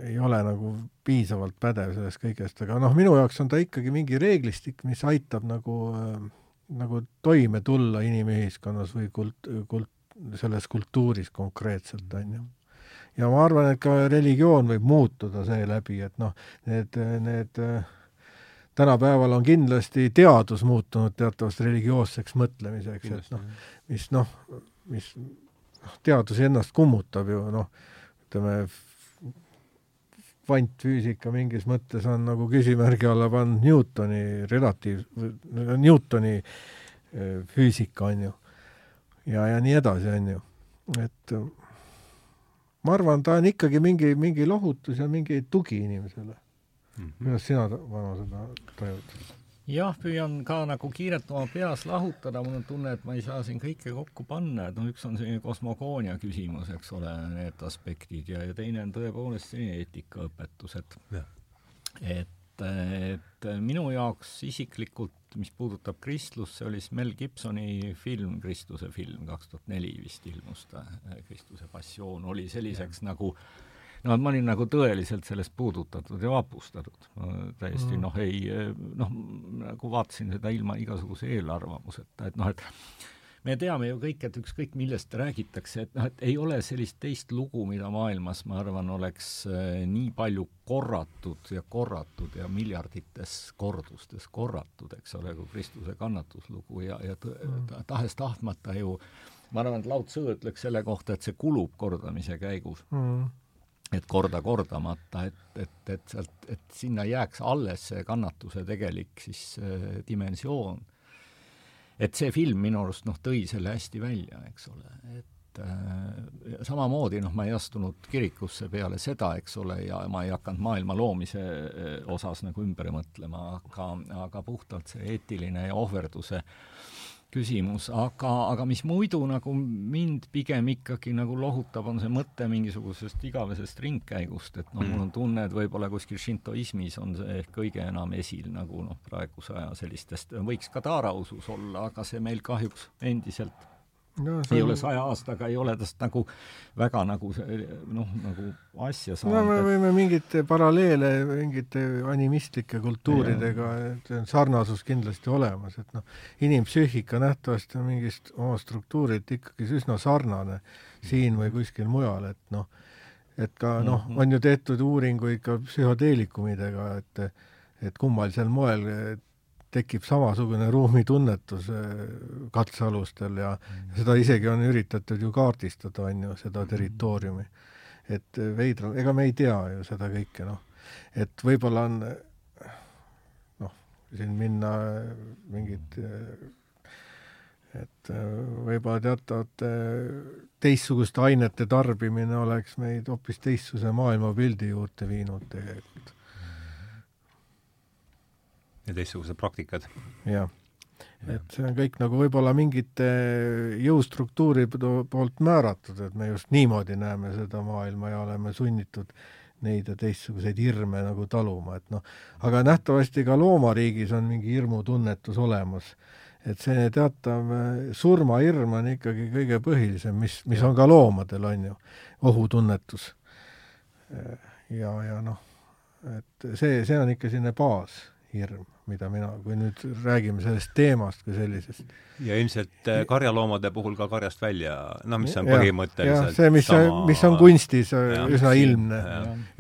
ei ole nagu piisavalt pädev sellest kõigest, aga noh, minu jaoks on ta ikkagi mingi reeglistik, mis aitab nagu äh, nagu toime tulla inimühiskonnas või kult-, kult-, selles kultuuris konkreetselt, on ju. ja ma arvan, et ka religioon võib muutuda seeläbi, et noh, need, need äh, tänapäeval on kindlasti teadus muutunud teatavast religioosseks mõtlemiseks, et noh, mis noh, mis noh, teadus ennast kummutab ju noh, ütleme, kvantfüüsika mingis mõttes on nagu küsimärgi alla pannud Newtoni relatiiv, Newtoni eh, füüsika, on ju. ja, ja nii edasi, on ju. et ma arvan, ta on ikkagi mingi, mingi lohutus ja mingi tugi inimesele mm. -hmm. kuidas sina, Vano, seda tajud? jah, püüan ka nagu kiirelt oma peas lahutada, mul on tunne, et ma ei saa siin kõike kokku panna, et noh, üks on selline kosmogoonia küsimus, eks ole, need aspektid ja, ja teine on tõepoolest selline eetikaõpetus, et et, et minu jaoks isiklikult, mis puudutab kristlust, see oli siis Mel Gibsoni film, Kristuse film, kaks tuhat neli vist ilmus ta, Kristuse passioon, oli selliseks ja. nagu äh, no ma olin nagu tõeliselt sellest puudutatud ja vapustatud. täiesti mm. noh, ei noh, nagu vaatasin seda ilma igasuguse eelarvamuseta, et noh, et me teame ju kõik, et ükskõik millest räägitakse, et noh, et ei ole sellist teist lugu, mida maailmas, ma arvan, oleks äh, nii palju korratud ja korratud ja miljardites kordustes korratud, eks ole, kui Kristuse kannatuslugu ja, ja mm. tahes-tahtmata ju ma arvan, et Lao Tzu ütleks selle kohta, et see kulub kordamise käigus mm et korda kordamata, et, et, et sealt, et sinna jääks alles see kannatuse tegelik siis äh, dimensioon. et see film minu arust noh, tõi selle hästi välja, eks ole, et äh, samamoodi noh, ma ei astunud kirikusse peale seda, eks ole, ja ma ei hakanud maailma loomise äh, osas nagu ümber mõtlema, aga, aga puhtalt see eetiline ja ohverduse äh, küsimus, aga, aga mis muidu nagu mind pigem ikkagi nagu lohutab, on see mõte mingisugusest igavesest ringkäigust, et noh, mul on tunne, et võib-olla kuskil šintoismis on see ehk kõige enam esil nagu noh, praeguse aja sellistest, võiks ka taarausus olla, aga see meil kahjuks endiselt no, ei on... ole saja aastaga, ei ole tast nagu väga nagu noh, nagu asja saanud. no me võime mingeid paralleele mingite animistlike kultuuridega, et sarnasus kindlasti olemas, et noh, inimpsüühika nähtavasti on mingist oma struktuurilt ikkagi üsna sarnane siin või kuskil mujal, et noh, et ka noh, mhm. on ju tehtud uuringuid ka psühhoteelikumidega, et et kummalisel moel tekib samasugune ruumitunnetus äh, katsealustel ja mm. seda isegi on üritatud ju kaardistada, on ju, seda mm. territooriumi. et äh, veidral, ega me ei tea ju seda kõike, noh. et võib-olla on noh, siin minna mingid et äh, võib-olla teatavate teistsuguste ainete tarbimine oleks meid hoopis teistsuguse maailmapildi juurde viinud tegelikult ja teistsugused praktikad. jah, et see on kõik nagu võib-olla mingite jõustruktuuride poolt määratud, et me just niimoodi näeme seda maailma ja oleme sunnitud neid ja teistsuguseid hirme nagu taluma, et noh, aga nähtavasti ka loomariigis on mingi hirmutunnetus olemas. et see teatav surmahirm on ikkagi kõige põhilisem, mis, mis on ka loomadel, on ju, ohutunnetus. ja, ja noh, et see, see on ikka selline baashirm mida mina, kui nüüd räägime sellest teemast kui sellisest. ja ilmselt äh, karjaloomade puhul ka karjast välja, no mis on põhimõtteliselt see, mis sama... mis on kunstis äh, ja, üsna ilmne,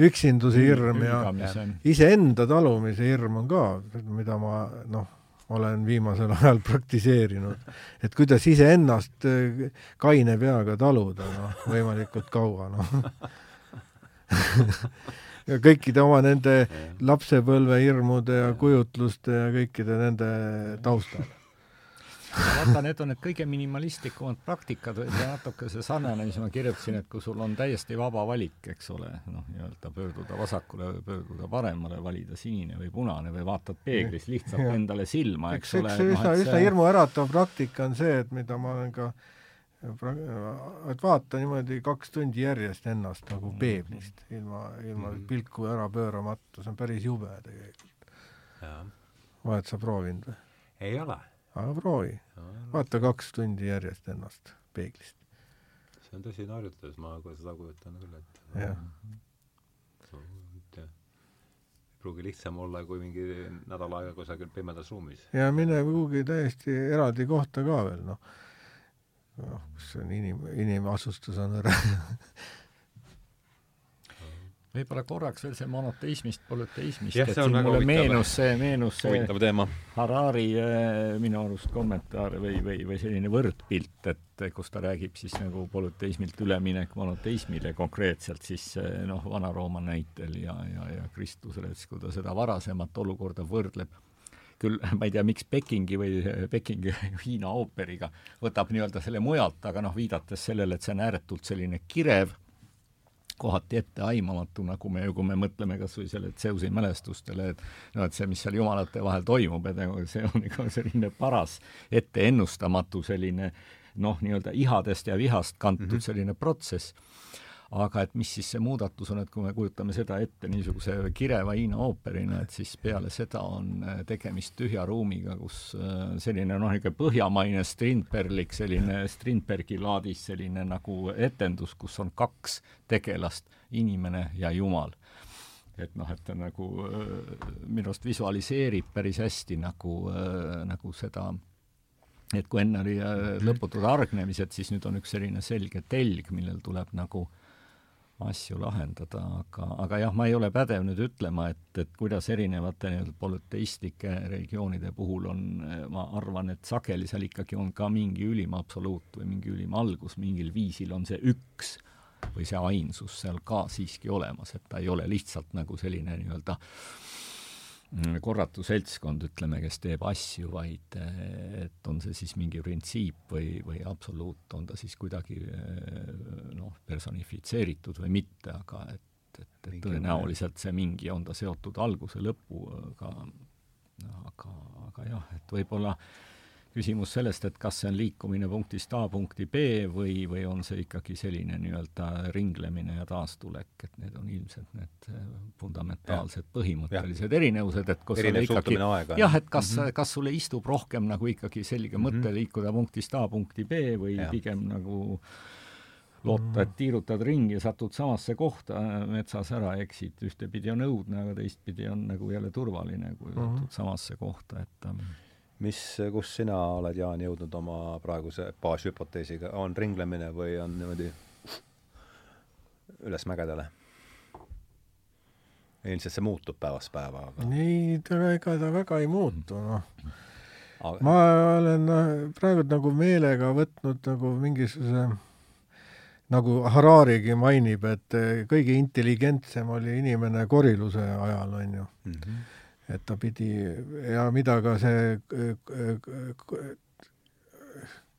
üksinduse hirm ja, ja iseenda talumise hirm on ka, mida ma noh, olen viimasel ajal praktiseerinud, et kuidas iseennast äh, kaine peaga taluda, noh, võimalikult kaua, noh kõikide oma nende lapsepõlve hirmude ja kujutluste ja kõikide nende taustal vaata, need on need kõige minimalistlikumad praktikad või natuke see sarnane, mis ma kirjutasin, et kui sul on täiesti vaba valik, eks ole, noh, nii-öelda pöörduda vasakule või pöörduda paremale, valida sinine või punane või vaatad peeglis lihtsalt ja. endale silma, eks üks, ole. üks üsna, üsna see... hirmuäratav praktika on see, et mida ma olen ka äh, et vaata niimoodi kaks tundi järjest ennast nagu mm. peeglist, ilma, ilma mm. pilku ära pööramata, see on päris jube tegelikult. oled sa proovinud või? ei ole. aga proovi. vaata kaks tundi järjest ennast peeglist. see on tõsine harjutus, ma seda kujutan küll ette. jah. ei pruugi lihtsam olla kui mingi nädal aega kusagil pimedas ruumis. ja mine kuhugi täiesti eraldi kohta ka veel, noh noh, kus on inim, inimasustus on ära. Võib-olla korraks veel see monoteismist, polüteismist, et siin mulle meenus see, meenus see teema. Harari äh, minu arust kommentaar või, või, või selline võrdpilt, et kus ta räägib siis nagu polüteismilt üleminek monoteismile konkreetselt siis äh, noh, Vana-Rooma näitel ja, ja, ja Kristuses, kui ta seda varasemat olukorda võrdleb küll ma ei tea, miks Pekingi või Pekingi Hiina ooperiga võtab nii-öelda selle mujalt, aga noh, viidates sellele, et see on ääretult selline kirev, kohati etteaimamatu, nagu me, kui me mõtleme kas või selle Zeusi mälestustele, et no et see, mis seal jumalate vahel toimub, et nagu see on ikka selline paras etteennustamatu selline noh, nii-öelda ihadest ja vihast kantud mm -hmm. selline protsess aga et mis siis see muudatus on, et kui me kujutame seda ette niisuguse kireva Hiina ooperina, et siis peale seda on äh, tegemist tühja ruumiga, kus äh, selline noh, niisugune põhjamaine Strindberglik, selline Strindbergi laadis selline nagu etendus, kus on kaks tegelast, inimene ja jumal. Et noh, et ta nagu äh, minu arust visualiseerib päris hästi nagu, nagu seda, et kui enne oli lõputud hargnemised, siis nüüd on üks selline selge telg, millel tuleb nagu äh, asju lahendada, aga, aga jah, ma ei ole pädev nüüd ütlema, et, et kuidas erinevate nii-öelda polüteistlike religioonide puhul on, ma arvan, et sageli seal ikkagi on ka mingi ülim absoluut või mingi ülim algus, mingil viisil on see üks või see ainsus seal ka siiski olemas, et ta ei ole lihtsalt nagu selline nii-öelda äh, korratu seltskond, ütleme, kes teeb asju, vaid eh, et on see siis mingi printsiip või, või absoluut, on ta siis kuidagi eh, noh, personifitseeritud või mitte, aga et, et, et tõenäoliselt see mingi, on ta seotud alguse lõpuga, aga, aga jah, et võib-olla küsimus sellest, et kas see on liikumine punktist A punkti B või, või on see ikkagi selline nii-öelda ringlemine ja taastulek, et need on ilmselt need äh, fundamentaalsed ja. põhimõttelised ja. erinevused, et kus Erinev ikkagi jah, et kas mm, -hmm. kas sulle istub rohkem nagu ikkagi selge mm -hmm. mõte liikuda punktist A punkti B või ja. pigem nagu loota, et tiirutad ringi, satud samasse kohta äh, metsas ära, eksid, ühtepidi on õudne, aga teistpidi on nagu jälle turvaline, kui satud mm -hmm. samasse kohta, et ähm, mis, kus sina oled, Jaan, jõudnud oma praeguse baashüpoteesiga, on ringlemine või on niimoodi üles mägedele? ilmselt see muutub päevast päeva, aga ei, ega ta väga ei muutu, noh ma olen praegu nagu meelega võtnud nagu mingisuguse nagu Hararigi mainib, et kõige intelligentsem oli inimene koriluse ajal, on ju mm. -hmm et ta pidi ja mida ka see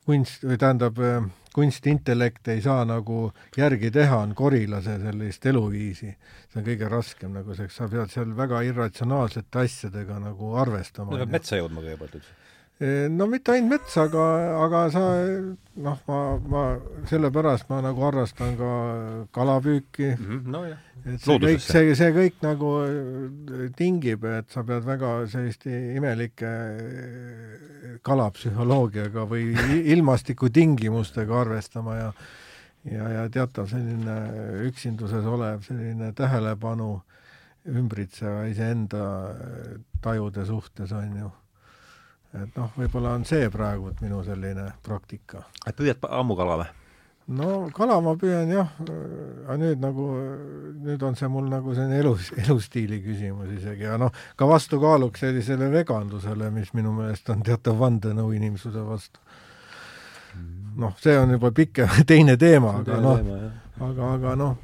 kunst või tähendab, kunstintellekt ei saa nagu järgi teha, on korilase sellist eluviisi. see on kõige raskem nagu sa pead seal väga irratsionaalsete asjadega nagu arvestama. no peab metsa jõudma kõigepealt üldse no mitte ainult metsa, aga, aga sa noh, ma, ma sellepärast ma nagu harrastan ka kalapüüki mm. -hmm, nojah. et see kõik, see, see kõik nagu äh, tingib, et sa pead väga selliste imelike äh, kalapsühholoogiaga või ilmastikutingimustega arvestama ja ja, ja teatav selline üksinduses olev selline tähelepanu ümbritseva iseenda tajude suhtes on ju et noh, võib-olla on see praegu minu selline praktika. et püüad ammu kala või? no kala ma püüan jah, aga nüüd nagu, nüüd on see mul nagu selline elu, elustiili küsimus isegi ja noh, ka vastukaaluks sellisele vegandusele, mis minu meelest on teatav vandenõu inimsuse vastu. Mm. noh, see on juba pikem, teine teema, aga noh, aga, aga noh,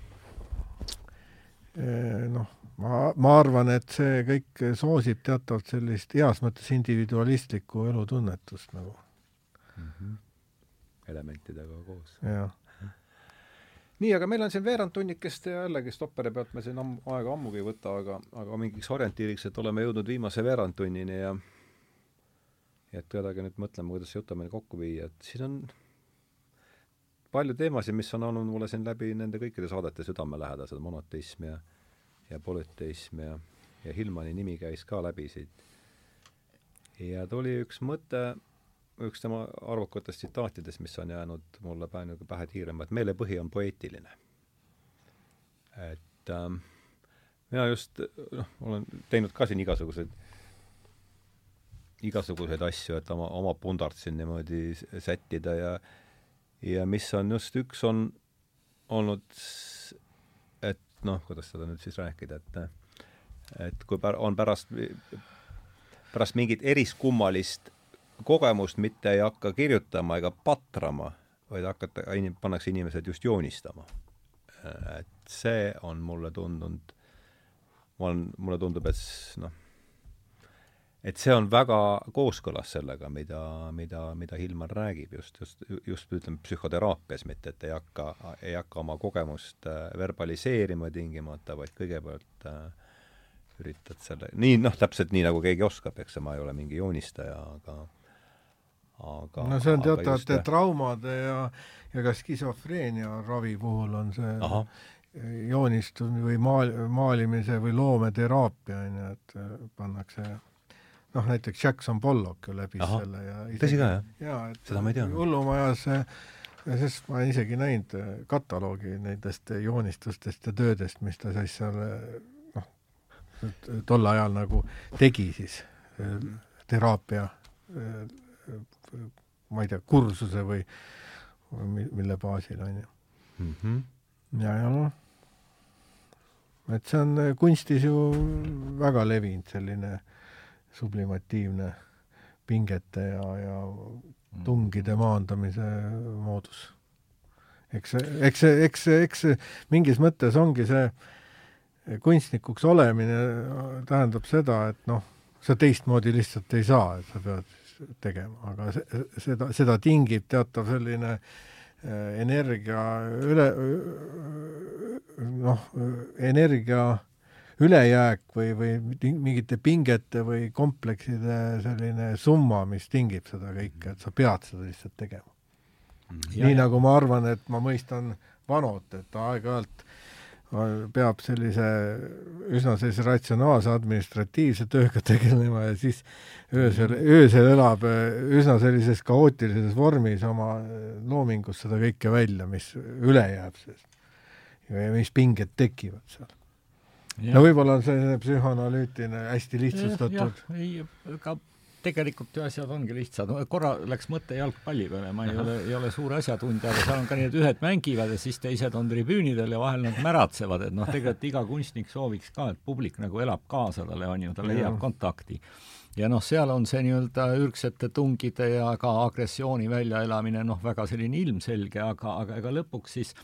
eh, noh, ma, ma arvan, et see kõik soosib teatavat sellist heas mõttes individualistlikku elutunnetust nagu mm. -hmm. elementidega koos. jah. nii, aga meil on siin veerand tunnikest ja jällegi stopperi pealt me siin amm, aega ammugi ei võta, aga, aga mingiks orientiiriks, et oleme jõudnud viimase veerandtunnini ja ja et kuidagi nüüd mõtleme, kuidas see jutt meil kokku viia, et siin on palju teemasid, mis on olnud mulle siin läbi nende kõikide saadete südamelähedased, monoteism ja ja polüteism ja, ja Hillmani nimi käis ka läbi siit. ja tuli üks mõte, üks tema arvukatest tsitaatidest, mis on jäänud mulle pähe, pähe tiirama, et meelepõhi on poeetiline. et ähm, mina just noh, olen teinud ka siin igasuguseid igasuguseid asju, et oma, oma pundart siin niimoodi sättida ja ja mis on just, üks on olnud noh, kuidas seda nüüd siis rääkida, et et kui on pärast, pärast mingit eriskummalist kogemust mitte ei hakka kirjutama ega patrama, vaid hakata, pannakse inimesed just joonistama. et see on mulle tundunud, ma olen, mulle tundub, et noh, et see on väga kooskõlas sellega, mida, mida, mida Hilmar räägib just, just, just ütleme, psühhoteraapias, mitte et ei hakka, ei hakka oma kogemust äh, verbaliseerima tingimata, vaid kõigepealt äh, üritad selle, nii noh, täpselt nii, nagu keegi oskab, eks ma ei ole mingi joonistaja, aga aga no see on teatavate traumade ja, ja ka skisofreenia ravi puhul on see Aha. joonistumine või maal-, maalimise või loometeraapia, on ju, et äh, pannakse noh, näiteks Jackson Pollock ju läbis Aha. selle ja tõsi ka, jah? jaa, et seda ma ei teadnud. hullumajas sest ma isegi näinud äh, kataloogi nendest joonistustest ja töödest, mis ta siis seal noh, tol ajal nagu tegi siis teraapia ma ei tea, kursuse või, või mille baasil, on ju mm. -hmm. ja, ja noh, et see on kunstis ju väga levinud selline äh, sublimatiivne pingete ja, ja tungide maandamise moodus. eks see, eks see, eks see, eks see mingis mõttes ongi see kunstnikuks olemine tähendab seda, et noh, sa teistmoodi lihtsalt ei saa, et sa pead tegema, aga see, seda, seda tingib teatav selline äh, energia üle, noh, energia ülejääk või, või mingite pingete või komplekside selline summa, mis tingib seda kõike, et sa pead seda lihtsalt tegema. Mm. nii ja, nagu ma arvan, et ma mõistan Vanot, et aeg-ajalt peab sellise üsna sellise ratsionaalse administratiivse tööga tegelema ja siis öösel, öösel elab üsna sellises kaootilises vormis oma loomingus seda kõike välja, mis üle jääb sellest. ja mis pinged tekivad seal. No võib-olla on selline psühhoanalüütiline, hästi lihtsustatud. ei, ega tegelikult ju asjad ongi lihtsad, korra läks mõte jalgpalli peale, ma ei Aha. ole, ei ole suur asjatundja, aga seal on ka nii, et ühed mängivad ja siis teised on tribüünidel ja vahel nad märatsevad, et noh, tegelikult iga kunstnik sooviks ka, et publik nagu elab kaasa talle, on ju, ta leiab kontakti. ja noh, seal on see nii-öelda ürgsete tungide ja ka agressiooni väljaelamine noh, väga selline ilmselge, aga, aga ega lõpuks siis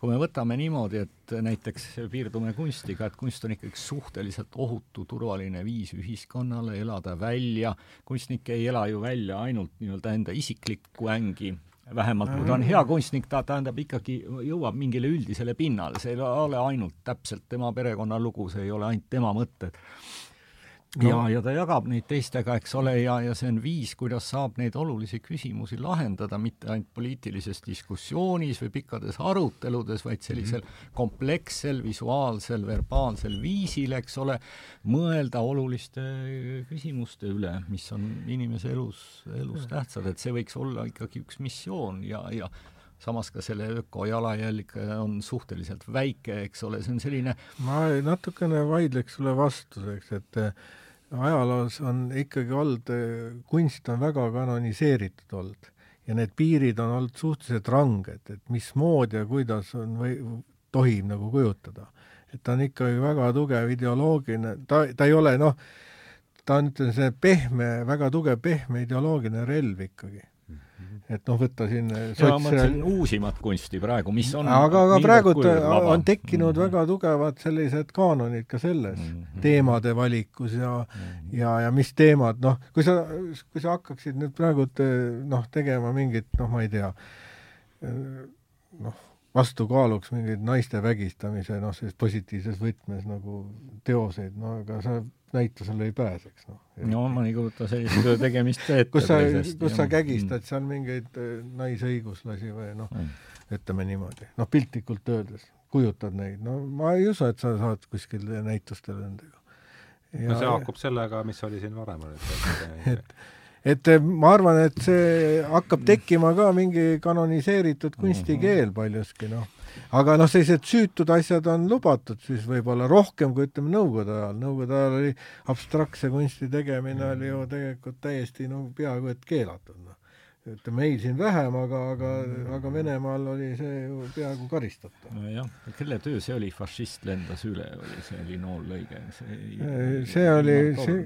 kui me võtame niimoodi, et näiteks piirdume kunstiga, et kunst on ikkagi suhteliselt ohutu, turvaline viis ühiskonnale elada välja, kunstnik ei ela ju välja ainult nii-öelda enda isiklikku ängi, vähemalt kui ta on hea kunstnik, ta tähendab ikkagi, jõuab mingile üldisele pinnale, see ei ole ainult täpselt tema perekonnalugu, see ei ole ainult tema mõtted no. ja, ja ta jagab neid teistega, eks ole, ja, ja see on viis, kuidas saab neid olulisi küsimusi lahendada, mitte ainult poliitilises diskussioonis või pikkades aruteludes, vaid sellisel mm -hmm. komplekssel, visuaalsel, verbaalsel viisil, eks ole, mõelda oluliste küsimuste üle, mis on inimese elus, elus tähtsad, et see võiks olla ikkagi üks missioon ja, ja samas ka selle ökojalajälg on suhteliselt väike, eks ole, see on selline ma natukene vaidleks sulle vastu, eks, et ajaloos on ikkagi olnud, kunst on väga kanoniseeritud olnud ja need piirid on olnud suhteliselt ranged, et mismoodi ja kuidas on või tohib nagu kujutada. et ta on ikkagi väga tugev ideoloogiline, ta, ta ei ole noh, ta on, ütleme, see pehme, väga tugev pehme ideoloogiline relv ikkagi et noh, võtta siin sots... ja ma mõtlesin uusimat kunsti praegu, mis on aga, aga praegu on tekkinud mm -hmm. väga tugevad sellised kaanonid ka selles mm -hmm. teemade valikus ja mm -hmm. ja, ja mis teemad, noh, kui sa, kui sa hakkaksid nüüd praegu noh, tegema mingit, noh, ma ei tea, noh, vastukaaluks mingeid naiste vägistamise, noh, sellises positiivses võtmes nagu teoseid, no aga sa näitusele ei pääseks, noh. no ma ei kujuta sellist töö tegemist ette. kus sa, kus sa kägistad seal mingeid äh, naisõiguslasi või noh mm., ütleme niimoodi, noh piltlikult öeldes, kujutad neid, no ma ei usu, et sa saad kuskil näitustel nendega. no see haakub sellega, mis oli siin varem. et, et ma arvan, et see hakkab tekkima ka mingi kanoniseeritud kunstikeel paljuski, noh aga noh, sellised süütud asjad on lubatud siis võib-olla rohkem kui ütleme Nõukogude ajal, Nõukogude ajal oli abstraktse kunsti tegemine oli ju tegelikult täiesti no peaaegu et keelatud, noh. ütleme meil siin vähem, aga, aga, aga Venemaal oli see ju peaaegu karistatav. nojah, kelle töö see oli, fašist lendas üle, oli see linoollõige, see ei see oli, see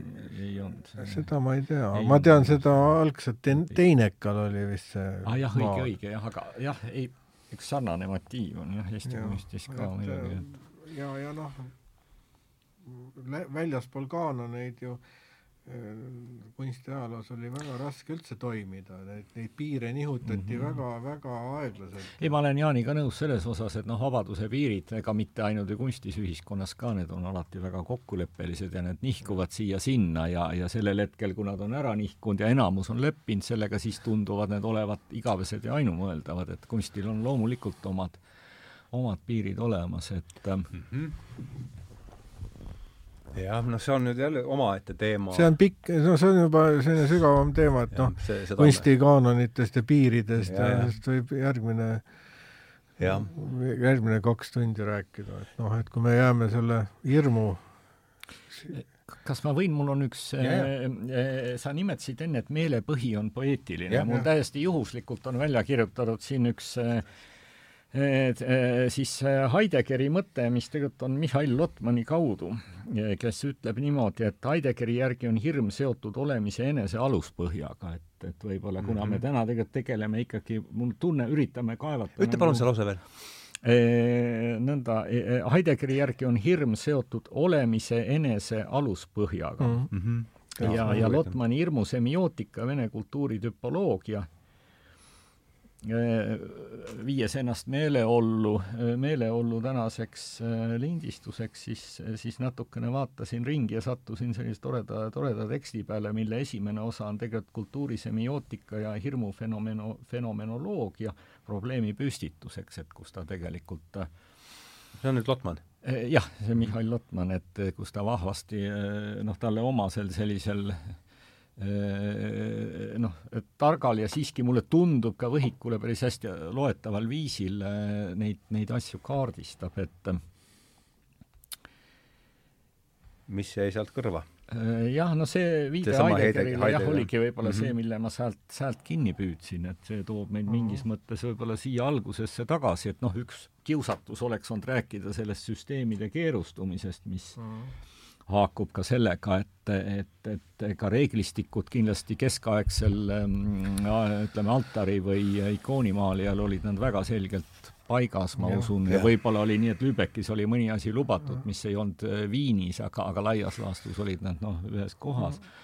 ei olnud seda ma ei tea, ma tean seda algselt ten-, Teinekal oli vist see ah jah, õige, õige jah, aga jah, ei üks sarnane motiiv on jah Eesti kunstis ka muidugi, et ja, ja noh, väljaspool kaanoneid ju äh, kunstiajaloos oli väga raske üldse toimida, neid, neid piire nihutati mm -hmm. väga, väga aeglaselt. ei, ma olen Jaaniga nõus selles osas, et noh, vabaduse piirid, ega mitte ainult ju kunstis, ühiskonnas ka, need on alati väga kokkuleppelised ja need nihkuvad siia-sinna ja, ja sellel hetkel, kui nad on ära nihkunud ja enamus on leppinud sellega, siis tunduvad need olevat igavesed ja ainumõeldavad, et kunstil on loomulikult omad, omad piirid olemas, et mm -hmm jah, noh, see on nüüd jälle omaette teema. see on pikk, no see on juba selline sügavam teema, et noh, kunstikaanonitest ja piiridest ja, ja sellest võib järgmine ja. järgmine kaks tundi rääkida, et noh, et kui me jääme selle hirmu kas ma võin, mul on üks, äh, sa nimetasid enne, et meelepõhi on poeetiline, mul ja. täiesti juhuslikult on välja kirjutatud siin üks äh, siis Heideggeri mõte, mis tegelikult on Mihhail Lotmani kaudu, eh, kes ütleb niimoodi, et Heideggeri järgi on hirm seotud olemise enese aluspõhjaga, et, et võib-olla kuna mm -hmm. me mhm. täna tegelikult tegeleme ikkagi, mul tunne, üritame kaevata ütle nagu, palun see lause veel e,. nõnda e,, Heideggeri järgi on hirm seotud olemise enese aluspõhjaga mm. -hmm. ja, ja, ja Lotmani hirmu semiootika, vene kultuuri tüpoloogia viies ennast meeleollu, meeleollu tänaseks lindistuseks, siis, siis natukene vaatasin ringi ja sattusin sellise toreda, toreda teksti peale, mille esimene osa on tegelikult kultuurisemioootika ja hirmufenomeno, fenomenoloogia probleemi püstituseks, et kus ta tegelikult see on nüüd Lotman? jah, see Mihhail Lotman, et kus ta vahvasti noh, talle omasel sellisel noh, targal ja siiski mulle tundub ka võhikule päris hästi loetaval viisil neid, neid asju kaardistab, et mis jäi sealt kõrva? jah, no see viide Heideggerile jah, oligi võib-olla mm -hmm. see, mille ma sealt, sealt kinni püüdsin, et see toob meid mingis mm -hmm. mõttes võib-olla siia algusesse tagasi, et noh, üks kiusatus oleks olnud rääkida sellest süsteemide keerustumisest, mis mm -hmm haakub ka sellega, et, et, et ega reeglistikud kindlasti keskaegsel mm, ütleme, altari või ikoonimaalijal olid nad väga selgelt paigas, ma ja, usun, ja, võib-olla oli nii, et Lübeckis oli mõni asi lubatud, mis ei olnud äh, Viinis, aga, aga laias laastus olid nad noh, ühes kohas. Mm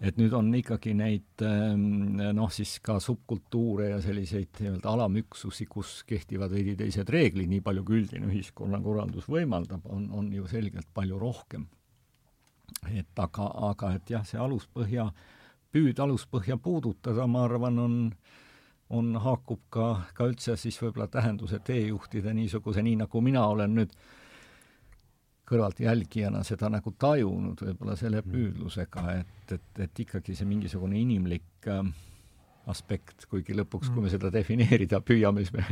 et nüüd on ikkagi neid ähm, noh, siis ka subkultuure ja selliseid nii-öelda alamüksusi, kus kehtivad veidi teised reeglid, nii palju kui üldine ühiskonnakorraldus võimaldab, on, on ju selgelt palju rohkem. et aga, aga et jah, see aluspõhja, püüd aluspõhja puudutada, ma arvan, on on, haakub ka, ka üldse siis võib-olla tähenduse teejuhtide niisuguse, nii nagu mina olen nüüd äh, kõrvaltjälgijana seda nagu tajunud võib-olla selle mm. püüdlusega, et, et, et ikkagi see mingisugune inimlik äh, aspekt, kuigi lõpuks, kui me mm. seda defineerida püüame, siis me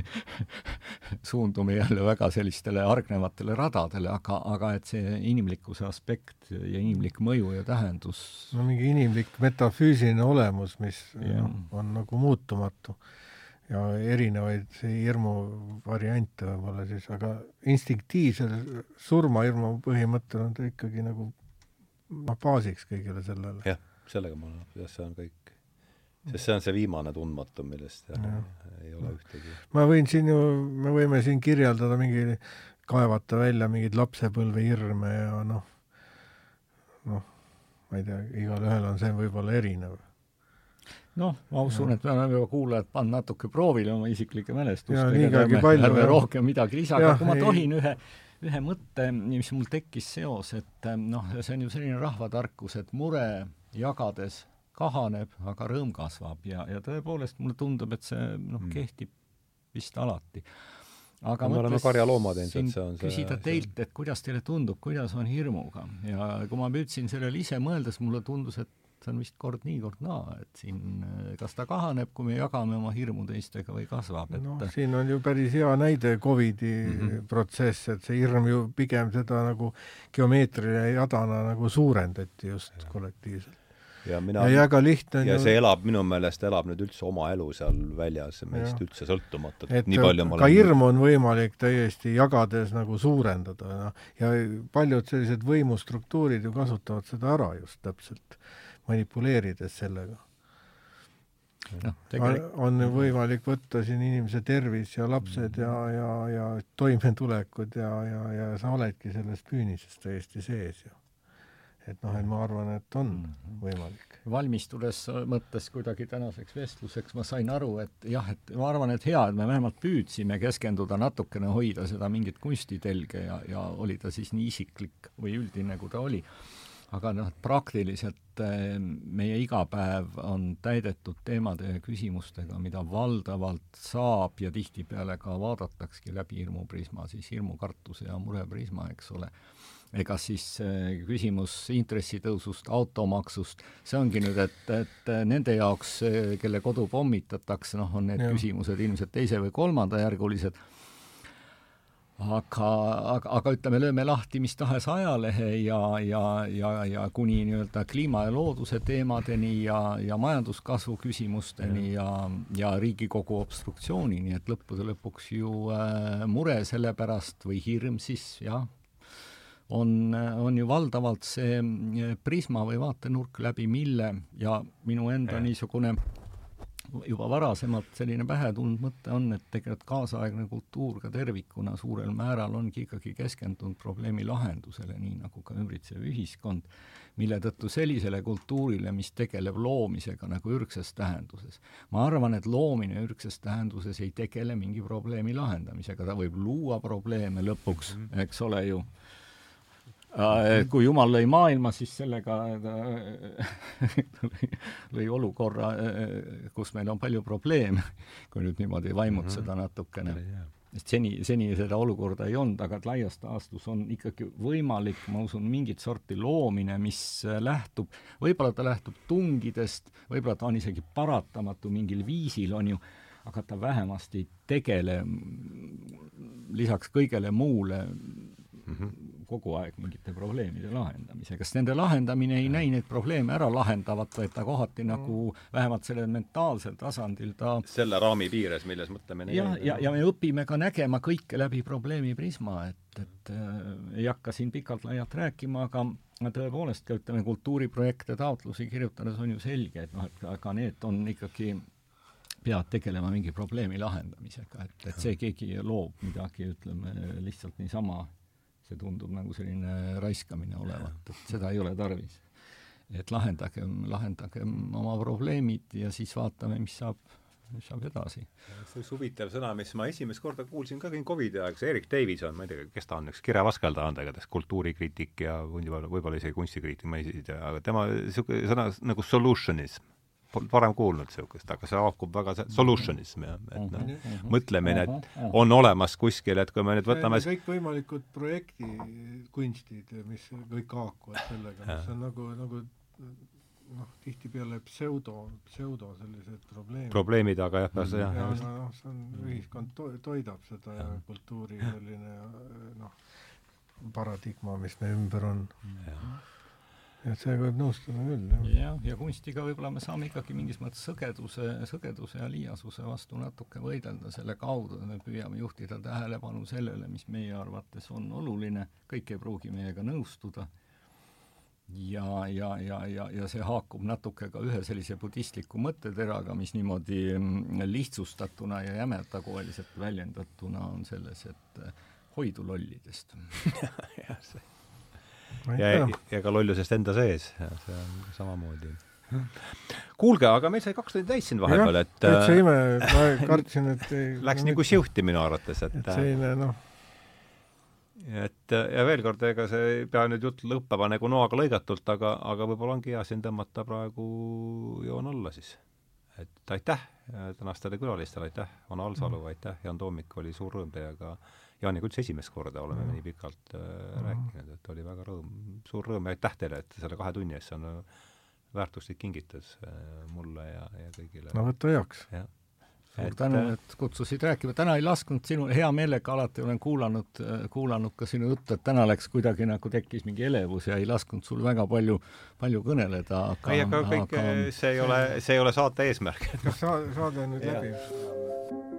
suundume jälle väga sellistele hargnevatele radadele, aga, aga et see inimlikkuse aspekt ja inimlik mõju ja tähendus no mingi inimlik metafüüsiline olemus, mis ja. on nagu muutumatu ja erinevaid hirmuvariante võib-olla siis, aga instinktiivsel surmahirmu põhimõttel on ta ikkagi nagu noh, baasiks kõigele sellele. jah, sellega ma jah, see on kõik, sest see on see viimane tundmatu, millest ja, ei ole ühtegi. ma võin siin ju, me võime siin kirjeldada mingi, kaevata välja mingeid lapsepõlvehirme ja noh, noh, ma ei tea, igalühel on see võib-olla erinev noh, ma usun, et me oleme juba kuulajad pannud natuke proovile oma isiklike mälestustega, ärme, rohkem midagi lisa, aga kui ma tohin ühe, ühe mõtte, mis mul tekkis seos, et noh, see on ju selline rahvatarkus, et mure jagades kahaneb, aga rõõm kasvab. Ja, ja tõepoolest mulle tundub, et see noh, mm. kehtib vist alati. aga me oleme karjaloomad ilmselt, see on see küsida teilt, et kuidas teile tundub, kuidas on hirmuga? Ja kui ma püüdsin sellele ise mõeldes, mulle tundus, et see on vist kord nii, kord naa, et siin kas ta kahaneb, kui me jagame oma hirmu teistega või kasvab, et noh, siin on ju päris hea näide Covidi mm -hmm. protsess, et see hirm ju pigem seda nagu geomeetrilise jadana nagu suurendati just ja. kollektiivselt. ja mina ja väga lihtne ja see elab, minu meelest elab nüüd üldse oma elu seal väljas, meist ja. üldse sõltumatult, et nii palju ma ka olen... hirmu on võimalik täiesti jagades nagu suurendada, noh, ja paljud sellised võimustruktuurid ju kasutavad seda ära just täpselt manipuleerides sellega no,. on võimalik võtta siin inimese tervis ja lapsed ja, ja, ja toimetulekud ja, ja, ja sa oledki selles püünises täiesti sees ju. et noh, et ma arvan, et on mhm. võimalik. valmistudes mõttes kuidagi tänaseks vestluseks ma sain aru, et jah, et ma arvan, et hea, et me vähemalt püüdsime keskenduda natukene, hoida seda mingit kunstitelge ja, ja oli ta siis nii isiklik või üldine, kui ta oli aga noh, praktiliselt eh, meie igapäev on täidetud teemade ja küsimustega, mida valdavalt saab ja tihtipeale ka vaadatakski läbi hirmuprisma, siis hirmukartuse ja mureprisma, eks ole. ega siis eh, küsimus intressitõusust, automaksust, see ongi nüüd, et, et nende jaoks, eh, kelle kodu pommitatakse, noh, on need ja. küsimused ilmselt teise- või kolmandajärgulised aga, aga, aga ütleme, lööme lahti mis tahes ajalehe ja, ja, ja, ja kuni nii-öelda kliima ja looduse teemadeni ja, ja majanduskasvu küsimusteni ja, ja Riigikogu obstruktsioonini, et lõppude lõpuks ju äh, mure selle pärast või hirm siis jah, on, on ju valdavalt see äh, prisma või vaatenurk, läbi mille ja minu enda niisugune juba varasemalt selline pähe tulnud mõte on, et tegelikult kaasaegne kultuur ka tervikuna suurel määral ongi ikkagi keskendunud probleemi lahendusele, nii nagu ka ümbritsev ühiskond, mille tõttu sellisele kultuurile, mis tegeleb loomisega nagu ürgses tähenduses. ma arvan, et loomine ürgses tähenduses ei tegele mingi probleemi lahendamisega, ta võib luua probleeme lõpuks, mhm. eks ole ju kui Jumal lõi maailma, siis sellega ta lõi olukorra, äh, kus meil on palju probleeme, kui nüüd niimoodi vaimutseda mm -hmm. natukene. sest seni, seni seda olukorda ei olnud, aga et laias laastus on ikkagi võimalik, ma usun, mingit sorti loomine, mis äh, lähtub, võib-olla ta lähtub tungidest, võib-olla ta on isegi paratamatu mingil viisil, on ju, aga ta vähemasti ei tegele lisaks kõigele muule mm -hmm kogu aeg mingite probleemide lahendamisega, sest nende lahendamine ei näi neid probleeme ära lahendavat, vaid ta kohati nagu vähemalt sellel mentaalsel tasandil ta selle raami piires, milles mõtlemine ja, ja, ja me õpime ka nägema kõike läbi probleemi prisma, et, et äh, ei hakka siin pikalt-laialt rääkima, aga tõepoolest ka ütleme, kultuuriprojekte, taotlusi kirjutades on ju selge, et noh, et aga need on ikkagi pead tegelema mingi probleemi lahendamisega, et, et see keegi loob midagi, ütleme, lihtsalt niisama see tundub nagu selline raiskamine olevat, et seda ei ole tarvis. et lahendagem, lahendagem oma probleemid ja siis vaatame, mis saab, mis saab edasi. see üks huvitav sõna, mis ma esimest korda kuulsin ka Covidi ajal, see Erik Davison, ma ei tea, kes ta on, üks kirjavaskeldaja on ta igatahes, kultuurikriitik ja võib-olla, võib-olla isegi kunstikriitik, ma ei tea, aga tema niisugune sõna nagu solutionism polnud varem kuulnud niisugust, aga see haakub väga solutionism ja et noh, mhm, mhm. mõtlemine, et on olemas kuskil, et kui me nüüd võtame kõikvõimalikud projekti kunstid, mis kõik haakuvad sellega, mis on nagu, nagu noh, tihtipeale pseudo, pseudo sellised probleemid. probleemi taga jah, jah, jah. ja noh, see on, ühiskond to-, toidab seda ja, ja kultuuri selline noh, paradigma, mis meie ümber on. jah et sellega võib nõustuda küll, jah. jah, ja kunstiga võib-olla me saame ikkagi mingis mõttes sõgeduse, sõgeduse ja liiasuse vastu natuke võidelda selle kaudu, et me püüame juhtida tähelepanu sellele, mis meie arvates on oluline, kõik ei pruugi meiega nõustuda, ja, ja, ja, ja, ja see haakub natuke ka ühe sellise budistliku mõtteteraga, mis niimoodi mm, lihtsustatuna ja jämetakoeliselt väljendatuna on selles, et hoidu lollidest. Jah, see ja, ja ka lollusest enda sees, see on samamoodi. Kuulge, aga meil sai kaks tundi täis siin vahepeal, et täitsa ime, ma kartsin, et ei Läks nagu siuhti minu arvates, et et selline noh. et ja veel kord, ega see ei pea nüüd jutt lõppema nagu noaga lõigatult, aga, aga võib-olla ongi hea siin tõmmata praegu joon alla siis. et aitäh tänastele külalistele, aitäh, Vana Alsalu, aitäh, Jaan Toomik, oli suur rõõm teiega Jaaniga üldse esimest korda oleme mm. nii pikalt äh, mm. rääkinud, et oli väga rõõm, suur rõõm ja aitäh teile, et selle kahe tunni eest, see on äh, väärtuslik kingitus äh, mulle ja, ja kõigile. no võta heaks. suur tänu, äh, et kutsusid rääkima, täna ei lasknud sinu, hea meelega alati olen kuulanud, äh, kuulanud ka sinu juttu, et täna läks kuidagi nagu tekkis mingi elevus ja ei lasknud sul väga palju, palju kõneleda, aga ei, aga kõik, aga... see ei ole, see ei ole saate eesmärk. kas saade on nüüd läbi?